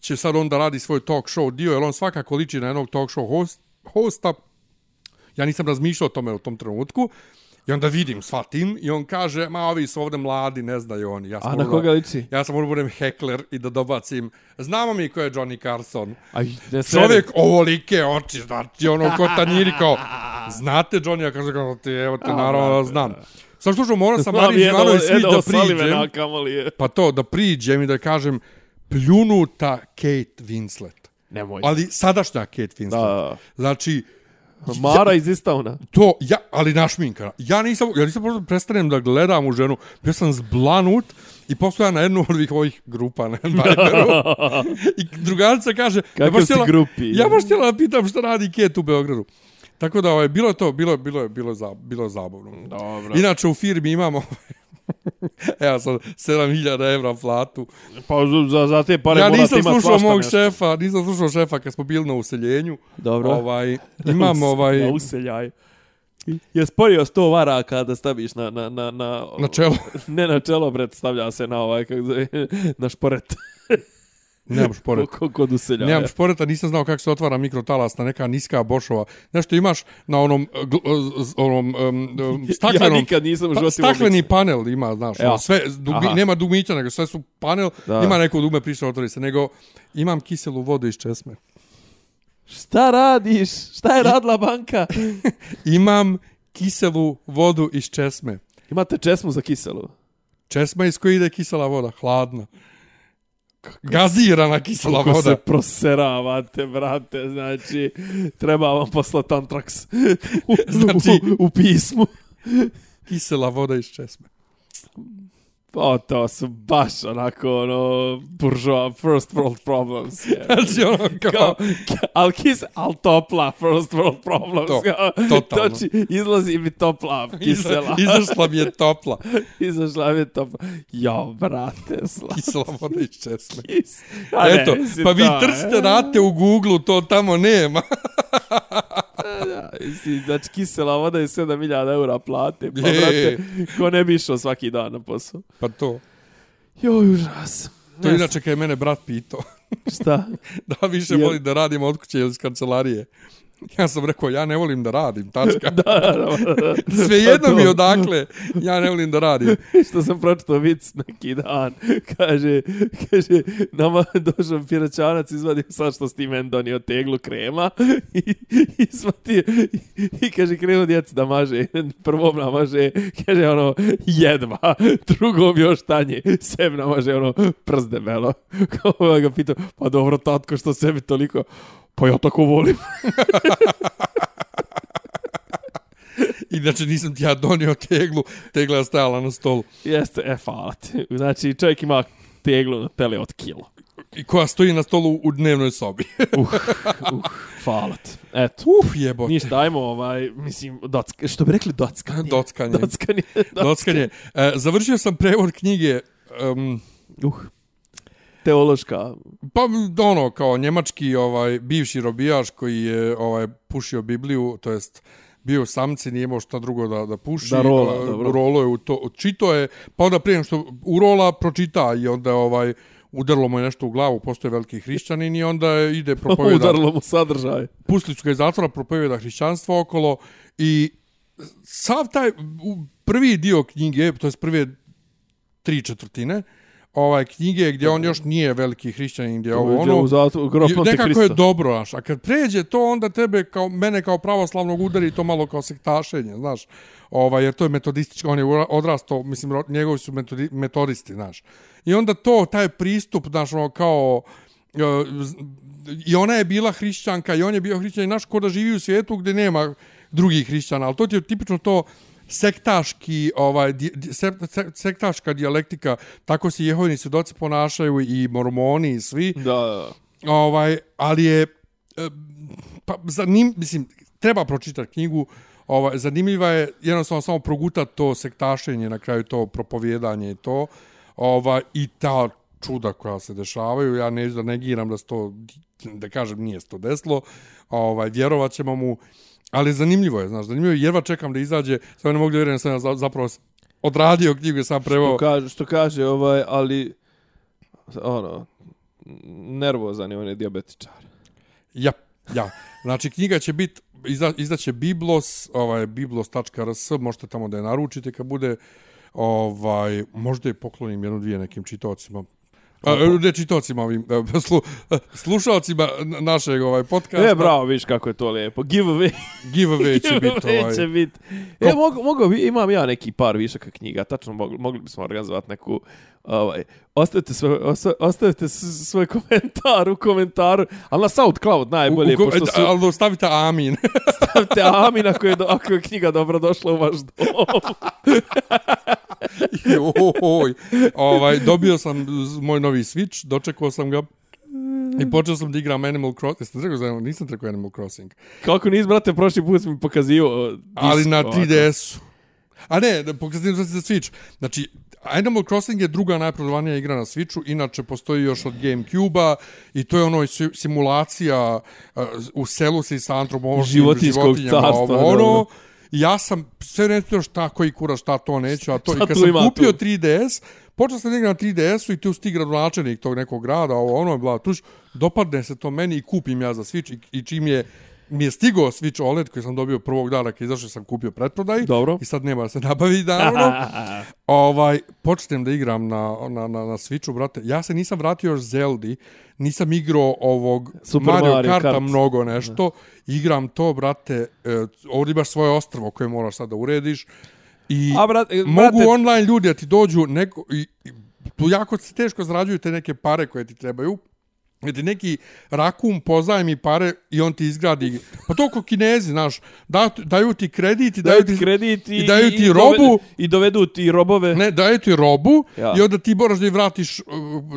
će sad on da radi svoj talk show dio, jer on svakako liči na jednog talk show host, hosta. Ja nisam razmišljao o tome u tom trenutku. I onda vidim, shvatim, i on kaže, ma ovi su ovde mladi, ne znaju oni. Ja sam A na koga liči? Ja sam morao budem hekler i da dobacim. Znamo mi ko je Johnny Carson. Aj, ne seri. Čovjek ovolike oči, znači ono ko tanjiri kao, znate Johnny, ja kažem kao ti, evo te, naravno da znam. Sad što što moram sa Živanović svi da priđem, pa to, da priđem i da kažem, pljunuta Kate Winslet. Nemoj. Ali sadašnja Kate Winslet. Da. Znači, Mara iz Istauna. to, ja, ali našminkana. Ja nisam, ja nisam možda prestanem da gledam u ženu, bio sam zblanut i postoja na jednu od ovih, ovih grupa na Viberu. I drugarica kaže, ja Kakav baš si htjela- grupi. Ja baš htjela da pitam šta radi Ket u Beogradu. Tako da ovaj bilo je to, bilo je bilo bilo za, bilo zabavno. Dobro. Inače u firmi imamo Evo sam 7000 evra platu. Pa za, za te pare ja morate nisam imat slušao mog nešto. šefa, nisam slušao šefa kad smo bili na useljenju. Dobro. Ovaj, imam ovaj, Na useljaj. Je sporio 100 varaka da staviš na, na, na, na, na čelo. ne na čelo, bret, stavlja se na ovaj, kako zove, na šporet. Nemam šporet. Kod- Kod useljaja. Nemam šporeta, nisam znao kako se otvara mikrotalasna, neka niska bošova. Nešto imaš na onom, gl- onom um, staklenom... Ja nikad nisam Pa, stakleni panel ima, znaš, Evo. ono, sve, dugmi, Aha. nema dugmića, nego sve su panel, Da. ima neko dugme prišao, otvori se, nego imam kiselu vodu iz česme. Šta radiš? Šta je radila banka? Imam kiselu vodu iz česme. Imate česmu za kiselu. Česma iz koje ide kisela voda, hladna. Gazirana kisela voda. se proseravate, brate, znači, treba vam poslati antraks u, Znači- u, u pismu. Kisela voda iz česme. O, to su baš onako, ono, buržova, first world problems. je. Znači ono kao... Kao, al kis, al topla, first world problems. To, totalno. Znači, izlazi mi topla kisela. Izašla mi je topla. Izašla mi je topla. Jo, brate, sla. Kisela voda iz česme. Kis. A ne, Eto, mislim, pa vi to, trste e. date u Google, to tamo nema. Da, znači kisela voda je 7000 eura plate. Pa, brate, ko ne bi išao svaki dan na posao. Pa to. Joj, užas. To je inače kad je mene brat pitao. Šta? Da više Jel- volim da radim od kuće ili iz kancelarije. Ja sam rekao, ja ne volim da radim, tačka. da, da, da, da. Svejedno Pa mi odakle, ja ne volim da radim. što sam pročitao vic neki dan. Kaže, kaže, nama došao piraćanac, izvadio sad što s ti meni donio teglu krema i, i svatio, i, i kaže, krenuo djeci da maže, prvom namaže, kaže, ono, jedva, drugom još tanje, sebi namaže, ono, prst debelo. Kao ga pitao, pa dobro, tatko, što sebi toliko, pa ja tako volim. Inače nisam ti ja donio teglu, tegla je stajala na stolu. Jeste, e, hvala ti. Znači, čovjek ima teglu na tele od kilo. I koja stoji na stolu u dnevnoj sobi. Uh, hvala ti. Eto. Uf, jebote. Ništa, ajmo, ovaj, mislim, docka, što bi rekli dockanje? Dockanje. Dockanje. Dockanje. E, završio sam prevod knjige um, Uh. Teološka. Pa ono kao njemački ovaj bivši robijaš koji je ovaj pušio Bibliju, to jest bio u samci, nije imao šta drugo da, da puši. Da rola, a, dobro. Rolo je u to, čito je, pa onda prije što urola, pročita i onda ovaj udarilo mu je nešto u glavu, postoje veliki hrišćanin i onda je- ide propovjeda. Udarilo mu sadržaj. Pustili su ga iz zatvora, propovjeda hrišćanstvo okolo i sav taj u- prvi dio knjige, to je prve tri četvrtine, ovaj knjige gdje on još nije veliki hrišćanin, gdje je ovo ono, u I nekako je dobro, znaš. A kad pređe to, onda tebe, kao, mene kao pravoslavnog udari to malo kao sektašenje, znaš. Ovaj, jer to je metodističko, on je odrastao, mislim, njegovi su metodi, metodisti, znaš. I onda to, taj pristup, znaš, ono, kao, e, i ona je bila hrišćanka i on je bio hrišćan, znaš, ko da živi u svijetu gdje nema drugih hrišćana, ali to ti je tipično to sektaški ovaj di, se, se, sektaška dijalektika tako se jehovini svjedoci ponašaju i mormoni i svi. Da, da. ovaj, ali je e, pa zanim, mislim, treba pročitati knjigu, ovaj, zanimljiva je jednostavno samo progutat to sektašenje, na kraju to propovjedanje i to, ovaj, i ta čuda koja se dešavaju, ja neću da negiram da se to, da kažem, nije se to desilo, ovaj, vjerovat ćemo mu, ali zanimljivo je, znaš, zanimljivo je, jedva čekam da izađe, samo ne mogu da vjerujem sam ja za- zapravo odradio knjigu sam preveo. Što kaže, što kaže, ovaj, ali, ono, nervozan je on je diabetičar. Ja, ja. Znači, knjiga će biti, izda, izdaće Biblos, ovaj, biblos.rs, možete tamo da je naručite kad bude, ovaj, možda je poklonim jednu, dvije nekim čitocima. A, ne čitocima ovim, e, slu, slušalcima našeg ovaj podcasta. E, bravo, viš kako je to lijepo. Giveaway. Giveaway će biti ovaj. će bit. E, mogu, mogu, imam ja neki par višaka knjiga, tačno mogli, mogli bismo organizovati neku, ovaj, ostavite svoj, osta- ostavite svoj komentar u komentaru, ali na SoundCloud najbolje, U- u- pošto su, Ali stavite amin. stavite amin ako je, do, ako je knjiga dobro došla u vaš dom. Oj, ovaj, dobio sam moj novi Switch, dočekao sam ga. I počeo sam da igram Animal Crossing. Jeste rekao za Nisam rekao Animal Crossing. Kako nis, brate, prošli put mi pokazio disk. Ali na ovako. 3DS-u. A ne, da pokazujem za Switch. Znači, Animal Crossing je druga najprodavanija igra na Switchu, inače postoji još od Gamecube-a i to je ono si- simulacija uh, u selu se i sa antropomorfnim Životinjskog životinjama, carstva, ovo, ono. Ja sam sve ne znam šta koji kura šta to neću, a to Šta i kad sam kupio tu? 3DS, počeo sam da igram na 3DS-u i tu sti gradonačelnik tog nekog grada, ovo ono je bla tuš, dopadne se to meni i kupim ja za Switch i, i čim je mi je stigao Switch OLED koji sam dobio prvog dana kad izašao sam kupio pretprodaj Dobro. i sad nema da se nabavi naravno. ovaj, počnem da igram na, na, na, na Switchu, brate. Ja se nisam vratio još Zeldi, nisam igrao ovog Super Mario, Mario Karta Kart. mnogo nešto. Igram to, brate, e, ovdje imaš svoje ostrvo koje moraš sad da urediš. I A, brate, mogu online ljudi da ti dođu neko, i, i, tu jako se teško zarađuju te neke pare koje ti trebaju. Ti neki rakum pozajmi pare i on ti izgradi. Pa to ko kinezi, znaš, da, daju ti kredit i Daju daju ti kredit i, i daju ti i robu. Dovedu, I dovedu ti robove. Ne, daju ti robu Ja. i onda ti moraš da im vratiš uh,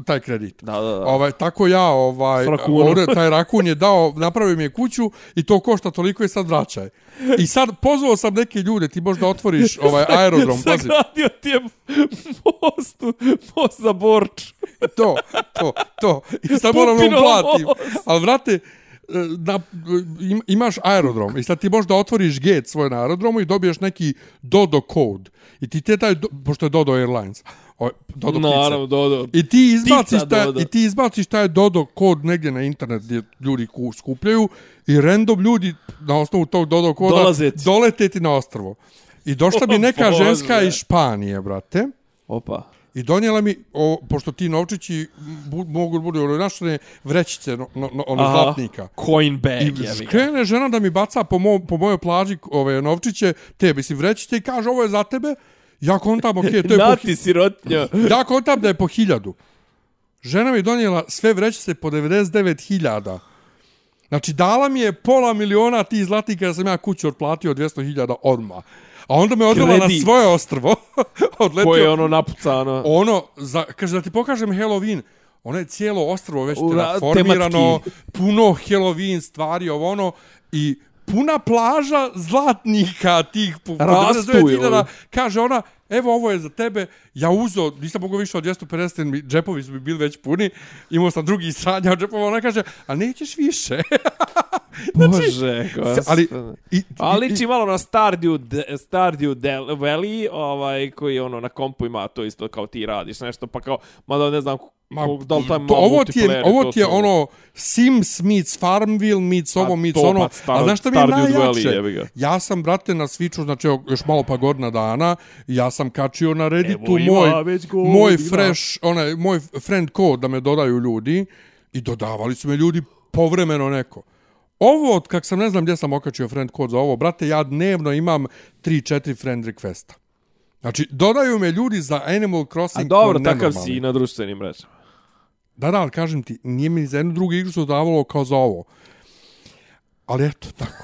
taj kredit. Da, da, da. Ovaj, tako ja, ovaj, ovdje, taj rakun je dao, napravio mi je kuću i to košta toliko i sad vraćaj. I sad pozvao sam neke ljude, ti možda otvoriš ovaj aerodrom, pazi. Sagradio ti je most, most za Borč. to, to, to. I sad moram da mu Pupinov platim. most. Ali, vrate, e, na, im- imaš aerodrom i sad ti možda otvoriš gate svoj na aerodromu i dobiješ neki Dodo code. I ti te taj, pošto je Dodo Airlines, o, Dodo Naravno, Pizza. do, do. I ti izbaciš taj, Dodo. i ti izbaciš taj Dodo kod negdje na internet gdje ljudi ku, skupljaju i random ljudi na osnovu tog Dodo koda Dolaze ti. dolete ti na ostrvo. I došla mi neka Bože. ženska iz Španije, brate. Opa. I donijela mi, o, pošto ti novčići bu, mogu da budu našne vrećice, no, no, no, ono Aha. zlatnika. Coin bag, I krene žena da mi baca po, mo, po mojoj plaži ove novčiće, te mislim vrećice i kaže ovo je za tebe. Ja kontam, ok, to je po, Nati hi- sirotnjo. ja kontam da je po hiljadu. Žena mi donijela sve vrećice po 99.000. Znači, dala mi je pola miliona tih zlatnika da sam ja kuću otplatio 200.000 odmah. A onda me odvela na svoje ostrvo. Odletio, Koje je ono napucano. ono, za, kaže da ti pokažem Halloween, ono je cijelo ostrvo već Ura, tematski. puno Halloween stvari, ovo ono, i puna plaža zlatnika tih pu- po Rastu 99.000, je. kaže ona, evo ovo je za tebe, ja uzo, nisam mogao više od 250, jer mi džepovi su mi bili već puni, imao sam drugi sranja od džepova, ona kaže, a nećeš više. Bože, gospode. ali, i, Ali i- liči malo na Stardew, De- Stardew Del Valley, ovaj, koji ono na kompu ima to isto kao ti radiš nešto, pa kao, mada ne znam, Ma, da li tamo to, ima ovo ti je, ovo ti je ono Sims meets Farmville meets ovo meets to ono. pa Star- A znaš šta mi je najjače? ga. Ja sam, brate, na Switchu, znači još malo pa godina dana, ja sam kačio na Redditu Evo, ima moj, godina. moj fresh, onaj, moj friend code da me dodaju ljudi i dodavali su me ljudi povremeno neko. Ovo, od kak sam ne znam gdje sam okačio friend code za ovo, brate, ja dnevno imam 3-4 friend requesta. Znači, dodaju me ljudi za Animal Crossing A dobro, takav si i na društvenim mrežama. Da, da, ali kažem ti, nije mi za jednu drugu igru se dodavalo kao za ovo. Ali eto, tako.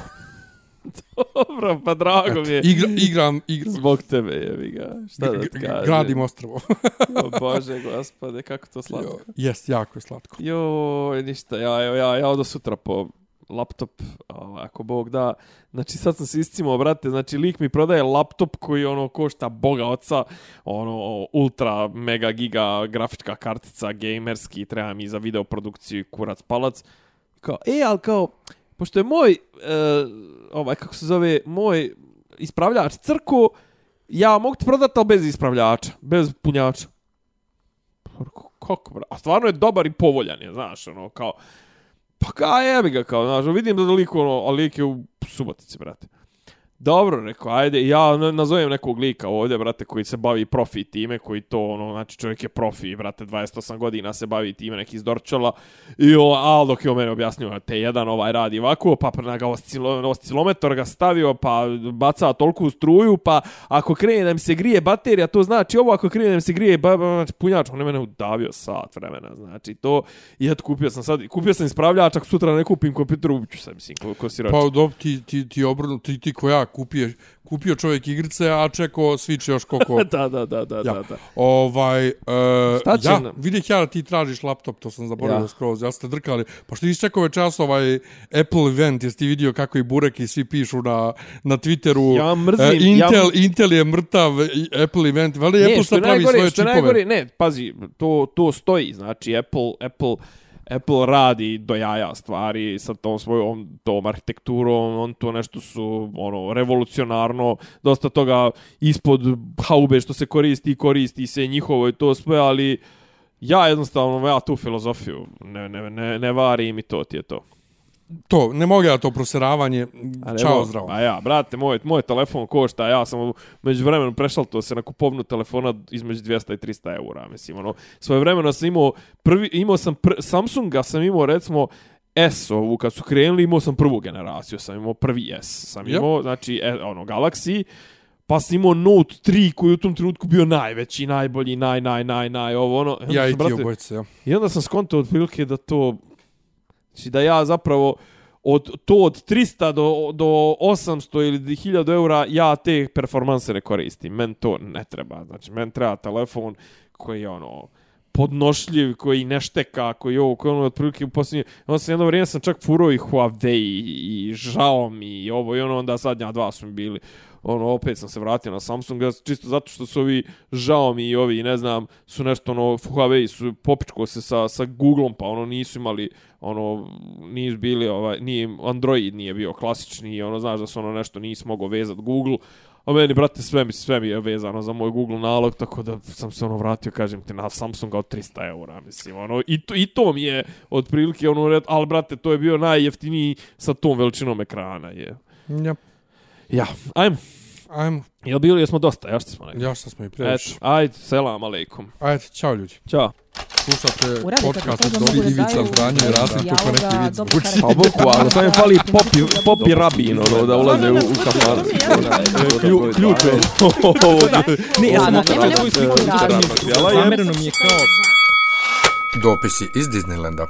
Dobro, pa drago mi je. Igra, igram, igram, Zbog tebe, jebi ga. Šta da ti kažem? gradim ostrvo. O Bože, gospode, kako to slatko. Jest, jako je slatko. Joj, ništa, ja, evo, ja, ja odo sutra po laptop, ovaj, ako Bog da. Znači, sad sam se iscimao, brate, znači, lik mi prodaje laptop koji, ono, košta boga oca, ono, ultra, mega, giga, grafička kartica, gamerski, treba mi za videoprodukciju kurac palac. Kao, e, ali kao, pošto je moj, e, ovaj, kako se zove, moj ispravljač crko, ja mogu ti prodati, ali bez ispravljača, bez punjača. Pa, kako, bra? A stvarno je dobar i povoljan je, znaš, ono, kao... Pa ka jebi ga, kao, znaš, vidim da je lik, ono, a lik je u Subotici, brate. Dobro, rekao, ajde, ja na- nazovem nekog lika ovdje, brate, koji se bavi profi time, koji to, ono, znači čovjek je profi, brate, 28 godina se bavi time, neki iz Dorčala, i o, al dok je o mene objasnio, T1 ovaj radi ovako, pa na ga oscilo, oscilometar ga stavio, pa baca tolku struju, pa ako krene da mi se grije baterija, to znači ovo, ako krene da mi se grije ba, ba, znači, punjač, on je mene udavio sat vremena, znači to, i eto, kupio sam sad, kupio sam ispravljač, ako sutra ne kupim kompjuter, ubiću se, mislim, ko, ko si Pa dobro, ti, ti, ti obrnu, ti, ti ko ja, da, kupio, kupio čovjek igrice, a čekao Switch još koliko... da, da, da, da, Ja. da, da. Ovaj, uh, ja, nam? ja da ti tražiš laptop, to sam zaboravio Ja. skroz, ja ste drkali. Pa što iščekao večeras ovaj Apple event, jesi ti vidio kako i Burek i svi pišu na, na Twitteru. Ja mrzim, e, Intel, ja- Intel je mrtav, Apple event, veli Apple sad pravi najgore, svoje čipove. najgore, ne, pazi, to, to stoji, znači Apple, Apple, Apple radi do jaja stvari sa tom svojom tom arhitekturom, on to nešto su ono revolucionarno, dosta toga ispod haube što se koristi, koristi se njihovo i to sve, ali ja jednostavno, ja tu filozofiju ne, ne, ne, ne varim i to ti je to. To, ne mogu ja to proseravanje. Mogu. zdravo. A ja, brate, moj, moj telefon košta, ja sam među vremenu prešao to se na kupovnu telefona između 200 i 300 eura, mislim, ono, svoje vremeno sam imao, prvi, imao sam, pr, Samsunga sam imao, recimo, S ovu, kad su krenuli, imao sam prvu generaciju, sam imao prvi S, sam Yep. imao, znači, e, ono, Galaxy, pa sam imao Note 3 koji u tom trenutku bio najveći, najbolji, naj, naj, naj, naj, ovo, ono. Ja i ti brate, obojice, ja. I onda sam skontao otprilike da to... Znači da ja zapravo od, to od 300 do, do 800 ili 1000 eura ja te performanse ne koristim. Men to ne treba. Znači, men treba telefon koji je ono podnošljiv, koji ne šteka, koji je ovo, koji je ono otprilike u posljednje... Onda sam jedno vrijeme sam čak furao i Huawei i Xiaomi i ovo i ono, onda zadnja dva su mi bili ono, opet sam se vratio na Samsung, čisto zato što su ovi Xiaomi i ovi, ne znam, su nešto, ono, Huawei su popičko se sa, sa Googleom, pa ono, nisu imali, ono, nisu bili, ovaj, nije, Android nije bio klasični, ono, znaš da su ono nešto nisi mogao vezati Google, a meni, brate, sve mi, sve mi je vezano za moj Google nalog, tako da sam se ono vratio, kažem ti, na Samsunga od 300 eura, mislim, ono, i to, i to mi je otprilike, ono, red, ali, brate, to je bio najjeftiniji sa tom veličinom ekrana, je. Ja. Ja, ajmo. Ajmo, Jel bili jesmo dosta, ja što smo rekli? ja što smo i Eto, previše. ajde, selam aleikum. Ajde, čao ljudi. Ćao. Slušate podcast od mogu da Ivica daju Zdanje i Rasim, kako neki vid zvuči. Pa bukvalno, samo mi fali popi, popi rabin, ono, da ulaze u, u. Klju- Ključ je. Ne, ja sam nema- nema sliku je? Zamereno mi je kao Dopisi iz Disneylanda.